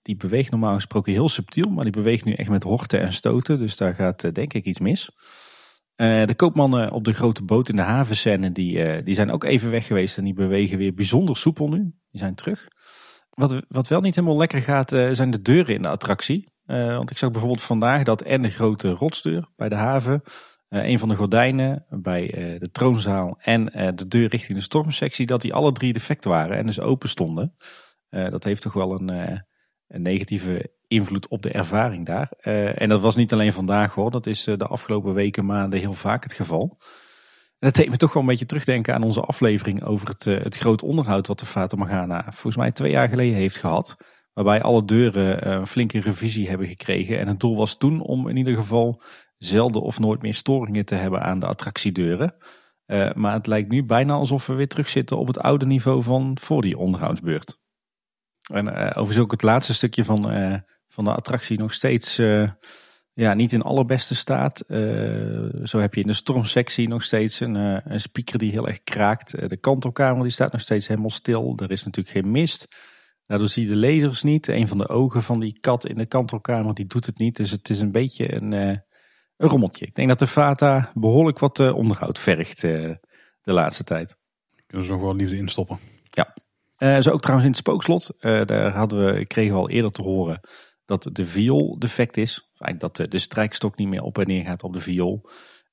die beweegt normaal gesproken heel subtiel, maar die beweegt nu echt met horten en stoten. Dus daar gaat eh, denk ik iets mis. Uh, de koopmannen op de grote boot in de havenscène, die, uh, die zijn ook even weg geweest en die bewegen weer bijzonder soepel nu. Die zijn terug. Wat, wat wel niet helemaal lekker gaat, uh, zijn de deuren in de attractie. want ik zag bijvoorbeeld vandaag dat en de grote rotsdeur bij de haven, een van de gordijnen bij de troonzaal en de deur richting de stormsectie, dat die alle drie defect waren en dus open stonden. dat heeft toch wel een een negatieve invloed op de ervaring daar. Uh, en dat was niet alleen vandaag hoor, dat is uh, de afgelopen weken, maanden heel vaak het geval. En dat deed me toch wel een beetje terugdenken aan onze aflevering over het, uh, het groot onderhoud wat de Fata Morgana volgens mij twee jaar geleden heeft gehad. Waarbij alle deuren een flinke revisie hebben gekregen. En het doel was toen om in ieder geval zelden of nooit meer storingen te hebben aan de attractiedeuren. maar het lijkt nu bijna alsof we weer terugzitten op het oude niveau van voor die onderhoudsbeurt. En uh, overigens ook het laatste stukje van, uh, van de attractie nog steeds uh, ja, niet in allerbeste staat. zo heb je in de stormsectie nog steeds een, een speaker die heel erg kraakt. de kantelkamer die staat nog steeds helemaal stil. Er is natuurlijk geen mist. Daardoor zie je de lasers niet. Een van de ogen van die kat in de kantelkamer die doet het niet. Dus het is een beetje een, een rommeltje. Ik denk dat de Fata behoorlijk wat onderhoud vergt de laatste tijd. Kunnen ze nog wel liefde instoppen. Ja. Uh, zo ook trouwens in het spookslot. Uh, daar hadden we, kregen we al eerder te horen dat de viool defect is. Eigenlijk dat de, strijkstok niet meer op en neer gaat op de viool.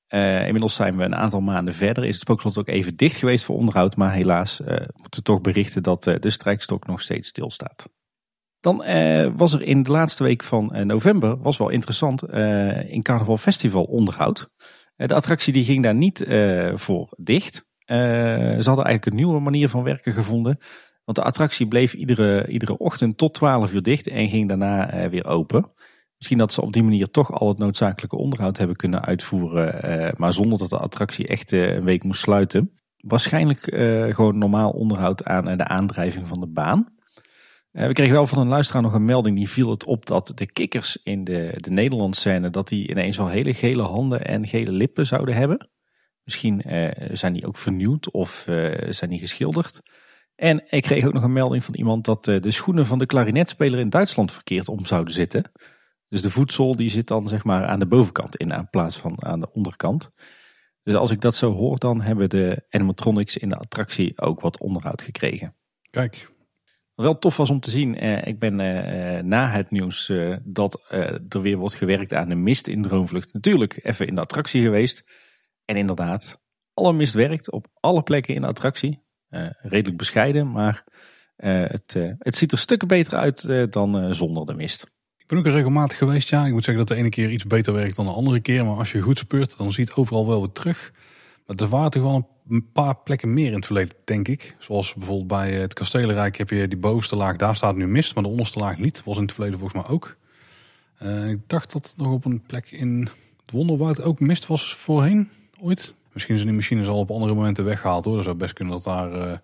Uh, inmiddels zijn we een aantal maanden verder. Is het spookslot ook even dicht geweest voor onderhoud. Maar helaas moeten toch berichten dat de strijkstok nog steeds stilstaat. Dan was er in de laatste week van november, was wel interessant, in Carnaval Festival onderhoud. de attractie die ging daar niet voor dicht. ze hadden eigenlijk een nieuwe manier van werken gevonden. Want de attractie bleef iedere, iedere ochtend tot 12 uur dicht en ging daarna eh, weer open. Misschien dat ze op die manier toch al het noodzakelijke onderhoud hebben kunnen uitvoeren, eh, maar zonder dat de attractie echt eh, een week moest sluiten. Waarschijnlijk gewoon normaal onderhoud aan de aandrijving van de baan. we kregen wel van een luisteraar nog een melding, die viel het op dat de kikkers in de, de Nederlandse scène, dat die ineens wel hele gele handen en gele lippen zouden hebben. Misschien zijn die ook vernieuwd of zijn die geschilderd. En ik kreeg ook nog een melding van iemand dat eh, de schoenen van de klarinetspeler in Duitsland verkeerd om zouden zitten. Dus de voedsel die zit dan zeg maar aan de bovenkant in, in plaats van aan de onderkant. Dus als ik dat zo hoor, dan hebben de animatronics in de attractie ook wat onderhoud gekregen. Kijk. Wat wel tof was om te zien, eh, ik ben eh, na het nieuws eh, dat eh, er weer wordt gewerkt aan de mist in Droomvlucht natuurlijk even in de attractie geweest. En inderdaad, alle mist werkt op alle plekken in de attractie. Eh, redelijk bescheiden, maar eh, het, eh, het ziet er stukken beter uit dan zonder de mist. Ik ben ook regelmatig geweest, ja. Ik moet zeggen dat de ene keer iets beter werkt dan de andere keer. Maar als je goed speurt, dan zie je het overal wel weer terug. Maar er waren toch wel een paar plekken meer in het verleden, denk ik. Zoals bijvoorbeeld bij het Kastelenrijk heb je die bovenste laag, daar staat nu mist, maar de onderste laag niet. Was in het verleden volgens mij ook. ik dacht dat nog op een plek in het Wonderwoud ook mist was voorheen, ooit. Misschien zijn die machines al op andere momenten weggehaald hoor. Dat zou best kunnen dat daar uh,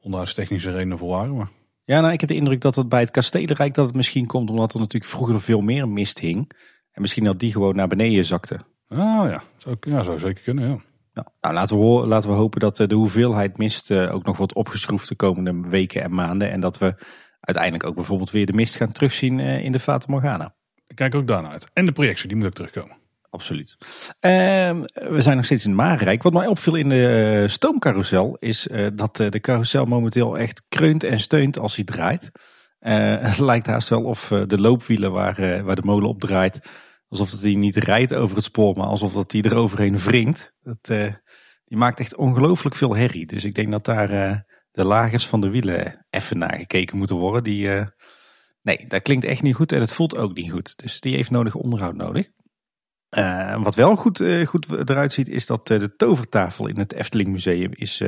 onderhuids technische redenen voor waren. Maar... Ja, nou, ik heb de indruk dat het bij het Kastelenrijk dat het misschien komt omdat er natuurlijk vroeger veel meer mist hing. En misschien dat die gewoon naar beneden zakte. Ah ja, zou, ja, zou zeker kunnen, ja. Nou, nou laten, we, laten we hopen dat eh, de hoeveelheid mist eh, ook nog wordt opgeschroefd de komende weken en maanden. En dat we uiteindelijk ook bijvoorbeeld weer de mist gaan terugzien in de Fata Morgana. Ik kijk ook daarna uit. En de projectie, die moet ook terugkomen absoluut. Uh, we zijn nog steeds in Marenrijk. Wat mij opviel in de uh, stoomcarousel is uh, dat uh, de carousel momenteel echt kreunt en steunt als hij draait. het lijkt haast wel of de loopwielen waar, waar de molen op draait, alsof het die niet rijdt over het spoor, maar alsof dat die er overheen wringt. Dat, die maakt echt ongelooflijk veel herrie. Dus ik denk dat daar de lagers van de wielen even naar gekeken moeten worden. Die, nee, dat klinkt echt niet goed en het voelt ook niet goed. Dus die heeft nodig onderhoud nodig. Uh, wat wel goed, uh, goed eruit ziet is dat uh, de tovertafel in het Efteling Museum is,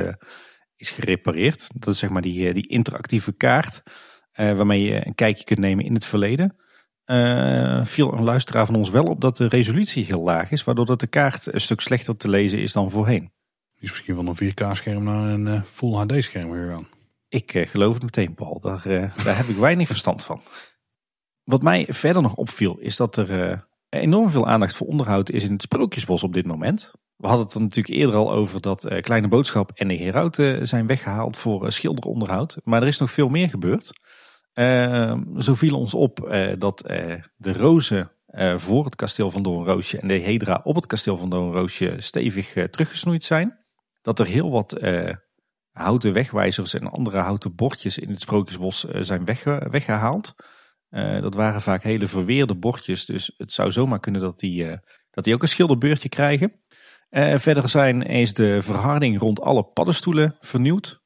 is gerepareerd. Dat is zeg maar die, die interactieve kaart waarmee je een kijkje kunt nemen in het verleden. viel een luisteraar van ons wel op dat de resolutie heel laag is, waardoor dat de kaart een stuk slechter te lezen is dan voorheen. Is misschien van een 4K-scherm naar een Full HD-scherm gegaan. Ik geloof het meteen, Paul. Daar, daar heb ik weinig verstand van. Wat mij verder nog opviel is dat er enorm veel aandacht voor onderhoud is in het Sprookjesbos op dit moment. We hadden het er natuurlijk eerder al over dat uh, Kleine Boodschap en de Herauten zijn weggehaald voor uh, schilderonderhoud. Maar er is nog veel meer gebeurd. Zo viel ons op eh, dat de rozen voor het kasteel van Doornroosje en de hedra op het kasteel van Doornroosje stevig teruggesnoeid zijn. Dat er heel wat houten wegwijzers en andere houten bordjes in het Sprookjesbos zijn weggehaald. Uh, dat waren vaak hele verweerde bordjes, dus het zou zomaar kunnen dat die, uh, dat die ook een schilderbeurtje krijgen. Uh, verder zijn, is de verharding rond alle paddenstoelen vernieuwd.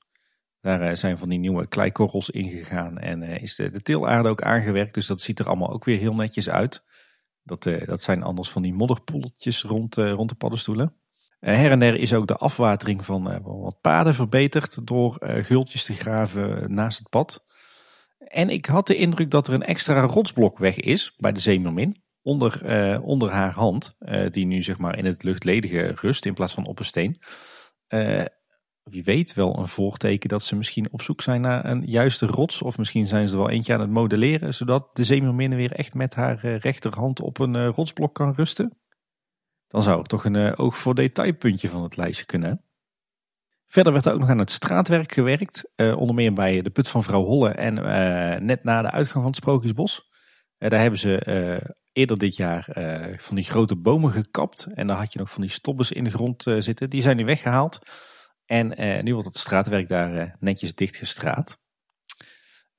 Daar zijn van die nieuwe kleikorrels ingegaan en is de, de teelaarde ook aangewerkt. Dus dat ziet er allemaal ook weer heel netjes uit. Dat, dat zijn anders van die modderpoeltjes rond, rond de paddenstoelen. her en der is ook de afwatering van wat paden verbeterd door gultjes te graven naast het pad. En ik had de indruk dat er een extra rotsblok weg is bij de Zeemermin. Onder, uh, onder haar hand. Uh, die nu zeg maar in het luchtledige rust in plaats van op een steen. Uh, wie weet wel een voorteken dat ze misschien op zoek zijn naar een juiste rots. Of misschien zijn ze er wel eentje aan het modelleren. Zodat de Zeemermin weer echt met haar rechterhand op een rotsblok kan rusten. Dan zou er toch een oog voor detailpuntje van het lijstje kunnen. Verder werd er ook nog aan het straatwerk gewerkt. Uh, onder meer bij de Put van Vrouw Holle en uh, net na de uitgang van het Sprookjesbos. Uh, daar hebben ze eerder dit jaar van die grote bomen gekapt. En daar had je nog van die stobbes in de grond zitten. Die zijn nu weggehaald. En nu wordt het straatwerk daar netjes dichtgestraat.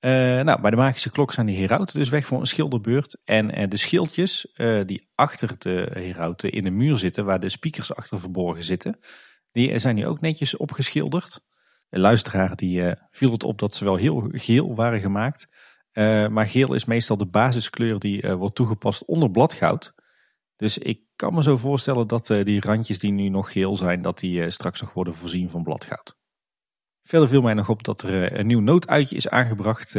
nou, bij de Magische Klok zijn die herauten dus weg voor een schilderbeurt. En de schildjes die achter de herauten in de muur zitten, waar de speakers achter verborgen zitten... Die zijn hier ook netjes opgeschilderd. De luisteraar die uh, viel het op dat ze wel heel geel waren gemaakt. Uh, maar geel is meestal de basiskleur die uh, wordt toegepast onder bladgoud. Dus ik kan me zo voorstellen dat die randjes die nu nog geel zijn, dat die straks nog worden voorzien van bladgoud. Verder viel mij nog op dat er een nieuw nooduitje is aangebracht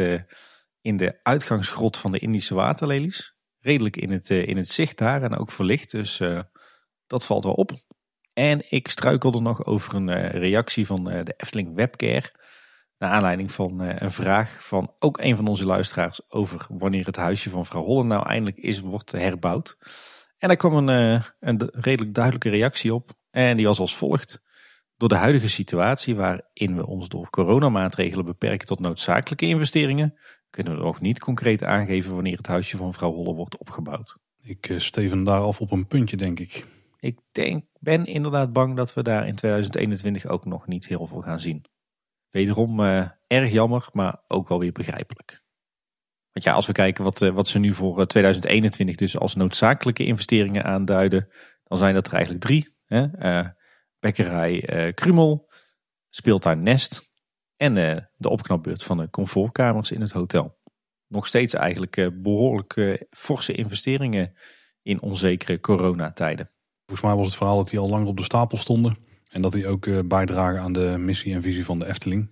in de uitgangsgrot van de Indische waterlelies. Redelijk in het, in het zicht daar en ook verlicht, dus dat valt wel op. En ik struikelde nog over een uh, reactie van uh, de Efteling Webcare. Naar aanleiding van uh, een vraag van ook een van onze luisteraars over wanneer het huisje van vrouw Hollen nou eindelijk is, wordt herbouwd. En daar kwam een, een redelijk duidelijke reactie op. En die was als volgt. Door de huidige situatie waarin we ons door coronamaatregelen beperken tot noodzakelijke investeringen, kunnen we nog niet concreet aangeven wanneer het huisje van vrouw Holle wordt opgebouwd. Ik steven daar af op een puntje, denk ik. Ik denk, ben inderdaad bang dat we daar in 2021 ook nog niet heel veel gaan zien. Wederom uh, erg jammer, maar ook wel weer begrijpelijk. Want ja, als we kijken wat, uh, wat ze nu voor 2021 eh, dus als noodzakelijke investeringen aanduiden, dan zijn dat er eigenlijk drie. Hè? Uh, bekkerij Krumel, speeltuin Nest en de opknapbeurt van de comfortkamers in het hotel. Nog steeds eigenlijk behoorlijk forse investeringen in onzekere coronatijden. Volgens mij was het verhaal dat die al langer op de stapel stonden. En dat die ook eh, bijdragen aan de missie en visie van de Efteling.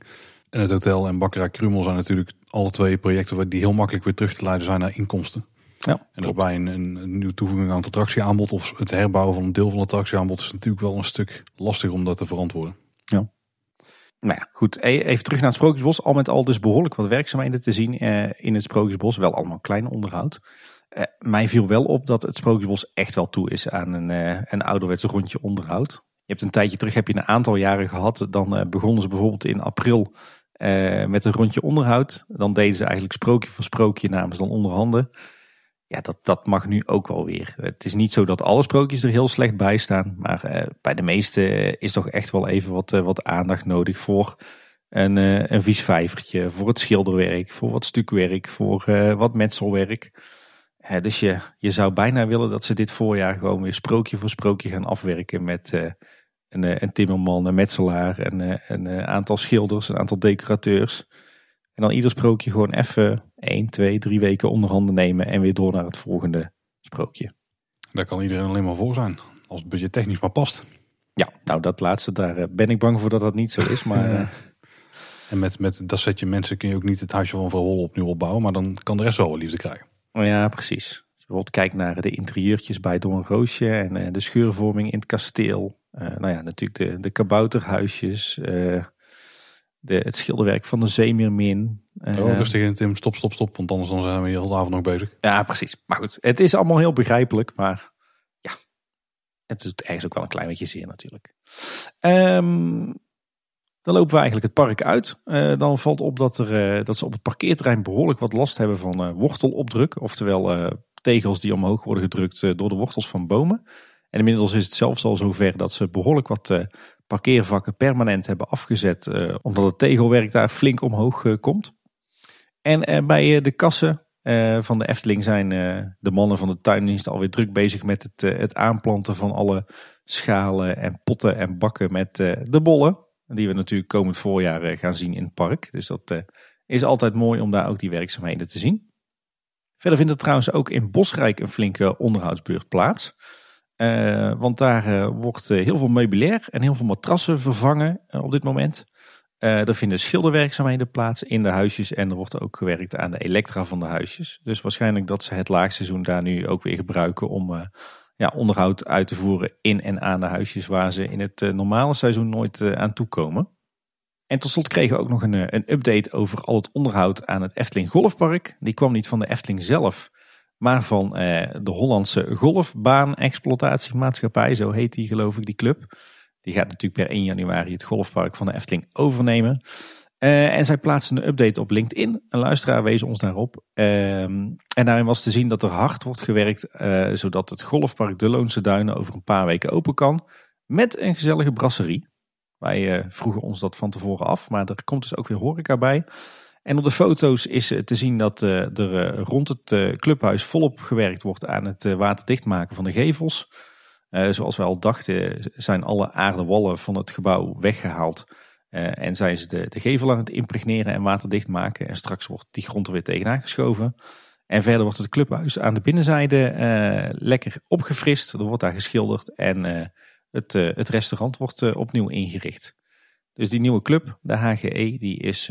En het hotel en bakkerij Krumel zijn natuurlijk alle twee projecten die heel makkelijk weer terug te leiden zijn naar inkomsten. Ja, en dus bij een, een, een nieuwe toevoeging aan het attractieaanbod of het herbouwen van een deel van het attractieaanbod is natuurlijk wel een stuk lastig om dat te verantwoorden. Ja. Nou ja, goed. E-, even terug naar het Sprookjesbos. Al met al dus behoorlijk wat werkzaamheden te zien eh, in het Sprookjesbos. Wel allemaal klein onderhoud. Uh, mij viel wel op dat het Sprookjesbos echt wel toe is aan een, uh, een ouderwetse rondje onderhoud. Je hebt een tijdje terug, heb je een aantal jaren gehad. Dan uh, begonnen ze bijvoorbeeld in april met een rondje onderhoud. Dan deden ze eigenlijk sprookje voor sprookje namens dan onderhanden. Ja, dat, dat mag nu ook wel weer. Het is niet zo dat alle sprookjes er heel slecht bij staan. Maar bij de meeste is toch echt wel even wat, wat aandacht nodig voor een, een vies vijvertje voor het schilderwerk, voor wat stukwerk, voor wat metselwerk. Dus je, je zou bijna willen dat ze dit voorjaar gewoon weer sprookje voor sprookje gaan afwerken met een, een timmerman, een metselaar, een, een aantal schilders, een aantal decorateurs. En dan ieder sprookje gewoon even 1, 2, 3 weken onder handen nemen en weer door naar het volgende sprookje. Daar kan iedereen alleen maar voor zijn, als het budget technisch maar past. Ja, nou dat laatste, daar ben ik bang voor dat dat niet zo is, maar... En met, met dat setje mensen kun je ook niet het huisje van Vrouw Hol opnieuw opbouwen, maar dan kan de rest wel wel liefde krijgen. Oh ja, precies. Als je bijvoorbeeld kijkt naar de interieurtjes bij Don Roosje en uh, de scheurvorming in het kasteel. Uh, nou ja, natuurlijk de, de kabouterhuisjes, uh, de, het schilderwerk van de Zeemeermin. oh, rustig in Tim, stop, stop, stop, want anders dan zijn we hier heel avond nog bezig. Ja, precies. Maar goed, het is allemaal heel begrijpelijk, maar ja, het doet ergens ook wel een klein beetje zeer natuurlijk. Um, dan lopen we eigenlijk het park uit. Uh, dan valt op dat, er, uh, dat ze op het parkeerterrein behoorlijk wat last hebben van uh, wortelopdruk. Oftewel tegels die omhoog worden gedrukt door de wortels van bomen. En inmiddels is het zelfs al zover dat ze behoorlijk wat parkeervakken permanent hebben afgezet. omdat het tegelwerk daar flink omhoog komt. En bij de kassen van de Efteling zijn de mannen van de tuindienst alweer druk bezig met het, het aanplanten van alle schalen en potten en bakken met de bollen. Die we natuurlijk komend voorjaar eh, gaan zien in het park. Dus dat eh, is altijd mooi om daar ook die werkzaamheden te zien. Verder vindt er trouwens ook in Bosrijk een flinke onderhoudsbeurt plaats. Uh, want daar wordt heel veel meubilair en heel veel matrassen vervangen op dit moment. er vinden schilderwerkzaamheden plaats in de huisjes en er wordt ook gewerkt aan de elektra van de huisjes. Dus waarschijnlijk dat ze het laagseizoen daar nu ook weer gebruiken om ja, onderhoud uit te voeren in en aan de huisjes waar ze in het eh, normale seizoen nooit eh, aan toekomen. En tot slot kregen we ook nog een, eh, een update over al het onderhoud aan het Efteling Golfpark. Die kwam niet van de Efteling zelf, maar van de Hollandse Golfbaan-exploitatiemaatschappij. Zo heet die geloof ik, die club. Die gaat natuurlijk per 1 januari het golfpark van de Efteling overnemen. Uh, en zij plaatsen een update op LinkedIn. Een luisteraar wees ons daarop. Uh, en daarin was te zien dat er hard wordt gewerkt, uh, zodat het golfpark De Loonse Duinen over een paar weken open kan. Met een gezellige brasserie. Wij eh, vroegen ons dat van tevoren af, maar er komt dus ook weer horeca bij. En op de foto's is te zien dat er rond het clubhuis volop gewerkt wordt aan het waterdicht maken van de gevels. zoals wij al dachten zijn alle aarde wallen van het gebouw weggehaald. Uh, en zijn ze de, de gevel aan het impregneren en waterdicht maken. En straks wordt die grond er weer tegenaan geschoven. En verder wordt het clubhuis aan de binnenzijde uh, lekker opgefrist. Er wordt daar geschilderd. En uh, het, het restaurant wordt opnieuw ingericht. Dus die nieuwe club, de HGE, die is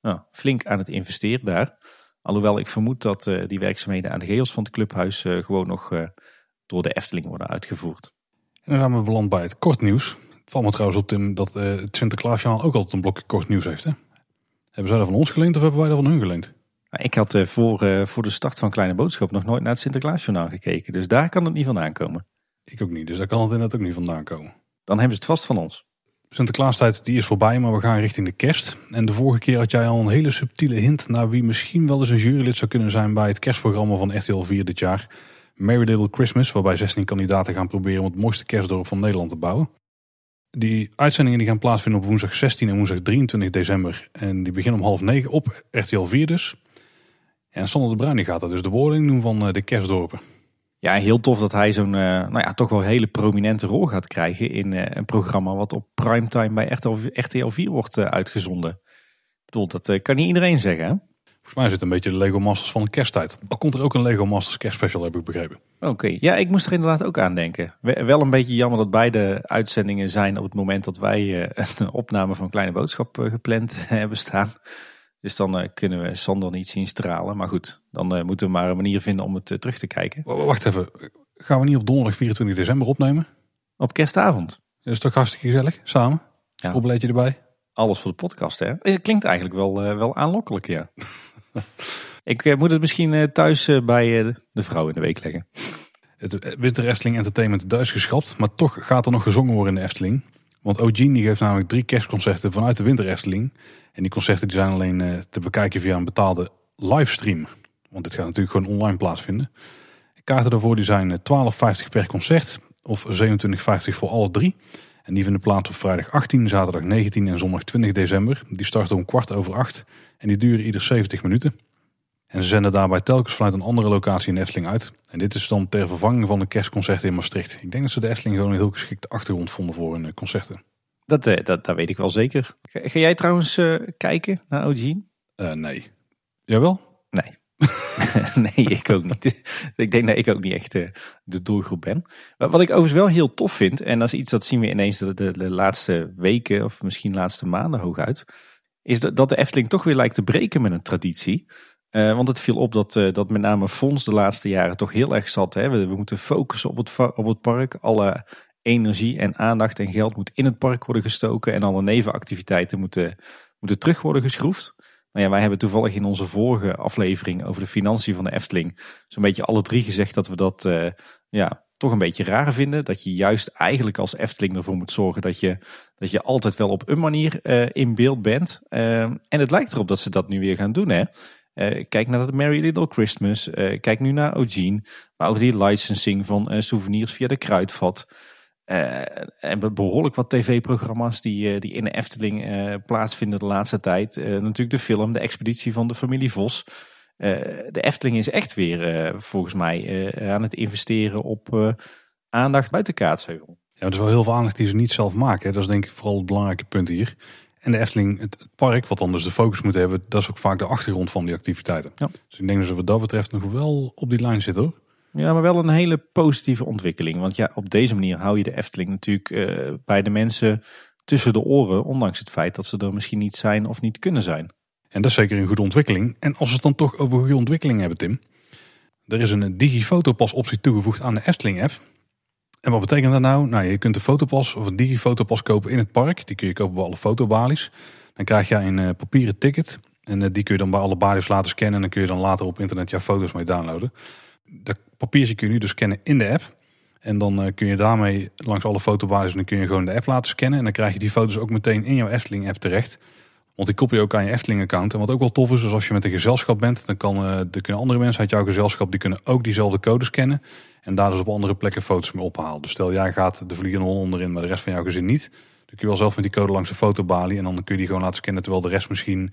nou, flink aan het investeren daar. Alhoewel ik vermoed dat die werkzaamheden aan de gevels van het clubhuis gewoon nog door de Efteling worden uitgevoerd. En dan zijn we beland bij het kort nieuws. Valt me trouwens op Tim dat uh, het Sinterklaasjournaal ook altijd een blokje kort nieuws heeft. Hè? Hebben zij dat van ons geleend of hebben wij dat van hun geleend? Ik had uh, voor, uh, voor de start van Kleine Boodschap nog nooit naar het Sinterklaasjournaal gekeken. Dus daar kan het niet vandaan komen. Ik ook niet, dus daar kan het inderdaad ook niet vandaan komen. Dan hebben ze het vast van ons. Sinterklaastijd die is voorbij, maar we gaan richting de kerst. En de vorige keer had jij al een hele subtiele hint naar wie misschien wel eens een jurylid zou kunnen zijn bij het kerstprogramma van RTL 4 dit jaar. Merry Little Christmas, waarbij 16 kandidaten gaan proberen om het mooiste kerstdorp van Nederland te bouwen. Die uitzendingen die gaan plaatsvinden op woensdag 16 en woensdag 23 december. En die beginnen om half negen op RTL 4 dus. En Sander de Bruin gaat er dus de woording doen van eh, de kerstdorpen. Ja, heel tof dat hij zo'n, uh, nou ja, toch wel hele prominente rol gaat krijgen in uh, een programma wat op primetime bij RTL, RTL 4 wordt uitgezonden. Ik bedoel, dat kan niet iedereen zeggen, hè? Volgens mij zit een beetje de Lego Masters van de kersttijd. Al komt er ook een Lego Masters kerstspecial, heb ik begrepen. Oké, ja, ik moest er inderdaad ook aan denken. Wel een beetje jammer dat beide uitzendingen zijn op het moment dat wij uh, een opname van Kleine Boodschap uh, gepland hebben staan. Dus dan uh, kunnen we Sander niet zien stralen. Maar goed, dan moeten we maar een manier vinden om het terug te kijken. Wacht even, gaan we niet op donderdag 24 december opnemen? Op kerstavond. Dat is toch hartstikke gezellig, samen? Ja. Erbij? Alles voor de podcast, hè? Het klinkt eigenlijk wel, wel aanlokkelijk, ja. Ik uh, moet het misschien uh, thuis uh, bij de vrouw in de week leggen. Het Winter Efteling Entertainment Duits geschrapt, maar toch gaat er nog gezongen worden in de Efteling. Want Eugene geeft namelijk drie kerstconcerten vanuit de Winter Efteling. En die concerten die zijn alleen te bekijken via een betaalde livestream. Want dit gaat natuurlijk gewoon online plaatsvinden. Kaarten daarvoor die zijn 12,50 per concert of 27,50 voor alle drie. En die vinden plaats op vrijdag 18, zaterdag 19 en zondag 20 december. Die starten om kwart over acht en die duren ieder 70 minuten. En ze zenden daarbij telkens vanuit een andere locatie in Efteling uit. En dit is dan ter vervanging van een kerstconcert in Maastricht. Ik denk dat ze de Efteling gewoon een heel geschikte achtergrond vonden voor hun concerten. Dat, dat, dat weet ik wel zeker. Ga, jij trouwens kijken naar OG? nee. Jawel? Nee. ik ook niet. ik denk dat ik ook niet echt de doelgroep ben. Wat ik overigens wel heel tof vind, en dat is iets dat zien we ineens de, laatste weken of misschien laatste maanden hooguit, is dat, dat de Efteling toch weer lijkt te breken met een traditie. Uh, want het viel op dat, uh, dat met name Fons de laatste jaren toch heel erg zat. Hè? We, we, moeten focussen op het, op het park. Alle energie en aandacht en geld moet in het park worden gestoken. En alle nevenactiviteiten moeten, moeten terug worden geschroefd. Nou ja, wij hebben toevallig in onze vorige aflevering over de financiën van de Efteling zo'n beetje alle drie gezegd dat we dat uh, ja, toch een beetje raar vinden. Dat je juist eigenlijk als Efteling ervoor moet zorgen dat je, dat je altijd wel op een manier uh, in beeld bent. Uh, en het lijkt erop dat ze dat nu weer gaan doen. Hè? Uh, kijk naar de Merry Little Christmas. kijk nu naar Eugene. Maar ook die licensing van souvenirs via de Kruidvat. Uh, en behoorlijk wat tv-programma's die, uh, die in de Efteling uh, plaatsvinden de laatste tijd. natuurlijk de film De Expeditie van de Familie Vos. de Efteling is echt weer volgens mij aan het investeren op aandacht buiten Kaatsheuvel. Ja, er is wel heel veel aandacht die ze niet zelf maken. Dat is denk ik vooral het belangrijke punt hier. En de Efteling, het park, wat dan dus de focus moet hebben, dat is ook vaak de achtergrond van die activiteiten. Ja. Dus ik denk dat ze wat dat betreft nog wel op die lijn zitten hoor. Ja, maar wel een hele positieve ontwikkeling. Want ja, op deze manier hou je de Efteling natuurlijk uh, bij de mensen tussen de oren. Ondanks het feit dat ze er misschien niet zijn of niet kunnen zijn. En dat is zeker een goede ontwikkeling. En als we het dan toch over goede ontwikkeling hebben, Tim. Er is een digifotopas optie toegevoegd aan de Efteling app. En wat betekent dat nou? Nou, je kunt een fotopas of een digifotopas kopen in het park. Die kun je kopen bij alle fotobalies. Dan krijg je een uh, papieren ticket. En uh, die kun je dan bij alle balies laten scannen. En dan kun je dan later op internet jouw foto's mee downloaden dat papiertje kun je nu dus scannen in de app. En dan uh, kun je daarmee langs alle fotobasis en dan kun je gewoon de app laten scannen. En dan krijg je die foto's ook meteen in jouw Efteling app terecht. Want die koppel je ook aan je Efteling account. En wat ook wel tof is, is als je met een gezelschap bent, dan, kan, uh, kunnen andere mensen uit jouw gezelschap, die kunnen ook diezelfde code scannen. En daar dus op andere plekken foto's mee ophalen. Dus stel jij gaat de vliegende onderin, maar de rest van jouw gezin niet. Dan kun je wel zelf met die code langs de fotobalie. En dan kun je die gewoon laten scannen terwijl de rest misschien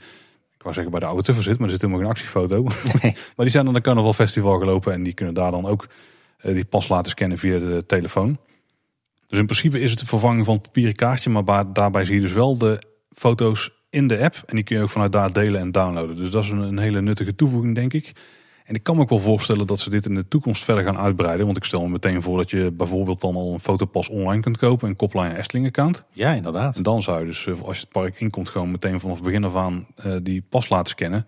ik wou zeggen bij de oude Tuffer zit, maar er zit helemaal geen actiefoto. maar die zijn dan de Carnaval Festival gelopen en die kunnen daar dan ook uh, die pas laten scannen via de telefoon. Dus in principe is het de vervanging van het papieren kaartje, maar daarbij zie je dus wel de foto's in de app. En die kun je ook vanuit daar delen en downloaden. Dus dat is een, een hele nuttige toevoeging, denk ik. En ik kan me ook wel voorstellen dat ze dit in de toekomst verder gaan uitbreiden. Want ik stel me meteen voor dat je bijvoorbeeld dan al een fotopas online kunt kopen en koppelen aan je Efteling account. Ja, inderdaad. En dan zou je dus, eh, als je het park inkomt, gewoon meteen vanaf het begin af aan uh, die pas laten scannen.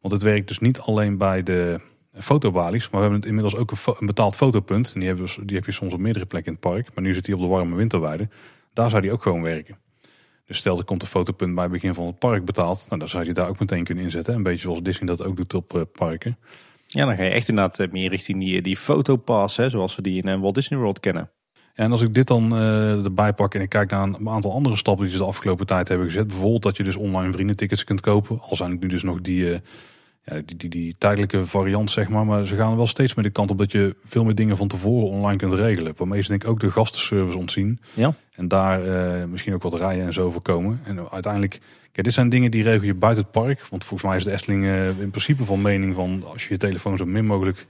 Want het werkt dus niet alleen bij de fotobalies, maar we hebben het inmiddels ook een, betaald fotopunt. En die, hebben, die heb je soms op meerdere plekken in het park. Maar nu zit hij op de warme winterweide. Daar zou die ook gewoon werken. Dus stel er komt een fotopunt bij het begin van het park betaald. Nou, dan zou je daar ook meteen kunnen inzetten. Een beetje zoals Disney dat ook doet op uh, parken. Ja, dan ga je echt inderdaad eh, meer richting die, die fotopass, hè, zoals we die in eh, Walt Disney World kennen. En als ik dit dan uh, erbij pak en ik kijk naar een aantal andere stappen die ze de afgelopen tijd hebben gezet. Bijvoorbeeld dat je dus online vriendentickets kunt kopen. Al zijn het nu dus nog die, ja, die, die, die, tijdelijke variant, zeg maar. Maar ze gaan wel steeds meer de kant op dat je veel meer dingen van tevoren online kunt regelen. Waarmee ze denk ik ook de gastenservice ontzien. Ja. En daar uh, misschien ook wat rijden en zo voorkomen. En uiteindelijk Kijk, dit zijn dingen die regel je buiten het park. Want volgens mij is de Efteling uh, in principe van mening van als je je telefoon zo min mogelijk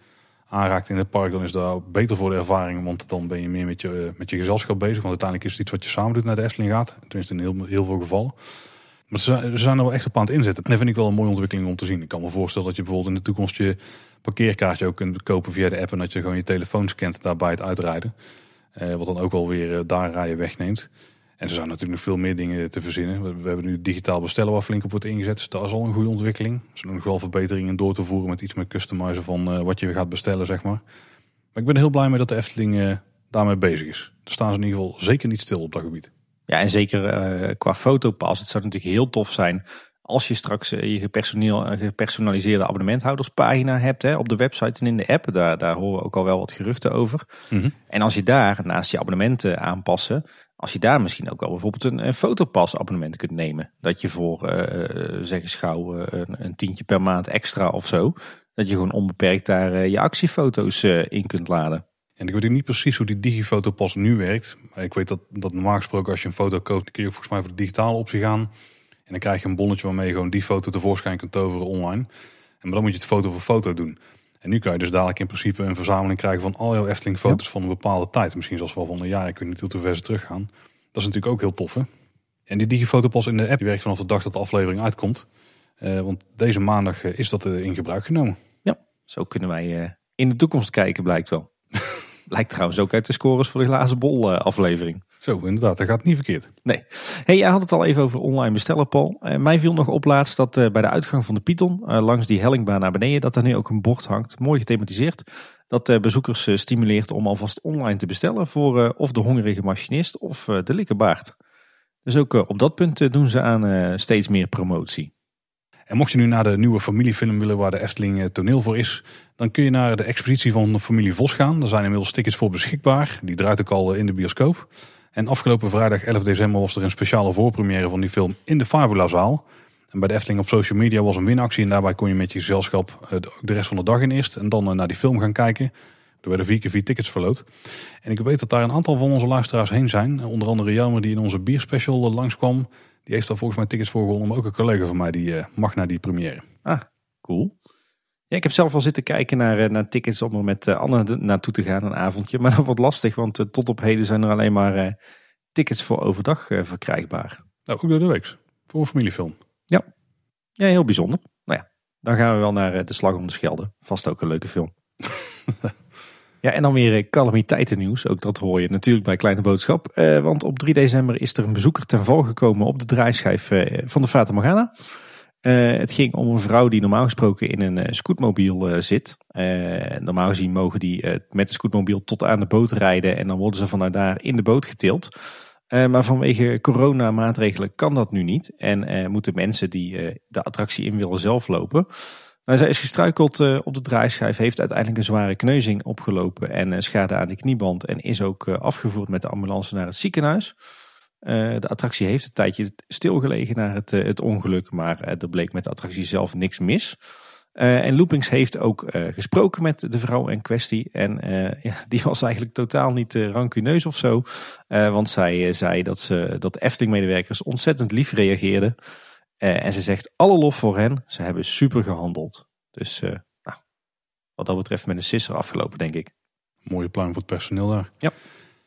aanraakt in het park, dan is dat beter voor de ervaring. Want dan ben je meer met je, uh, met je gezelschap bezig. Want uiteindelijk is het iets wat je samen doet naar de Efteling gaat. Tenminste in heel, heel veel gevallen. Maar ze, zijn er wel echt op aan het inzetten. En dat vind ik wel een mooie ontwikkeling om te zien. Ik kan me voorstellen dat je bijvoorbeeld in de toekomst je parkeerkaartje ook kunt kopen via de app. En dat je gewoon je telefoon scant daarbij het uitrijden. Uh, wat dan ook wel weer daar rijden wegneemt. En er zijn natuurlijk nog veel meer dingen te verzinnen. We, hebben nu digitaal bestellen waar flink op wordt ingezet. Dus dat is al een goede ontwikkeling. Er zijn nog wel verbeteringen door te voeren met iets meer customizen van uh, wat je gaat bestellen, zeg maar. Maar ik ben heel blij mee dat de Efteling daarmee bezig is. Daar staan ze in ieder geval zeker niet stil op dat gebied. Ja, en zeker uh, qua fotopas. Het zou natuurlijk heel tof zijn als je straks je gepersonaliseerde abonnementhouderspagina hebt hè, op de website en in de app. Daar, daar horen we ook al wel wat geruchten over. Mm -hmm. En als je daar naast je abonnementen aanpassen als je daar misschien ook wel bijvoorbeeld een, een fotopas abonnement kunt nemen. Dat je voor, uh, zeg eens gauw, uh, een, een, tientje per maand extra of zo. Dat je gewoon onbeperkt daar uh, je actiefoto's in kunt laden. En ik weet niet precies hoe die digifoto pas nu werkt. Maar ik weet dat, dat normaal gesproken als je een foto koopt, dan kun je volgens mij voor de digitale optie gaan. En dan krijg je een bonnetje waarmee je gewoon die foto tevoorschijn kunt toveren online. En dan moet je het foto voor foto doen. En nu kan je dus dadelijk in principe een verzameling krijgen van al jouw Efteling foto's van een bepaalde tijd. Misschien zelfs wel van een jaar, ik weet niet hoe ver ze teruggaan. Dat is natuurlijk ook heel tof hè. En die digifoto pas in de app die werkt vanaf de dag dat de aflevering uitkomt. Uh, want deze maandag uh, is dat uh, in gebruik genomen. Ja, zo kunnen wij in de toekomst kijken blijkt wel. Blijkt trouwens ook uit de scores voor de glazen bol aflevering. Zo, inderdaad, dat gaat niet verkeerd. Nee. Hey, jij had het al even over online bestellen, Paul. Uh, mij viel nog op laatst dat uh, bij de uitgang van de Python, uh, langs die hellingbaan naar beneden, dat daar nu ook een bord hangt, mooi gethematiseerd. Dat bezoekers stimuleert om alvast online te bestellen voor of de hongerige machinist of de likkerbaard. Dus ook op dat punt doen ze aan steeds meer promotie. En mocht je nu naar de nieuwe familiefilm willen waar de Efteling toneel voor is, dan kun je naar de expositie van familie Vos gaan. Daar zijn inmiddels tickets voor beschikbaar. Die draait ook al in de bioscoop. En afgelopen vrijdag 11 december was er een speciale voorpremière van die film in de Fabula zaal. En bij de Efteling op social media was een winactie en daarbij kon je met je gezelschap eh, de rest van de dag in eerst en dan eh, naar die film gaan kijken. Er werden vier keer vier tickets verloot. En ik weet dat daar een aantal van onze luisteraars heen zijn. Onder andere Jelmer die in onze bierspecial eh, langskwam. Die heeft daar volgens mij tickets voor gewonnen. Maar ook een collega van mij die mag naar die première. Ah, cool. Ja, ik heb zelf al zitten kijken naar, naar tickets om er met Anne naartoe te gaan een avondje. Maar dat wordt lastig, want tot op heden zijn er alleen maar tickets voor overdag verkrijgbaar. Nou, ook door de week. Voor een familiefilm. Ja. ja, heel bijzonder. Nou ja, dan gaan we wel naar De Slag om de Schelde. Vast ook een leuke film. ja, en dan weer calamiteitennieuws. Ook dat hoor je natuurlijk bij Kleine Boodschap. want op 3 december is er een bezoeker ten val gekomen op de draaischijf van de Fata Morgana. Het ging om een vrouw die normaal gesproken in een scootmobiel zit. normaal gezien mogen die met de scootmobiel tot aan de boot rijden en dan worden ze vanuit daar in de boot getild. maar vanwege coronamaatregelen kan dat nu niet en moeten mensen die de attractie in willen zelf lopen. Nou, zij is gestruikeld op de draaischijf, heeft uiteindelijk een zware kneuzing opgelopen en schade aan de knieband en is ook afgevoerd met de ambulance naar het ziekenhuis. De attractie heeft een tijdje stilgelegen na het, het ongeluk, maar er bleek met de attractie zelf niks mis. en Loopings heeft ook gesproken met de vrouw in kwestie. En ja, die was eigenlijk totaal niet rancuneus of zo. want zij zei dat, ze, dat Efteling-medewerkers ontzettend lief reageerden. En ze zegt alle lof voor hen. Ze hebben super gehandeld. Dus nou, wat dat betreft met een sisser afgelopen, denk ik. Mooie pluim voor het personeel daar. Ja.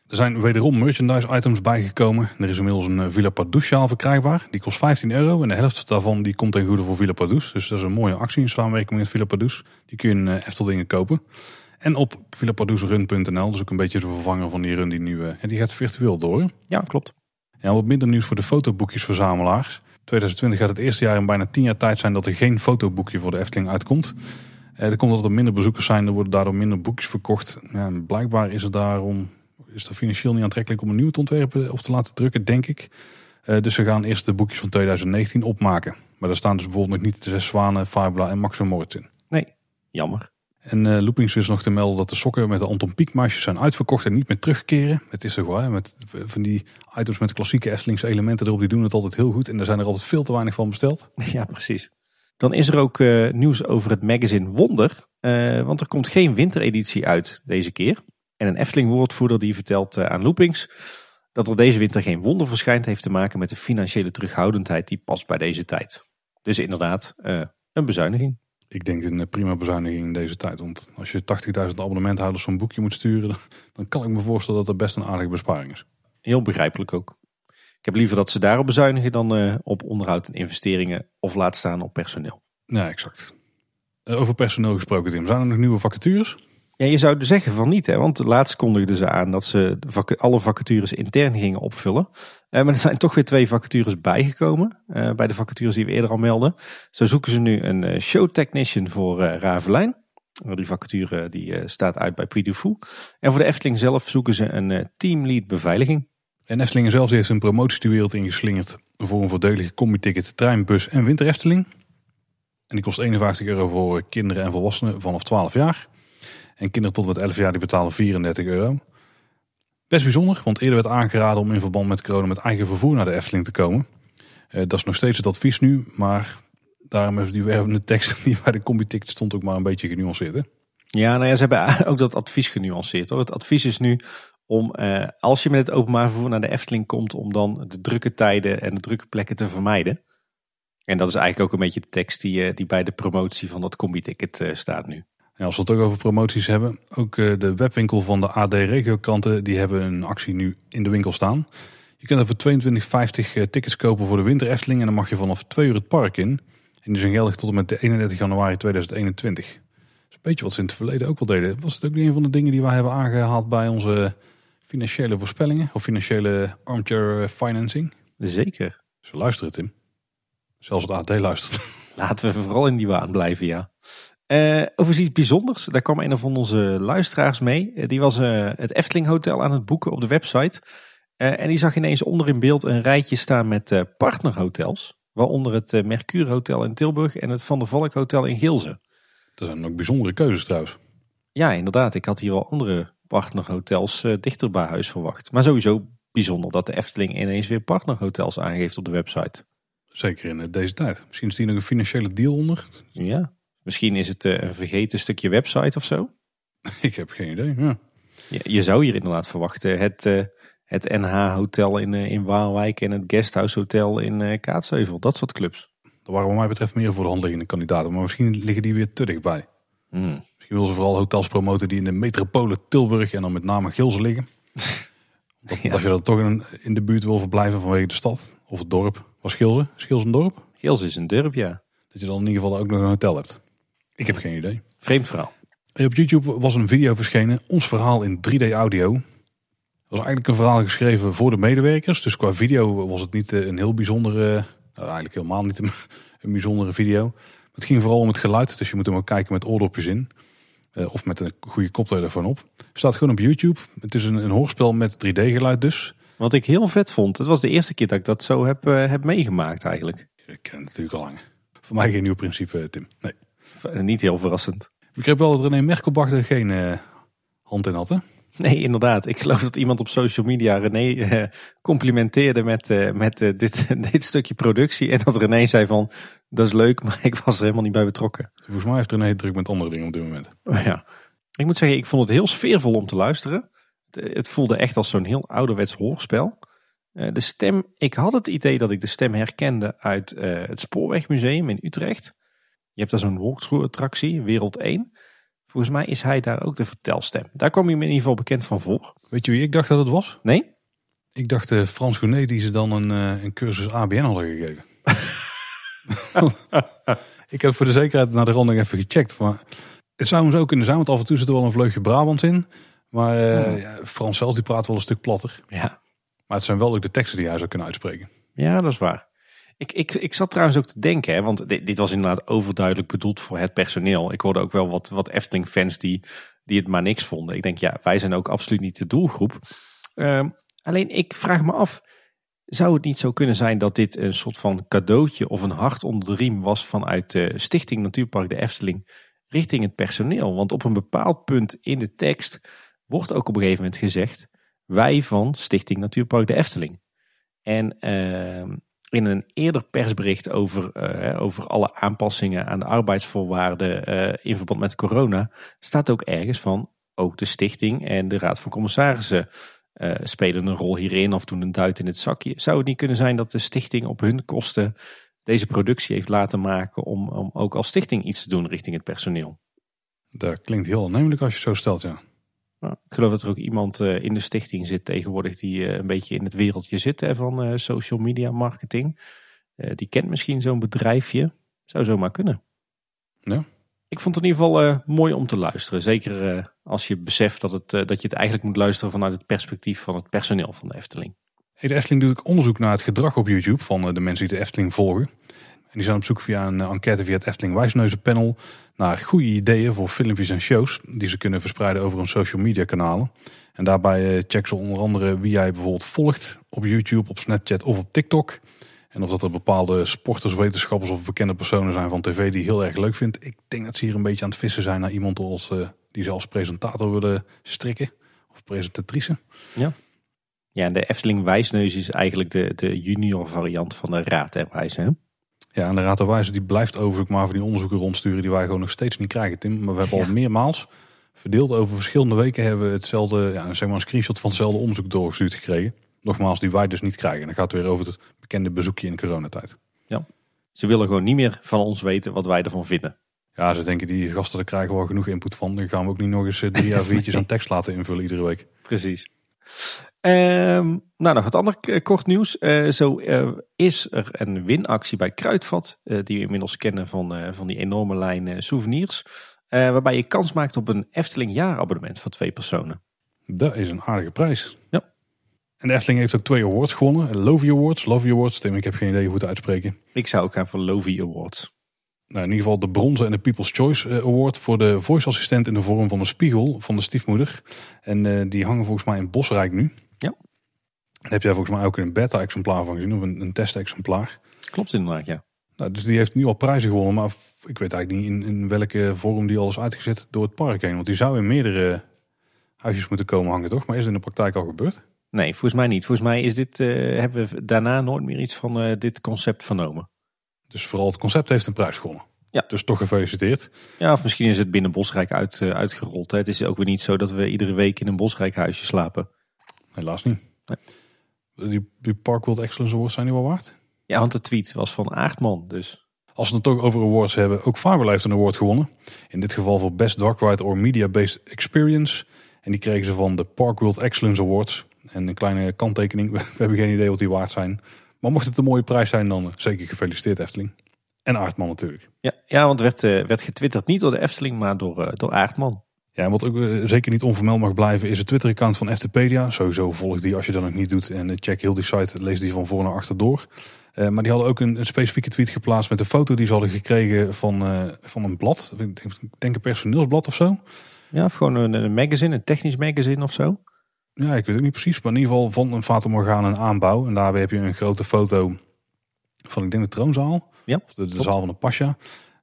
Er zijn wederom merchandise items bijgekomen. Er is inmiddels een eh, Villa Pardoes sjaal verkrijgbaar. Die kost 15 euro en de helft daarvan die komt ten goede voor Villa Pardoes. Dus dat is een mooie actie in samenwerking met Villa Pardoes. Die kun je in Efteldingen kopen. En op villapardoesrun.nl, dus ook een beetje de vervanger van die run die nu uh, die gaat virtueel door. Ja, klopt. Ja, wat minder nieuws voor de fotoboekjesverzamelaars. 2020 gaat het eerste jaar in bijna 10 jaar tijd zijn dat er geen fotoboekje voor de Efteling uitkomt. er komt dat er minder bezoekers zijn, er worden daardoor minder boekjes verkocht. Ja, blijkbaar is er daarom is het financieel niet aantrekkelijk om een nieuw te ontwerpen of te laten drukken, denk ik. Uh, dus ze gaan eerst de boekjes van 2019 opmaken. Maar daar staan dus bijvoorbeeld nog niet de zes zwanen, Fabula en Moritz in. Nee, jammer. En uh, Loopings is nog te melden dat de sokken met de Anton Pieckmaasjes zijn uitverkocht en niet meer terugkeren. Het is toch wel, hè, met van die items met klassieke Eftelingse elementen erop, die doen het altijd heel goed. En er zijn er altijd veel te weinig van besteld. Ja, precies. Dan is er ook uh, nieuws over het magazine Wonder. Uh, want er komt geen wintereditie uit deze keer. En een Efteling-woordvoerder die vertelt eh, aan Loopings dat er deze winter geen wonder verschijnt heeft te maken met de financiële terughoudendheid die past bij deze tijd. Dus inderdaad, een bezuiniging. Ik denk een eh, prima bezuiniging in deze tijd. Want als je 80.000 abonnementhouders zo'n boekje moet sturen, dan kan ik me voorstellen dat dat best een aardige besparing is. Heel begrijpelijk ook. Ik heb liever dat ze daarop bezuinigen dan uh, op onderhoud en investeringen of laat staan op personeel. Ja, exact. over personeel gesproken, Tim. Zijn er nog nieuwe vacatures? Ja, je zou zeggen van niet, hè? want laatst kondigden ze aan dat ze alle vacatures intern gingen opvullen. Uh, maar er zijn toch weer twee vacatures bijgekomen uh, bij de vacatures die we eerder al melden. Zo zoeken ze nu een uh, show technician voor Ravelijn. Die vacature die staat uit bij Puy En voor de Efteling zelf zoeken ze een teamlead beveiliging. En Efteling zelf heeft een promotie de ingeslingerd voor een voordelige combi-ticket, trein, bus en winter Efteling. En die kost 51 euro voor kinderen en volwassenen vanaf 12 jaar. En kinderen tot met 11 jaar die betalen 34 euro. Best bijzonder, want eerder werd aangeraden om in verband met corona met eigen vervoer naar de Efteling te komen. Uh, dat is nog steeds het advies nu, maar daarom is die wervende tekst die bij de combi stond ook maar een beetje genuanceerd. Ja, nou ja, ze hebben ook dat advies genuanceerd. Hoor. Het advies is nu om, eh, als je met het openbaar vervoer naar de Efteling komt, om dan de drukke tijden en de drukke plekken te vermijden. En dat is eigenlijk ook een beetje de tekst die, eh, die bij de promotie van dat combi-ticket eh, staat nu. Als we het ook over promoties hebben, ook eh, de webwinkel van de AD Regiokranten, die hebben een actie nu in de winkel staan. Je kunt er voor 22,50 eh, tickets kopen voor de Winter Efteling en dan mag je vanaf 2 uur het park in. En die zijn geldig tot en met de 31 januari 2021. Dat is een beetje wat ze in het verleden ook wel deden. Was het ook niet een van de dingen die wij hebben aangehaald bij onze financiële voorspellingen of financiële armchair financing? Zeker. Ze luisteren, Tim. Zelfs het AD luistert. Laten we vooral in die waan blijven, ja. Eh over iets bijzonders. Daar kwam een van onze luisteraars mee. Eh, die was eh, het Efteling Hotel aan het boeken op de website. En die zag ineens onder in beeld een rijtje staan met partnerhotels. Waaronder het Mercure Hotel in Tilburg en het Van der Valk Hotel in Gilze. Dat zijn ook bijzondere keuzes trouwens. Ja, inderdaad. Ik had hier wel andere partnerhotels dichter bij huis verwacht. Maar sowieso bijzonder dat de Efteling ineens weer partnerhotels aangeeft op de website. Zeker in deze tijd. Misschien is hier nog een financiële deal onder. Ja, misschien is het eh, een vergeten stukje website of zo. Ik heb geen idee. Ja. Je, je zou hier inderdaad verwachten het, eh, het NH Hotel in, eh, in Waalwijk en het Guesthouse Hotel in Kaatsheuvel. Dat soort clubs. Dat waren wat mij betreft meer voor de hand liggende kandidaten. Maar misschien liggen die weer te dichtbij. Hmm. Misschien willen ze vooral hotels promoten die in de metropolen Tilburg en dan met name Gilze liggen. Ja. Als je dan toch in, in de buurt wil verblijven vanwege de stad of het dorp. Was Gilze? Is Gilze een dorp? Gils is een dorp, ja. Dat je dan in ieder geval ook nog een hotel hebt. Ik heb geen idee. Vreemd verhaal. Op YouTube was een video verschenen. Ons verhaal in 3D audio. Dat was eigenlijk een verhaal geschreven voor de medewerkers. Dus qua video was het niet eh, een heel bijzondere... Nou, eigenlijk helemaal niet een, een bijzondere video. Het ging vooral om het geluid. Dus je moet hem ook kijken met oordopjes in. Eh, of met een goede koptelefoon op. Het staat gewoon op YouTube. Het is een, een hoorspel met 3D geluid dus. Wat ik heel vet vond, het was de eerste keer dat ik dat zo heb, eh, heb meegemaakt eigenlijk. Ik ken het natuurlijk al lang. Voor mij geen nieuw principe, eh, Tim. Nee. Niet heel verrassend. Ik begreep wel dat René Merkelbach er geen eh, hand in had, hè? Nee, inderdaad. Ik geloof dat iemand op social media René eh, complimenteerde met, eh, met dit, dit stukje productie. En dat René zei van, dat is leuk, maar ik was er helemaal niet bij betrokken. Volgens mij heeft René druk met andere dingen op dit moment. Ja. Ik moet zeggen, ik vond het heel sfeervol om te luisteren. Het, het voelde echt als zo'n heel ouderwets hoorspel. De stem, ik had het idee dat ik de stem herkende uit het Spoorwegmuseum in Utrecht. Je hebt daar zo'n walkthrough attractie, Wereld 1. Volgens mij is hij daar ook de vertelstem. Daar kwam hij me in ieder geval bekend van voor. Weet je wie ik dacht dat het was? Nee? Ik dacht eh, Frans Gournay die ze dan een, eh, een cursus ABN hadden gegeven. ik heb voor de zekerheid naar de ronding even gecheckt. Maar het zou hem zo kunnen zijn, want af en toe zit er wel een vleugje Brabant in. Maar eh, ja, Frans zelf die praat wel een stuk platter. Ja. Maar het zijn wel ook de teksten die hij zou kunnen uitspreken. Ja, dat is waar. Ik, ik, ik zat trouwens ook te denken, hè, want dit, dit was inderdaad overduidelijk bedoeld voor het personeel. Ik hoorde ook wel wat, wat Efteling-fans die, die het maar niks vonden. Ik denk, ja, wij zijn ook absoluut niet de doelgroep. Ehm, alleen ik vraag me af, zou het niet zo kunnen zijn dat dit een soort van cadeautje of een hart onder de riem was vanuit de Stichting Natuurpark de Efteling richting het personeel? Want op een bepaald punt in de tekst wordt ook op een gegeven moment gezegd, wij van Stichting Natuurpark de Efteling. En ehm, in een eerder persbericht over, eh, over alle aanpassingen aan de arbeidsvoorwaarden eh, in verband met corona, staat ook ergens van ook de stichting en de raad van commissarissen eh, spelen een rol hierin of doen een duit in het zakje. Zou het niet kunnen zijn dat de stichting op hun kosten deze productie heeft laten maken om, om ook als stichting iets te doen richting het personeel? Dat klinkt heel aannemelijk als je zo stelt, ja. Ik geloof dat er ook iemand eh, in de stichting zit tegenwoordig die eh, een beetje in het wereldje zit hè, van eh, social media marketing. Die kent misschien zo'n bedrijfje. Zou zomaar kunnen. Ja. Ik vond het in ieder geval mooi om te luisteren. Zeker als je beseft dat, het, dat je het eigenlijk moet luisteren vanuit het perspectief van het personeel van de Efteling. Hey, de Efteling doet ook onderzoek naar het gedrag op YouTube van de mensen die de Efteling volgen. En die zijn op zoek via een enquête via het Efteling Wijsneuzenpanel naar goede ideeën voor filmpjes en shows die ze kunnen verspreiden over hun social media kanalen. En daarbij eh, checken ze onder andere wie jij bijvoorbeeld volgt op YouTube, op Snapchat of op TikTok. En of dat er bepaalde sporters, wetenschappers of bekende personen zijn van tv die heel erg leuk vindt. Ik denk dat ze hier een beetje aan het vissen zijn naar iemand als, eh, die ze als presentator willen strikken. Of presentatrice. Ja, en de Efteling Wijsneus is eigenlijk de, de junior variant van de Raad en Wijs. Ja, en de Raad der Wijze die blijft overigens maar voor die onderzoeken rondsturen die wij gewoon nog steeds niet krijgen, Tim. Maar we hebben al Ja. meermaals verdeeld over verschillende weken hebben we hetzelfde, ja, zeg maar een screenshot van hetzelfde onderzoek doorgestuurd gekregen. Nogmaals, die wij dus niet krijgen. En dan gaat het weer over het bekende bezoekje in de coronatijd. Ze willen gewoon niet meer van ons weten wat wij ervan vinden. Ja, ze denken die gasten, daar krijgen we wel genoeg input van. Dan gaan we ook niet nog eens eh, drie à viertjes aan tekst laten invullen iedere week. Precies. Ehm, nou, nog wat ander kort nieuws. Eh, zo eh, is er een winactie bij Kruidvat, eh, die we inmiddels kennen van, van die enorme lijn souvenirs. waarbij je kans maakt op een Efteling jaarabonnement van twee personen. Dat is een aardige prijs. Ja. En de Efteling heeft ook twee awards gewonnen. Lovie Awards, Lovie Awards. Tim, ik heb geen idee hoe het uitspreken. Ik zou ook gaan voor Lovie Awards. Nou, in ieder geval de bronzen en de People's Choice Award voor de voice assistent in de vorm van een spiegel van de stiefmoeder. En die hangen volgens mij in Bosrijk nu. Ja. Daar heb jij volgens mij ook een beta-exemplaar van gezien, of een, een test-exemplaar. Klopt inderdaad, ja. Nou, dus die heeft nu al prijzen gewonnen, maar ik weet eigenlijk niet in, in welke vorm die al is uitgezet door het park heen. Want die zou in meerdere huisjes moeten komen hangen, toch? Maar is het in de praktijk al gebeurd? Nee, volgens mij niet. Volgens mij is dit, eh, hebben we daarna nooit meer iets van eh, dit concept vernomen. Dus vooral het concept heeft een prijs gewonnen. Ja. Dus toch gefeliciteerd. Ja, of misschien is het binnen Bosrijk uit, eh, uitgerold. Hè. Het is ook weer niet zo dat we iedere week in een Bosrijk huisje slapen. Helaas niet. Die, die Park World Excellence Awards zijn die wel waard? Ja, want de tweet was van Aardman, dus... Als we het toch over awards hebben, ook Firewall heeft een award gewonnen. In dit geval voor Best Dark Ride or Media Based Experience. En die kregen ze van de Park World Excellence Awards. En een kleine kanttekening, we hebben geen idee wat die waard zijn. Maar mocht het een mooie prijs zijn, dan eh, zeker gefeliciteerd Efteling. En Aardman natuurlijk. Ja, ja want werd, eh, werd getwitterd niet door de Efteling, maar door, eh, door Aardman. Ja, en wat ook eh, zeker niet onvermeld mag blijven, is het Twitter-account van Eftepedia. Sowieso volg die als je dat nog niet doet. En eh, check heel die site, lees die van voor naar achter door. Eh, maar die hadden ook een, een specifieke tweet geplaatst met een foto die ze hadden gekregen van, van een blad. Ik denk, ik denk een personeelsblad of zo. Ja, of gewoon een, een magazine, een technisch magazine of zo. Ja, ik weet het niet precies. Maar in ieder geval van een Fata Morgana een aanbouw. En daarbij heb je een grote foto van, ik denk de troonzaal. Ja, Of de, zaal van de Pasha.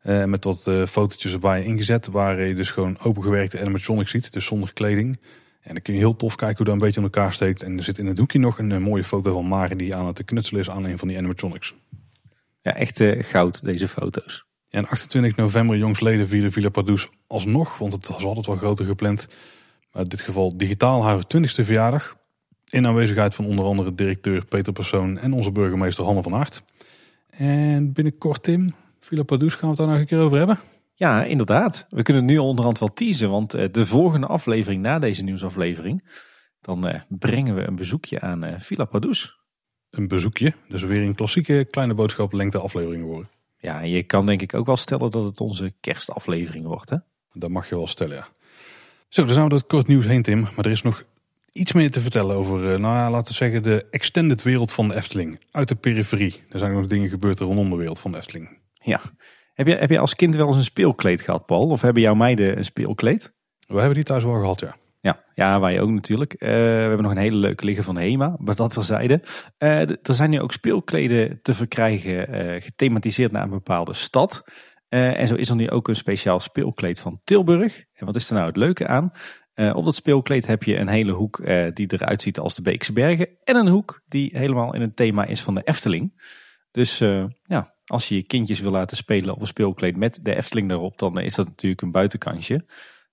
Eh, met wat eh, fotootjes erbij ingezet. Waar je dus gewoon opengewerkte animatronics ziet. Dus zonder kleding. En dan kun je heel tof kijken hoe dat een beetje in elkaar steekt. En er zit in het hoekje nog een, eh, mooie foto van Mari die aan het knutselen is aan een van die animatronics. Ja, echt goud, deze foto's. Ja, en 28 november jongsleden vierde Villa Pardoes alsnog. Want het was altijd wel groter gepland. Maar in dit geval digitaal haar 20ste verjaardag. In aanwezigheid van onder andere directeur Peter Persoon en onze burgemeester Hanne van Aert. En binnenkort Tim, Villa Pardoes gaan we het daar nog een keer over hebben. Ja, inderdaad. We kunnen nu onderhand wel teasen, want eh, de volgende aflevering na deze nieuwsaflevering, dan eh, brengen we een bezoekje aan eh, Villa Padus. Een bezoekje. Dus weer een klassieke kleine boodschap lengte aflevering worden. Ja, en je kan denk ik ook wel stellen dat het onze kerstaflevering wordt, hè? Dat mag je wel stellen, ja. Zo, dan zijn we door het kort nieuws heen, Tim. Maar er is nog iets meer te vertellen over, nou ja, laten we zeggen, de extended wereld van de Efteling. Uit de periferie. Er zijn nog dingen gebeurd rondom de wereld van de Efteling. Ja. Heb je, heb je als kind wel eens een speelkleed gehad, Paul? Of hebben jouw meiden een speelkleed? We hebben die thuis wel gehad, ja. Ja, ja, wij ook natuurlijk. Eh, we hebben nog een hele leuke liggen van Hema, maar dat terzijde. D- er zijn nu ook speelkleden te verkrijgen, eh, gethematiseerd naar een bepaalde stad. En zo is er nu ook een speciaal speelkleed van Tilburg. En wat is er nou het leuke aan? Op dat speelkleed heb je een hele hoek die eruit ziet als de Beekse Bergen. En een hoek die helemaal in het thema is van de Efteling. Dus ja, als je je kindjes wil laten spelen op een speelkleed met de Efteling daarop, dan is dat natuurlijk een buitenkansje.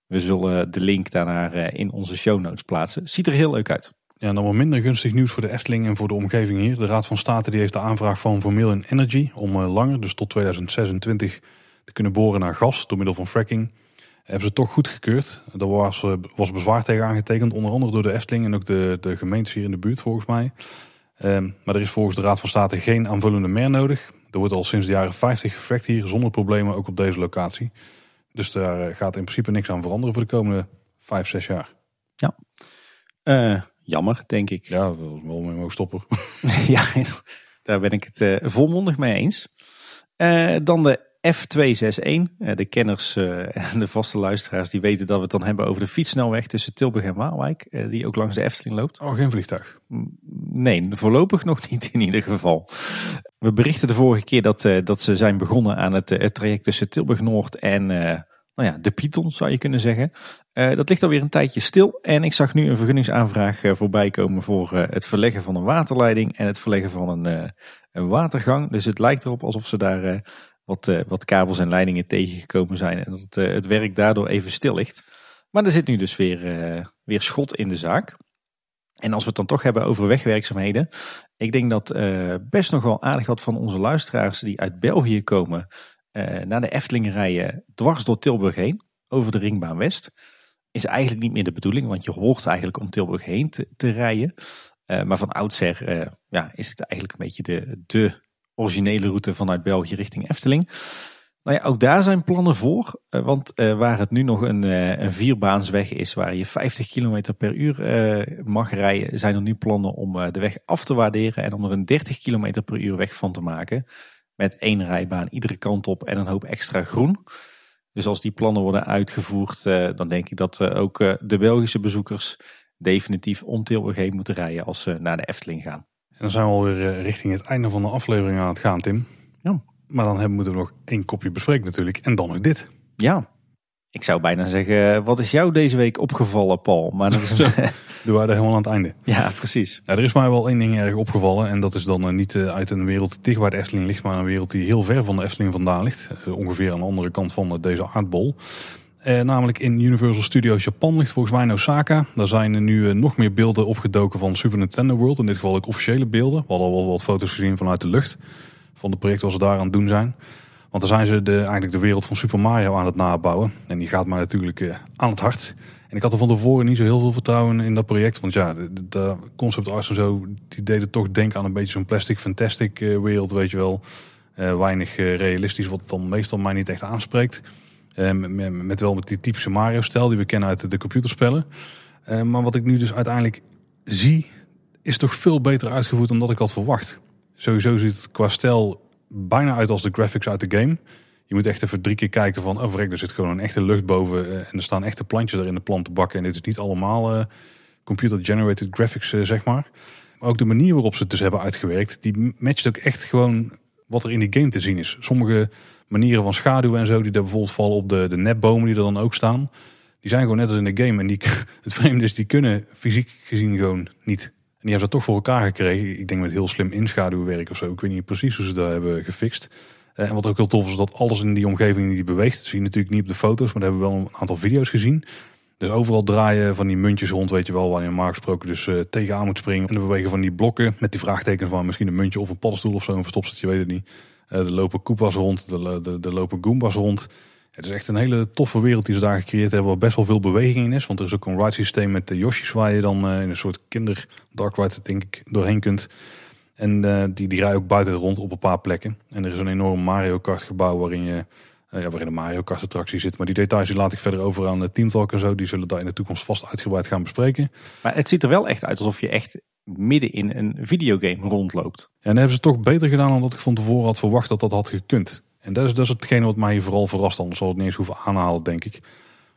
We zullen de link daarnaar eh, in onze show notes plaatsen. Ziet er heel leuk uit. Ja, en dan wat minder gunstig nieuws voor de Efteling en voor de omgeving hier. De Raad van State die heeft de aanvraag van Vermilion Energy om eh, langer, dus tot 2026, te kunnen boren naar gas door middel van fracking. Hebben ze toch goedgekeurd. Daar was, eh, was bezwaar tegen aangetekend, onder andere door de Efteling en ook de, de gemeentes hier in de buurt volgens mij. Ehm, maar er is volgens de Raad van State geen aanvullende meer nodig. Er wordt al sinds de jaren 50 gefrackt hier zonder problemen, ook op deze locatie. Dus daar eh, gaat in principe niks aan veranderen voor de komende 5, 6 jaar. Eh, jammer, denk ik. Ja, dat is wel mogen stoppen. ja, daar ben ik het eh, volmondig mee eens. Dan de F261. Eh, de kenners eh, en de vaste luisteraars die weten dat we het dan hebben over de fietssnelweg tussen Tilburg en Waalwijk. eh, die ook langs de Efteling loopt. Oh, geen vliegtuig. Nee, voorlopig nog niet in ieder geval. We berichten de vorige keer dat, dat ze zijn begonnen aan het, het traject tussen Tilburg Noord en nou ja, de Python zou je kunnen zeggen. dat ligt alweer een tijdje stil. En ik zag nu een vergunningsaanvraag voorbij komen voor het verleggen van een waterleiding en het verleggen van een, een watergang. Dus het lijkt erop alsof ze daar wat, wat kabels en leidingen tegengekomen zijn. En dat het, het werk daardoor even stil ligt. Maar er zit nu dus weer, weer schot in de zaak. En als we het dan toch hebben over wegwerkzaamheden. Ik denk dat best nog wel aardig wat van onze luisteraars die uit België komen. Naar de Efteling rijden dwars door Tilburg heen. Over de Ringbaan West. Is eigenlijk niet meer de bedoeling. Want je hoort eigenlijk om Tilburg heen te, rijden. Maar van oudsher ja, is het eigenlijk een beetje de, de originele route vanuit België richting Efteling. Nou ja, ook daar zijn plannen voor. Eh, want uh, waar het nu nog een, uh, een vierbaansweg is, waar je 50 km per uur mag rijden, zijn er nu plannen om de weg af te waarderen en om er een 30 km per uur weg van te maken. Met één rijbaan iedere kant op en een hoop extra groen. Dus als die plannen worden uitgevoerd, dan denk ik dat ook de Belgische bezoekers definitief om Tilburg heen moeten rijden als ze naar de Efteling gaan. Dan zijn we alweer richting het einde van de aflevering aan het gaan, Tim. Ja. Maar dan hebben, moeten we nog één kopje bespreken natuurlijk. En dan nog dit. Ja, ik zou bijna zeggen, wat is jou deze week opgevallen, Paul? Maar dat is een... Doen wij er helemaal aan het einde. Ja, precies. er is mij wel één ding erg opgevallen. En dat is dan uh, niet uit een wereld dicht bij de Efteling ligt. Maar een wereld die heel ver van de Efteling vandaan ligt. Ongeveer aan de andere kant van deze aardbol. Namelijk in Universal Studios Japan ligt volgens mij in Osaka. Daar zijn nu nog meer beelden opgedoken van Super Nintendo World. In dit geval ook officiële beelden. We hadden al wat foto's gezien vanuit de lucht van de projecten wat ze daar aan het doen zijn. Want dan zijn ze de, eigenlijk de wereld van Super Mario aan het nabouwen. En die gaat mij natuurlijk uh, aan het hart. En ik had er van tevoren niet zo heel veel vertrouwen in dat project. Want ja, de, concept arts en zo, die deden toch denken aan een beetje zo'n plastic fantastic uh, wereld, weet je wel. Weinig realistisch, wat dan meestal mij niet echt aanspreekt. Met, met, wel met die typische Mario-stijl die we kennen uit de, computerspellen. maar wat ik nu dus uiteindelijk zie, is toch veel beter uitgevoerd dan dat ik had verwacht. Sowieso ziet het qua stijl bijna uit als de graphics uit de game. Je moet echt even drie keer kijken van, oh verrek, er zit gewoon een echte lucht boven. Eh, en er staan echte plantjes er in de plantenbakken. En dit is niet allemaal computer-generated graphics, zeg maar. Maar ook de manier waarop ze het dus hebben uitgewerkt, die matcht ook echt gewoon wat er in die game te zien is. Sommige manieren van schaduw en zo, die daar bijvoorbeeld vallen op de, de netbomen die er dan ook staan. Die zijn gewoon net als in de game. En die, het vreemde is, die kunnen fysiek gezien gewoon niet. En die hebben ze toch voor elkaar gekregen. Ik denk met heel slim inschaduwwerk of zo. Ik weet niet precies hoe ze dat hebben gefixt. Eh, en wat ook heel tof is, dat alles in die omgeving die beweegt. Zie je natuurlijk niet op de foto's, maar daar hebben we wel een aantal video's gezien. Dus overal draaien van die muntjes rond, weet je wel, waar je normaal gesproken dus uh, tegenaan moet springen. En de bewegen van die blokken met die vraagtekens van misschien een muntje of een paddenstoel of zo, een verstopzet, je weet het niet. Uh, er lopen koepas rond, de, de lopen goombas rond. Het is echt een hele toffe wereld die ze daar gecreëerd hebben, waar best wel veel beweging in is. Want er is ook een ride systeem met de Yoshi's waar je dan uh, in een soort kinder dark ride denk ik doorheen kunt. En uh, die, die rijden ook buiten rond op een paar plekken. En er is een enorm Mario Kart gebouw waarin je ja, waarin een Mario Kart attractie zit. Maar die details die laat ik verder over aan de Teamtalk en zo. Die zullen daar in de toekomst vast uitgebreid gaan bespreken. Maar het ziet er wel echt uit alsof je echt midden in een videogame rondloopt. En hebben ze toch beter gedaan dan dat ik van tevoren had verwacht dat dat had gekund. En dat is, dat is hetgene wat mij vooral verrast. Anders zal het niet eens hoeven aanhalen, denk ik.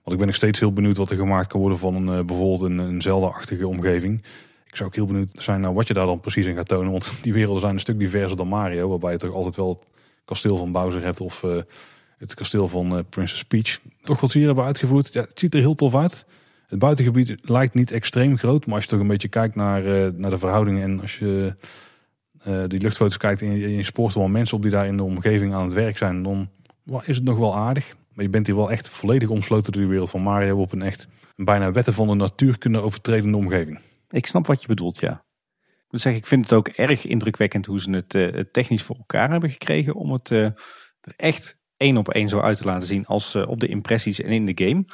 Want ik ben nog steeds heel benieuwd wat er gemaakt kan worden van een, uh, bijvoorbeeld een, een Zelda-achtige omgeving. Ik zou ook heel benieuwd zijn naar wat je daar dan precies in gaat tonen. Want die werelden zijn een stuk diverser dan Mario. Waarbij je toch altijd wel het kasteel van Bowser hebt of uh, het kasteel van uh, Princess Peach. Toch wat ze hier hebben uitgevoerd. Ja, het ziet er heel tof uit. Het buitengebied lijkt niet extreem groot. Maar als je toch een beetje kijkt naar, naar de verhoudingen en als je uh, die luchtfoto's kijkt en je, je spoort wel mensen op die daar in de omgeving aan het werk zijn, dan is het nog wel aardig. Maar je bent hier wel echt volledig omsloten door de wereld van Mario op een echt bijna wetten van de natuur kunnen overtredende omgeving. Ik snap wat je bedoelt, ja. Ik moet zeggen, ik vind het ook erg indrukwekkend hoe ze het uh, technisch voor elkaar hebben gekregen om het er echt één op één zo uit te laten zien als op de impressies en in de game.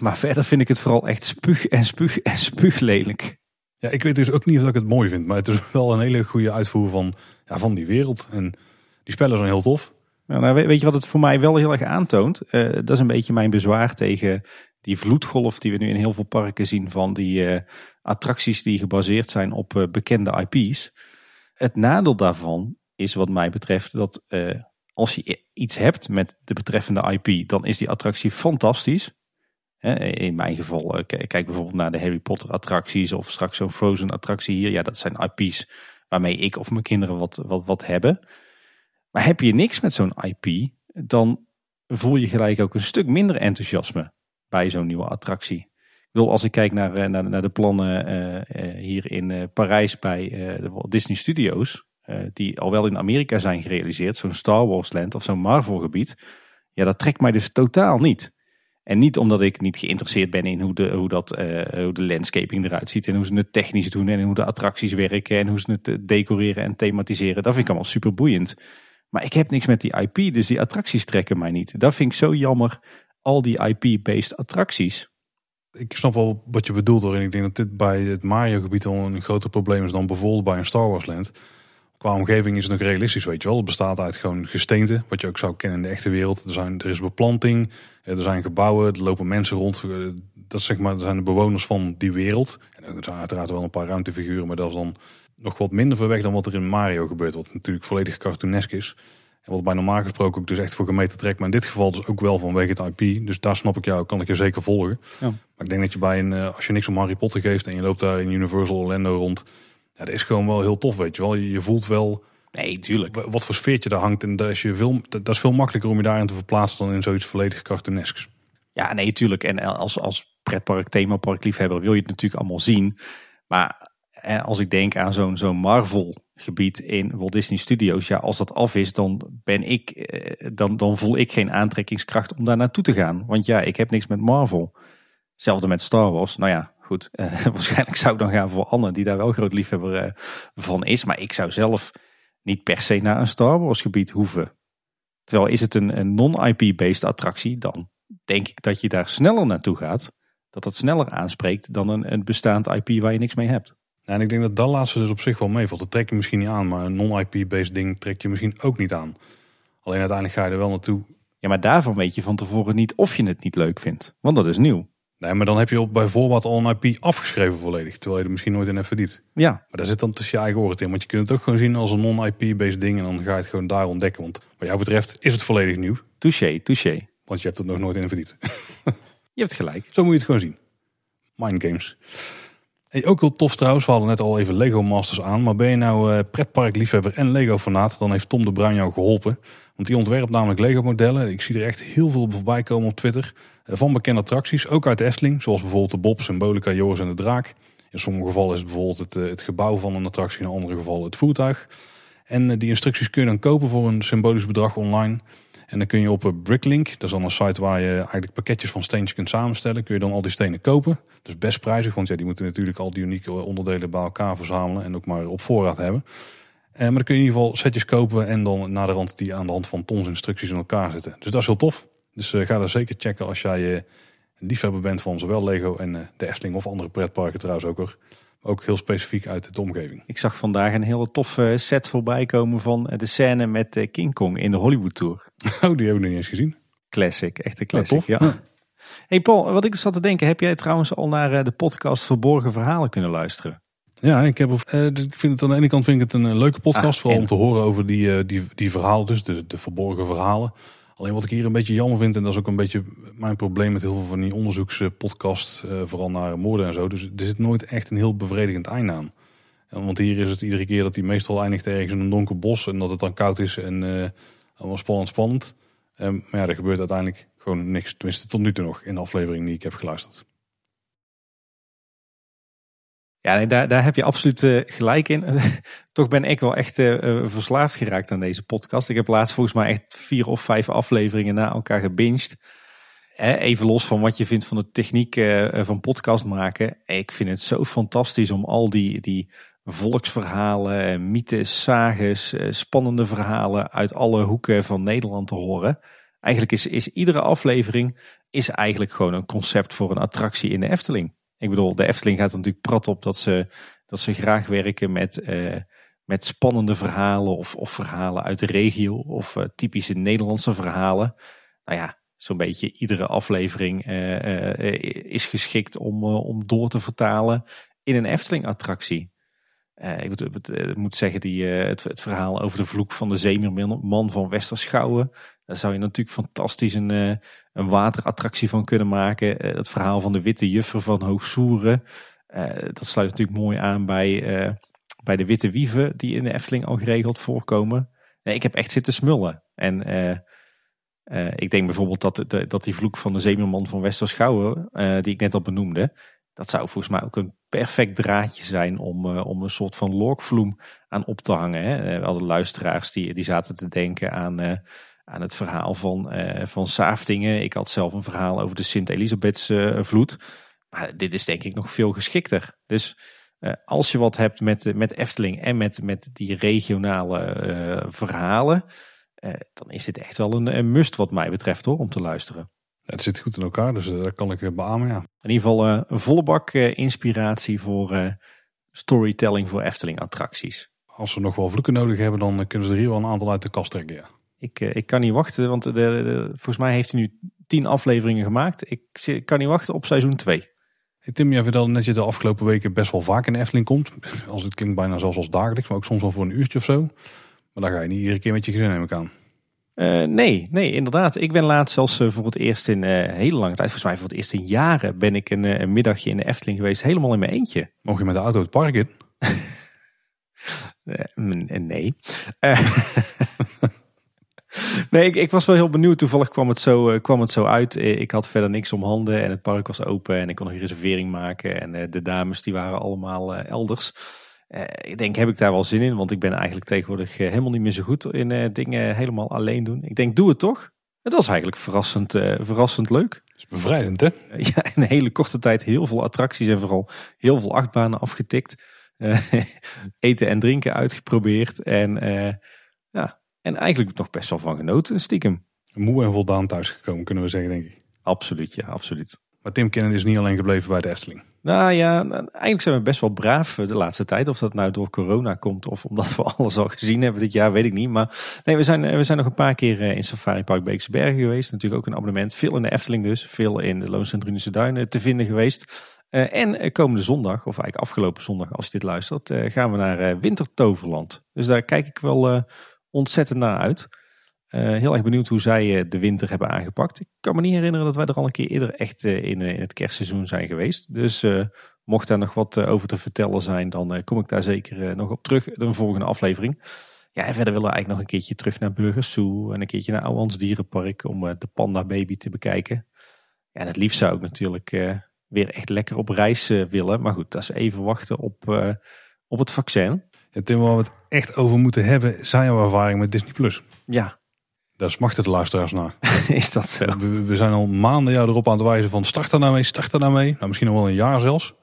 Maar verder vind ik het vooral echt spuug en spuug en spuug lelijk. Ja, ik weet dus ook niet of ik het mooi vind. Maar het is wel een hele goede uitvoer van, ja, van die wereld. En die spellen zijn heel tof. Nou, weet je wat het voor mij wel heel erg aantoont? Uh, dat is een beetje mijn bezwaar tegen die vloedgolf die we nu in heel veel parken zien van die uh, attracties die gebaseerd zijn op uh, bekende IP's. Het nadeel daarvan is wat mij betreft dat als je iets hebt met de betreffende IP, dan is die attractie fantastisch. In mijn geval, eh, kijk bijvoorbeeld naar de Harry Potter attracties of straks zo'n Frozen attractie hier. Ja, dat zijn IP's waarmee ik of mijn kinderen wat, wat, wat hebben. Maar heb je niks met zo'n IP, dan voel je gelijk ook een stuk minder enthousiasme bij zo'n nieuwe attractie. Ik bedoel, als ik kijk naar, naar, naar de plannen hier in Parijs bij Disney Studios, die al wel in Amerika zijn gerealiseerd, zo'n Star Wars land of zo'n Marvel gebied, ja, dat trekt mij dus totaal niet. En niet omdat ik niet geïnteresseerd ben in hoe de, hoe dat, uh, hoe de landscaping eruit ziet. En hoe ze het technisch doen. En hoe de attracties werken. En hoe ze het eh, decoreren en thematiseren. Dat vind ik allemaal super boeiend. Maar ik heb niks met die IP. Dus die attracties trekken mij niet. Dat vind ik zo jammer. Al die IP-based attracties. Ik snap wel wat je bedoelt hoor. En ik denk dat dit bij het Mario gebied al een groter probleem is dan bijvoorbeeld bij een Star Wars land qua omgeving is het nog realistisch, weet je wel. Het bestaat uit gewoon gesteente, wat je ook zou kennen in de echte wereld. Er, zijn, er is beplanting, eh, er zijn gebouwen, er lopen mensen rond. Eh, dat zeg maar, zijn de bewoners van die wereld. En er zijn uiteraard wel een paar ruimtefiguren, maar dat is dan nog wat minder ver weg dan wat er in Mario gebeurt. Wat natuurlijk volledig cartoonesk is. En wat bij normaal gesproken ook dus echt voor gemeten trekt. Maar in dit geval dus ook wel vanwege het IP. Dus daar snap ik jou, kan ik je zeker volgen. Ja. Maar ik denk dat je bij een, eh, als je niks om Harry Potter geeft en je loopt daar in Universal Orlando rond ja, dat is gewoon wel heel tof, weet je wel. Je, voelt wel... Nee, tuurlijk. Wat voor sfeertje daar hangt. En dat is, je veel, dat is veel makkelijker om je daarin te verplaatsen dan in zoiets volledig cartoonesks. Ja, nee, tuurlijk. En als, als pretpark, themapark liefhebber wil je het natuurlijk allemaal zien. Maar als ik denk aan zo'n zo'n Marvel gebied in Walt Disney Studios. Ja, als dat af is, dan ben ik, eh, dan, dan voel ik geen aantrekkingskracht om daar naartoe te gaan. Want ja, ik heb niks met Marvel. Hetzelfde met Star Wars. Nou ja, goed, uh, waarschijnlijk zou ik dan gaan voor Anne, die daar wel groot liefhebber uh, van is. Maar ik zou zelf niet per se naar een Star Wars gebied hoeven. Terwijl is het een, een non-IP-based attractie, dan denk ik dat je daar sneller naartoe gaat. Dat dat sneller aanspreekt dan een, een bestaand IP waar je niks mee hebt. en ik denk dat dat laatste dus op zich wel meevalt. Dat trek je misschien niet aan, maar een non-IP-based ding trek je misschien ook niet aan. Alleen uiteindelijk ga je er wel naartoe. Ja, maar daarvan weet je van tevoren niet of je het niet leuk vindt. Want dat is nieuw. Nee, maar dan heb je op bijvoorbeeld al een IP afgeschreven volledig. Terwijl je er misschien nooit in hebt verdiept. Ja. Maar daar zit dan tussen je eigen oren in. Want je kunt het ook gewoon zien als een non-IP-based ding. En dan ga je het gewoon daar ontdekken. Want wat jou betreft is het volledig nieuw. Touché, touché. Want je hebt er nog nooit in verdiept. je hebt gelijk. Zo moet je het gewoon zien. Mind games. Hey, ook heel tof trouwens, we hadden net al even Lego Masters aan. Maar ben je nou uh, pretparkliefhebber en Lego fanaat, dan heeft Tom de Bruin jou geholpen. Want die ontwerpt namelijk Lego modellen. Ik zie er echt heel veel voorbij komen op Twitter. Eh, van bekende attracties, ook uit de Efteling. Zoals bijvoorbeeld de Bob, Symbolica, Joris en de Draak. In sommige gevallen is het bijvoorbeeld het, eh, het gebouw van een attractie. In andere gevallen het voertuig. En die instructies kun je dan kopen voor een symbolisch bedrag online. En dan kun je op Bricklink, dat is dan een site waar je eigenlijk pakketjes van steentjes kunt samenstellen, kun je dan al die stenen kopen. Dus best prijzig, want ja, die moeten natuurlijk al die unieke onderdelen bij elkaar verzamelen en ook maar op voorraad hebben. Eh, maar dan kun je in ieder geval setjes kopen en dan naar de rand die aan de hand van tons instructies in elkaar zitten. Dus dat is heel tof. Dus uh, ga daar zeker checken als jij uh, een liefhebber bent van zowel Lego en uh, de Efteling of andere pretparken trouwens ook hoor. Ook heel specifiek uit de omgeving. Ik zag vandaag een hele toffe set voorbij komen van de scène met King Kong in de Hollywood Tour. Oh, die hebben we nog niet eens gezien. Classic, echt een classic. Ja, ja. Hey Paul, wat ik zat te denken, heb jij trouwens al naar de podcast Verborgen Verhalen kunnen luisteren? Ja, ik, heb, uh, ik vind het aan de ene kant vind ik het een leuke podcast. Ah, vooral om te horen over die, uh, die, die verhalen, dus de, de verborgen verhalen. Alleen wat ik hier een beetje jammer vind, en dat is ook een beetje mijn probleem met heel veel van die onderzoekspodcasts, uh, vooral naar moorden en zo. Dus er zit nooit echt een heel bevredigend einde aan. Want hier is het iedere keer dat hij meestal eindigt ergens in een donker bos en dat het dan koud is en allemaal spannend, spannend. Um, maar ja, er gebeurt uiteindelijk gewoon niks. Tenminste, tot nu toe nog in de aflevering die ik heb geluisterd. Ja, daar, daar heb je absoluut uh, gelijk in. Toch ben ik wel echt uh, verslaafd geraakt aan deze podcast. Ik heb laatst volgens mij echt vier of vijf afleveringen na elkaar gebinged. even los van wat je vindt van de techniek van podcast maken. Ik vind het zo fantastisch om al die, die volksverhalen, mythes, sages, spannende verhalen uit alle hoeken van Nederland te horen. Eigenlijk is, is iedere aflevering is eigenlijk gewoon een concept voor een attractie in de Efteling. Ik bedoel, de Efteling gaat er natuurlijk prat op dat ze, dat ze graag werken met, uh, met spannende verhalen of, of verhalen uit de regio of uh, typische Nederlandse verhalen. Nou ja, zo'n beetje iedere aflevering uh, is geschikt om, om door te vertalen in een Efteling-attractie. ik moet, moet, zeggen, die, het, verhaal over de vloek van de zeemerman van Westerschouwen. Daar zou je natuurlijk fantastisch een, eh, een waterattractie van kunnen maken. Eh, het verhaal van de witte juffer van Hoogsoeren. Eh, dat sluit natuurlijk mooi aan bij, bij de witte wieven die in de Efteling al geregeld voorkomen. ik heb echt zitten smullen. En Uh, ik denk bijvoorbeeld dat, dat die vloek van de zeemerman van Westerschouwen, uh, die ik net al benoemde, dat zou volgens mij ook een perfect draadje zijn om, uh, om een soort van lorkvloem aan op te hangen. Hè. Alle luisteraars die, die zaten te denken aan, aan het verhaal van, van Saaftingen. Ik had zelf een verhaal over de Sint-Elisabethsvloed. maar dit is denk ik nog veel geschikter. Dus als je wat hebt met, met Efteling en met, met die regionale verhalen uh, dan is dit echt wel een, een, must wat mij betreft hoor, om te luisteren. Het zit goed in elkaar, dus uh, dat kan ik beamen. Ja. In ieder geval uh, een volle bak inspiratie voor storytelling voor Efteling attracties. Als ze nog wel vloeken nodig hebben, dan kunnen ze er hier wel een aantal uit de kast trekken. Ja. Ik, ik kan niet wachten, want de, de, volgens mij heeft hij nu tien afleveringen gemaakt. Ik, ik kan niet wachten op seizoen 2. Hey Tim, jij vertelde net je de afgelopen weken best wel vaak in de Efteling komt. Als het klinkt bijna zelfs als dagelijks, maar ook soms wel voor een uurtje of zo. Maar dan ga je niet iedere keer met je gezin neem ik aan. Uh, nee, nee, inderdaad. Ik ben laatst zelfs uh, voor het eerst in uh, hele lange tijd, volgens mij voor het eerst in jaren, ben ik een, een, middagje in de Efteling geweest, helemaal in mijn eentje. Mocht je met de auto het park in? nee. nee, ik, ik, was wel heel benieuwd. Toevallig kwam het, zo, kwam het zo uit. Ik had verder niks om handen en het park was open en ik kon nog een reservering maken. En de dames die waren allemaal elders. Ik denk, heb ik daar wel zin in? Want ik ben eigenlijk tegenwoordig helemaal niet meer zo goed in dingen helemaal alleen doen. Ik denk, doe het toch. Het was eigenlijk verrassend, verrassend leuk. Dat is bevrijdend, hè? ja, in een hele korte tijd heel veel attracties en vooral heel veel achtbanen afgetikt. eten en drinken uitgeprobeerd. En, ja, en eigenlijk nog best wel van genoten, stiekem. Moe en voldaan thuisgekomen, kunnen we zeggen, denk ik. Absoluut, ja, absoluut. Maar Tim Kennen is niet alleen gebleven bij de Efteling. Nou ja, eigenlijk zijn we best wel braaf de laatste tijd. Of dat nou door corona komt of omdat we alles al gezien hebben dit jaar, weet ik niet. Maar nee, we zijn, we zijn nog een paar keer in Safari Park Beekse Bergen geweest. Natuurlijk ook een abonnement. Veel in de Efteling dus. Veel in de Loons en Drunense Duinen te vinden geweest. Uh, en komende zondag, of eigenlijk afgelopen zondag als je dit luistert, uh, gaan we naar uh, Wintertoverland. Dus daar kijk ik wel ontzettend naar uit. heel erg benieuwd hoe zij de winter hebben aangepakt. Ik kan me niet herinneren dat wij er al een keer eerder echt in, in het kerstseizoen zijn geweest. Dus mocht daar nog wat over te vertellen zijn, dan kom ik daar zeker nog op terug in de volgende aflevering. Ja, en verder willen we eigenlijk nog een keertje terug naar Burgers en een keertje naar Ouwans Dierenpark om de Panda Baby te bekijken. Ja, en het liefst zou ik natuurlijk weer echt lekker op reis willen. Maar goed, dat is even wachten op, op het vaccin. Ja, Tim, waar we het echt over moeten hebben, zijn jouw ervaring met Disney+. Plus. Ja. Daar smachten de luisteraars naar. is dat zo? We, we, zijn al maanden jou erop aan het wijzen van start er nou mee, start er nou mee. Nou, misschien nog wel een jaar zelfs.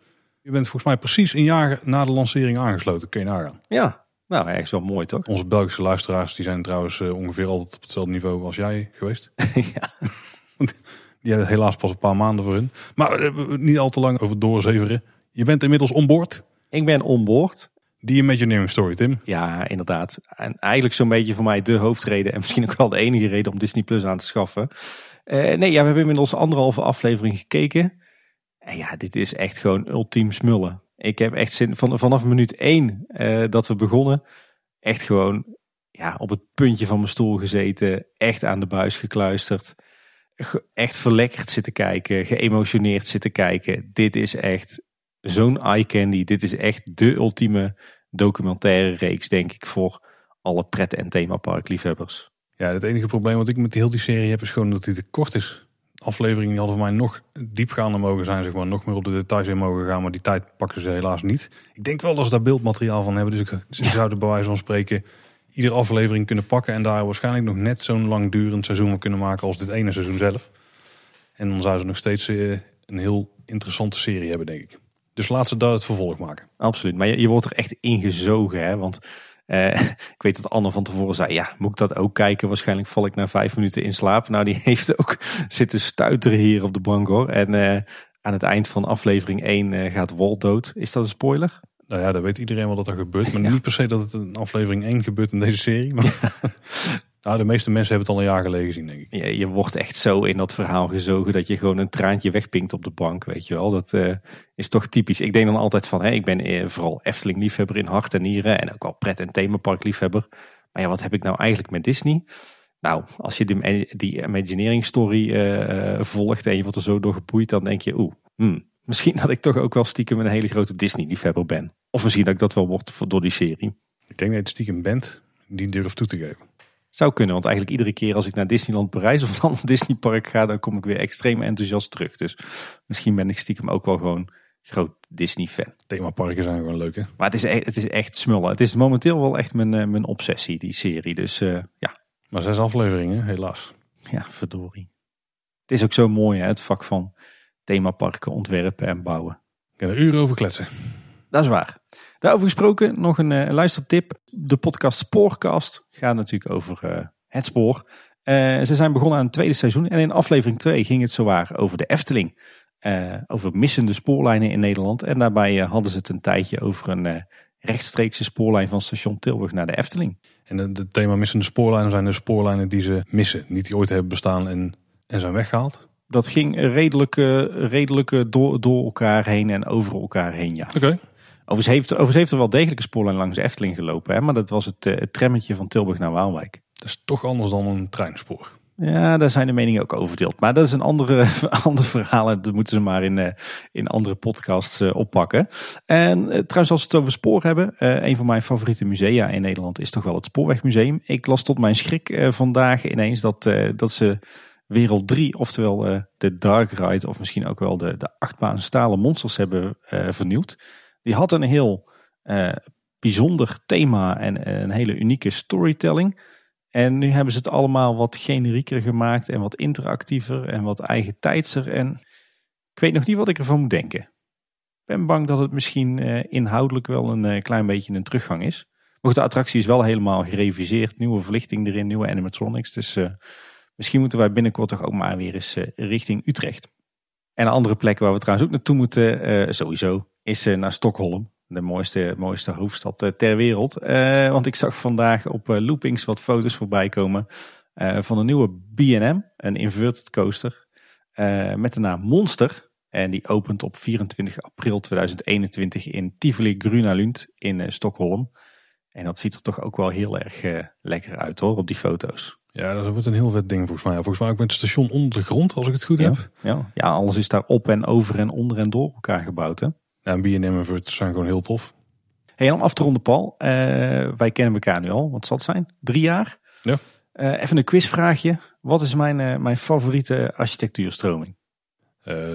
Je bent volgens mij precies een jaar na de lancering aangesloten. Kun je nagaan. Ja, nou, ergens wel mooi toch? Onze Belgische luisteraars die zijn trouwens uh, ongeveer altijd op hetzelfde niveau als jij geweest. ja. Die hebben helaas pas een paar maanden voor hun. Maar uh, niet al te lang over doorzeveren. Je bent inmiddels onboord. Ik ben onboord. Die Imagineering Story, Tim. Ja, inderdaad. En eigenlijk zo'n beetje voor mij de hoofdreden. En misschien ook wel de enige reden om Disney Plus aan te schaffen. Uh, nee, ja, we hebben inmiddels anderhalve aflevering gekeken. En ja, dit is echt gewoon ultiem smullen. Ik heb echt zin, van, vanaf minuut één uh, dat we begonnen. Echt gewoon ja, op het puntje van mijn stoel gezeten. Echt aan de buis gekluisterd echt verlekkerd zitten kijken, geëmotioneerd zitten kijken. Dit is echt zo'n eye candy. Dit is echt de ultieme documentaire reeks, denk ik, voor alle pret- en themaparkliefhebbers. Ja, het enige probleem wat ik met heel die serie heb is gewoon dat hij te kort is. Afleveringen die hadden voor mij nog diepgaander mogen zijn, zeg maar, nog meer op de details in mogen gaan, maar die tijd pakken ze helaas niet. Ik denk wel dat ze daar beeldmateriaal van hebben, dus ik, ze zouden bij wijze van spreken iedere aflevering kunnen pakken. En daar waarschijnlijk nog net zo'n langdurend seizoen van kunnen maken als dit ene seizoen zelf. En dan zouden ze nog steeds eh, een heel interessante serie hebben, denk ik. Dus laat ze daar het vervolg maken. Absoluut. Maar je, je wordt er echt ingezogen, hè? Want uh, ik weet dat Anne van tevoren zei, ja, moet ik dat ook kijken? Waarschijnlijk val ik na vijf minuten in slaap. Nou, die heeft ook zitten stuiteren hier op de bank, hoor. En uh, aan het eind van aflevering 1 gaat Walt dood. Is dat een spoiler? Nou ja, dat weet iedereen wel dat er gebeurt. Maar niet per se dat het een aflevering 1 gebeurt in deze serie. Maar nou, de meeste mensen hebben het al een jaar geleden gezien, denk ik. Ja, je wordt echt zo in dat verhaal gezogen dat je gewoon een traantje wegpinkt op de bank, weet je wel. Dat uh, is toch typisch. Ik denk dan altijd van, hè, ik ben eh, vooral Efteling-liefhebber in hart en nieren. En ook wel pret- en themapark-liefhebber. Maar ja, wat heb ik nou eigenlijk met Disney? Nou, als je die, die Imagineering story uh, volgt en je wordt er zo door geboeid, dan denk je, oeh, hmm, misschien dat ik toch ook wel stiekem een hele grote Disney-liefhebber ben. Of misschien dat ik dat wel word door die serie. Ik denk dat je stiekem bent die durft toe te geven. Zou kunnen, want eigenlijk iedere keer als ik naar Disneyland Parijs of dan naar Disneypark ga, dan kom ik weer extreem enthousiast terug. Dus misschien ben ik stiekem ook wel gewoon groot Disney-fan. Themaparken zijn gewoon leuk hè? Maar het is, e- het is echt smullen. Het is momenteel wel echt mijn, eh, mijn obsessie, die serie. Dus eh, ja, Maar zes afleveringen, helaas. ja, verdorie. Het is ook zo mooi, hè, het vak van themaparken ontwerpen en bouwen. Ik kan er uren over kletsen. Dat is waar. Daarover gesproken, nog een eh, luistertip. De podcast Spoorcast gaat natuurlijk over eh, het spoor. Eh, ze zijn begonnen aan het tweede seizoen. En in aflevering 2 ging het zowaar over de Efteling. Over missende spoorlijnen in Nederland. En daarbij hadden ze het een tijdje over een rechtstreekse spoorlijn van station Tilburg naar de Efteling. En het thema missende spoorlijnen zijn de spoorlijnen die ze missen. Niet die ooit hebben bestaan en, en zijn weggehaald. Dat ging redelijk, redelijk door, door elkaar heen en over elkaar heen, ja. Oké. Overigens heeft, overigens heeft er wel degelijk een spoorlijn langs de Efteling gelopen. Hè? Maar dat was het, eh, het trammetje van Tilburg naar Waalwijk. Dat is toch anders dan een treinspoor. Ja, daar zijn de meningen ook over verdeeld. Maar dat is een andere, ander verhaal. en Dat moeten ze maar in, eh, in andere podcasts eh, oppakken. En trouwens, als we het over spoor hebben. een van mijn favoriete musea in Nederland is toch wel het Spoorwegmuseum. Ik las tot mijn schrik vandaag ineens dat, dat ze Wereld 3, oftewel de Dark Ride, of misschien ook wel de, de achtbaan stalen monsters hebben vernieuwd. Die had een heel eh, bijzonder thema en een hele unieke storytelling. En nu hebben ze het allemaal wat generieker gemaakt en wat interactiever en wat eigen tijdser. En ik weet nog niet wat ik ervan moet denken. Ik ben bang dat het misschien eh, inhoudelijk wel een eh, klein beetje een teruggang is. Maar goed, de attractie is wel helemaal gereviseerd. Nieuwe verlichting erin, nieuwe animatronics. Dus eh, misschien moeten wij binnenkort toch ook maar weer eens eh, richting Utrecht. En een andere plek waar we trouwens ook naartoe moeten, eh, sowieso, is eh, naar Stockholm. De mooiste, mooiste hoofdstad eh, ter wereld. Eh, want ik zag vandaag op Loopings wat foto's voorbij komen van een nieuwe B&M, een inverted coaster, met de naam Monster. En die opent op 24 april 2021 in Tivoli Grüna Lund in Stockholm. En dat ziet er toch ook wel heel erg lekker uit hoor, op die foto's. Ja, dat wordt een heel vet ding volgens mij. Volgens mij ook met het station onder de grond, als ik het goed Ja. heb. Ja, ja, alles is daar op en over en onder en door elkaar gebouwd hè. Ja, en B&M en Vert zijn gewoon heel tof. Hey, en om af te ronden, Paul. eh, wij kennen elkaar nu al. Wat zal het zijn? Drie jaar? Ja. Eh, even een quizvraagje. Wat is mijn, eh, mijn favoriete architectuurstroming?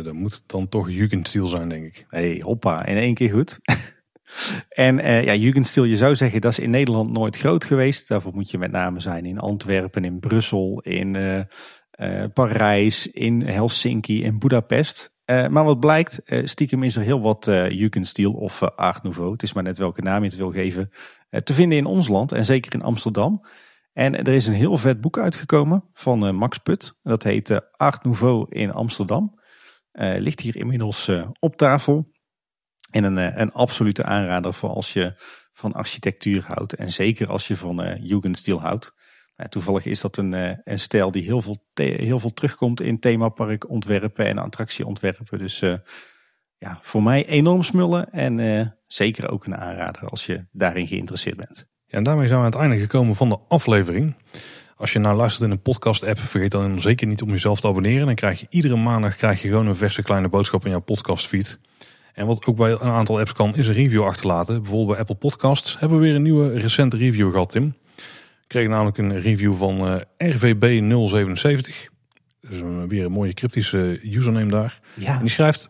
Dat moet dan toch Jugendstil zijn, denk ik. Hey, hoppa, in één keer goed. en ja, Jugendstil, je zou zeggen, dat is in Nederland nooit groot geweest. Daarvoor moet je met name zijn in Antwerpen, in Brussel, in Parijs, in Helsinki, in Budapest. Eh, maar wat blijkt, eh, stiekem is er heel wat Jugendstil of Art Nouveau, het is maar net welke naam je het wil geven, te vinden in ons land en zeker in Amsterdam. En er is een heel vet boek uitgekomen van Max Put. Dat heet Art Nouveau in Amsterdam. Ligt hier inmiddels op tafel. En een, een absolute aanrader voor als je van architectuur houdt. En zeker als je van Jugendstil houdt. Toevallig is dat een, eh, een stijl die heel veel, heel veel terugkomt in themapark ontwerpen en attractieontwerpen. Dus eh, ja, voor mij enorm smullen. En eh, zeker ook een aanrader als je daarin geïnteresseerd bent. Ja, en daarmee zijn we aan het einde gekomen van de aflevering. Als je nou luistert in een podcast app, vergeet dan zeker niet om jezelf te abonneren. Dan krijg je iedere maandag krijg je gewoon een verse kleine boodschap in jouw podcastfeed. En wat ook bij een aantal apps kan, is een review achterlaten. Bijvoorbeeld bij Apple Podcasts hebben we weer een nieuwe recente review gehad, Tim. Ik kreeg namelijk een review van eh, RVB077. Dus een, weer een mooie cryptische username daar. Ja, En die schrijft: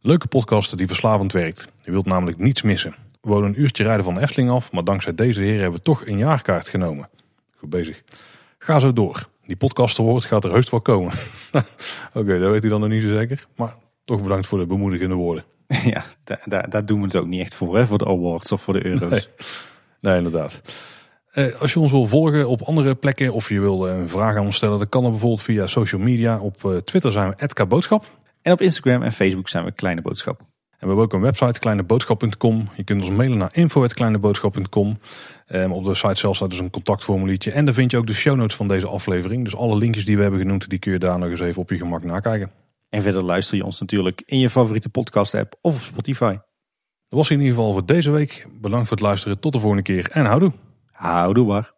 Leuke podcast die verslavend werkt. Je wilt namelijk niets missen. We wonen een uurtje rijden van de Efteling af, maar dankzij deze heren hebben we toch een jaarkaart genomen. Goed bezig. Ga zo door. Die podcast woord gaat er heus wel komen. Oké, dat weet hij dan nog niet zo zeker. Maar toch bedankt voor de bemoedigende woorden. ja daar, daar, daar doen we het ook niet echt voor, hè, voor de awards of voor de euro's. Nee. Nee, inderdaad. Eh, als je ons wil volgen op andere plekken of je wil eh, een vraag aan ons stellen, dan kan dat bijvoorbeeld via social media. Op eh, Twitter zijn we @kboodschap. En op Instagram en Facebook zijn we Kleine Boodschap. En we hebben ook een website, kleineboodschap.com. Je kunt ons mailen naar info.kleineboodschap.com. Um, op de site zelf staat dus een contactformuliertje. En daar vind je ook de show notes van deze aflevering. Dus alle linkjes die we hebben genoemd, die kun je daar nog eens even op je gemak nakijken. En verder luister je ons natuurlijk in je favoriete podcast app of op Spotify. Dat was in ieder geval voor deze week. Bedankt voor het luisteren. Tot de volgende keer en houdoe. Houdoe.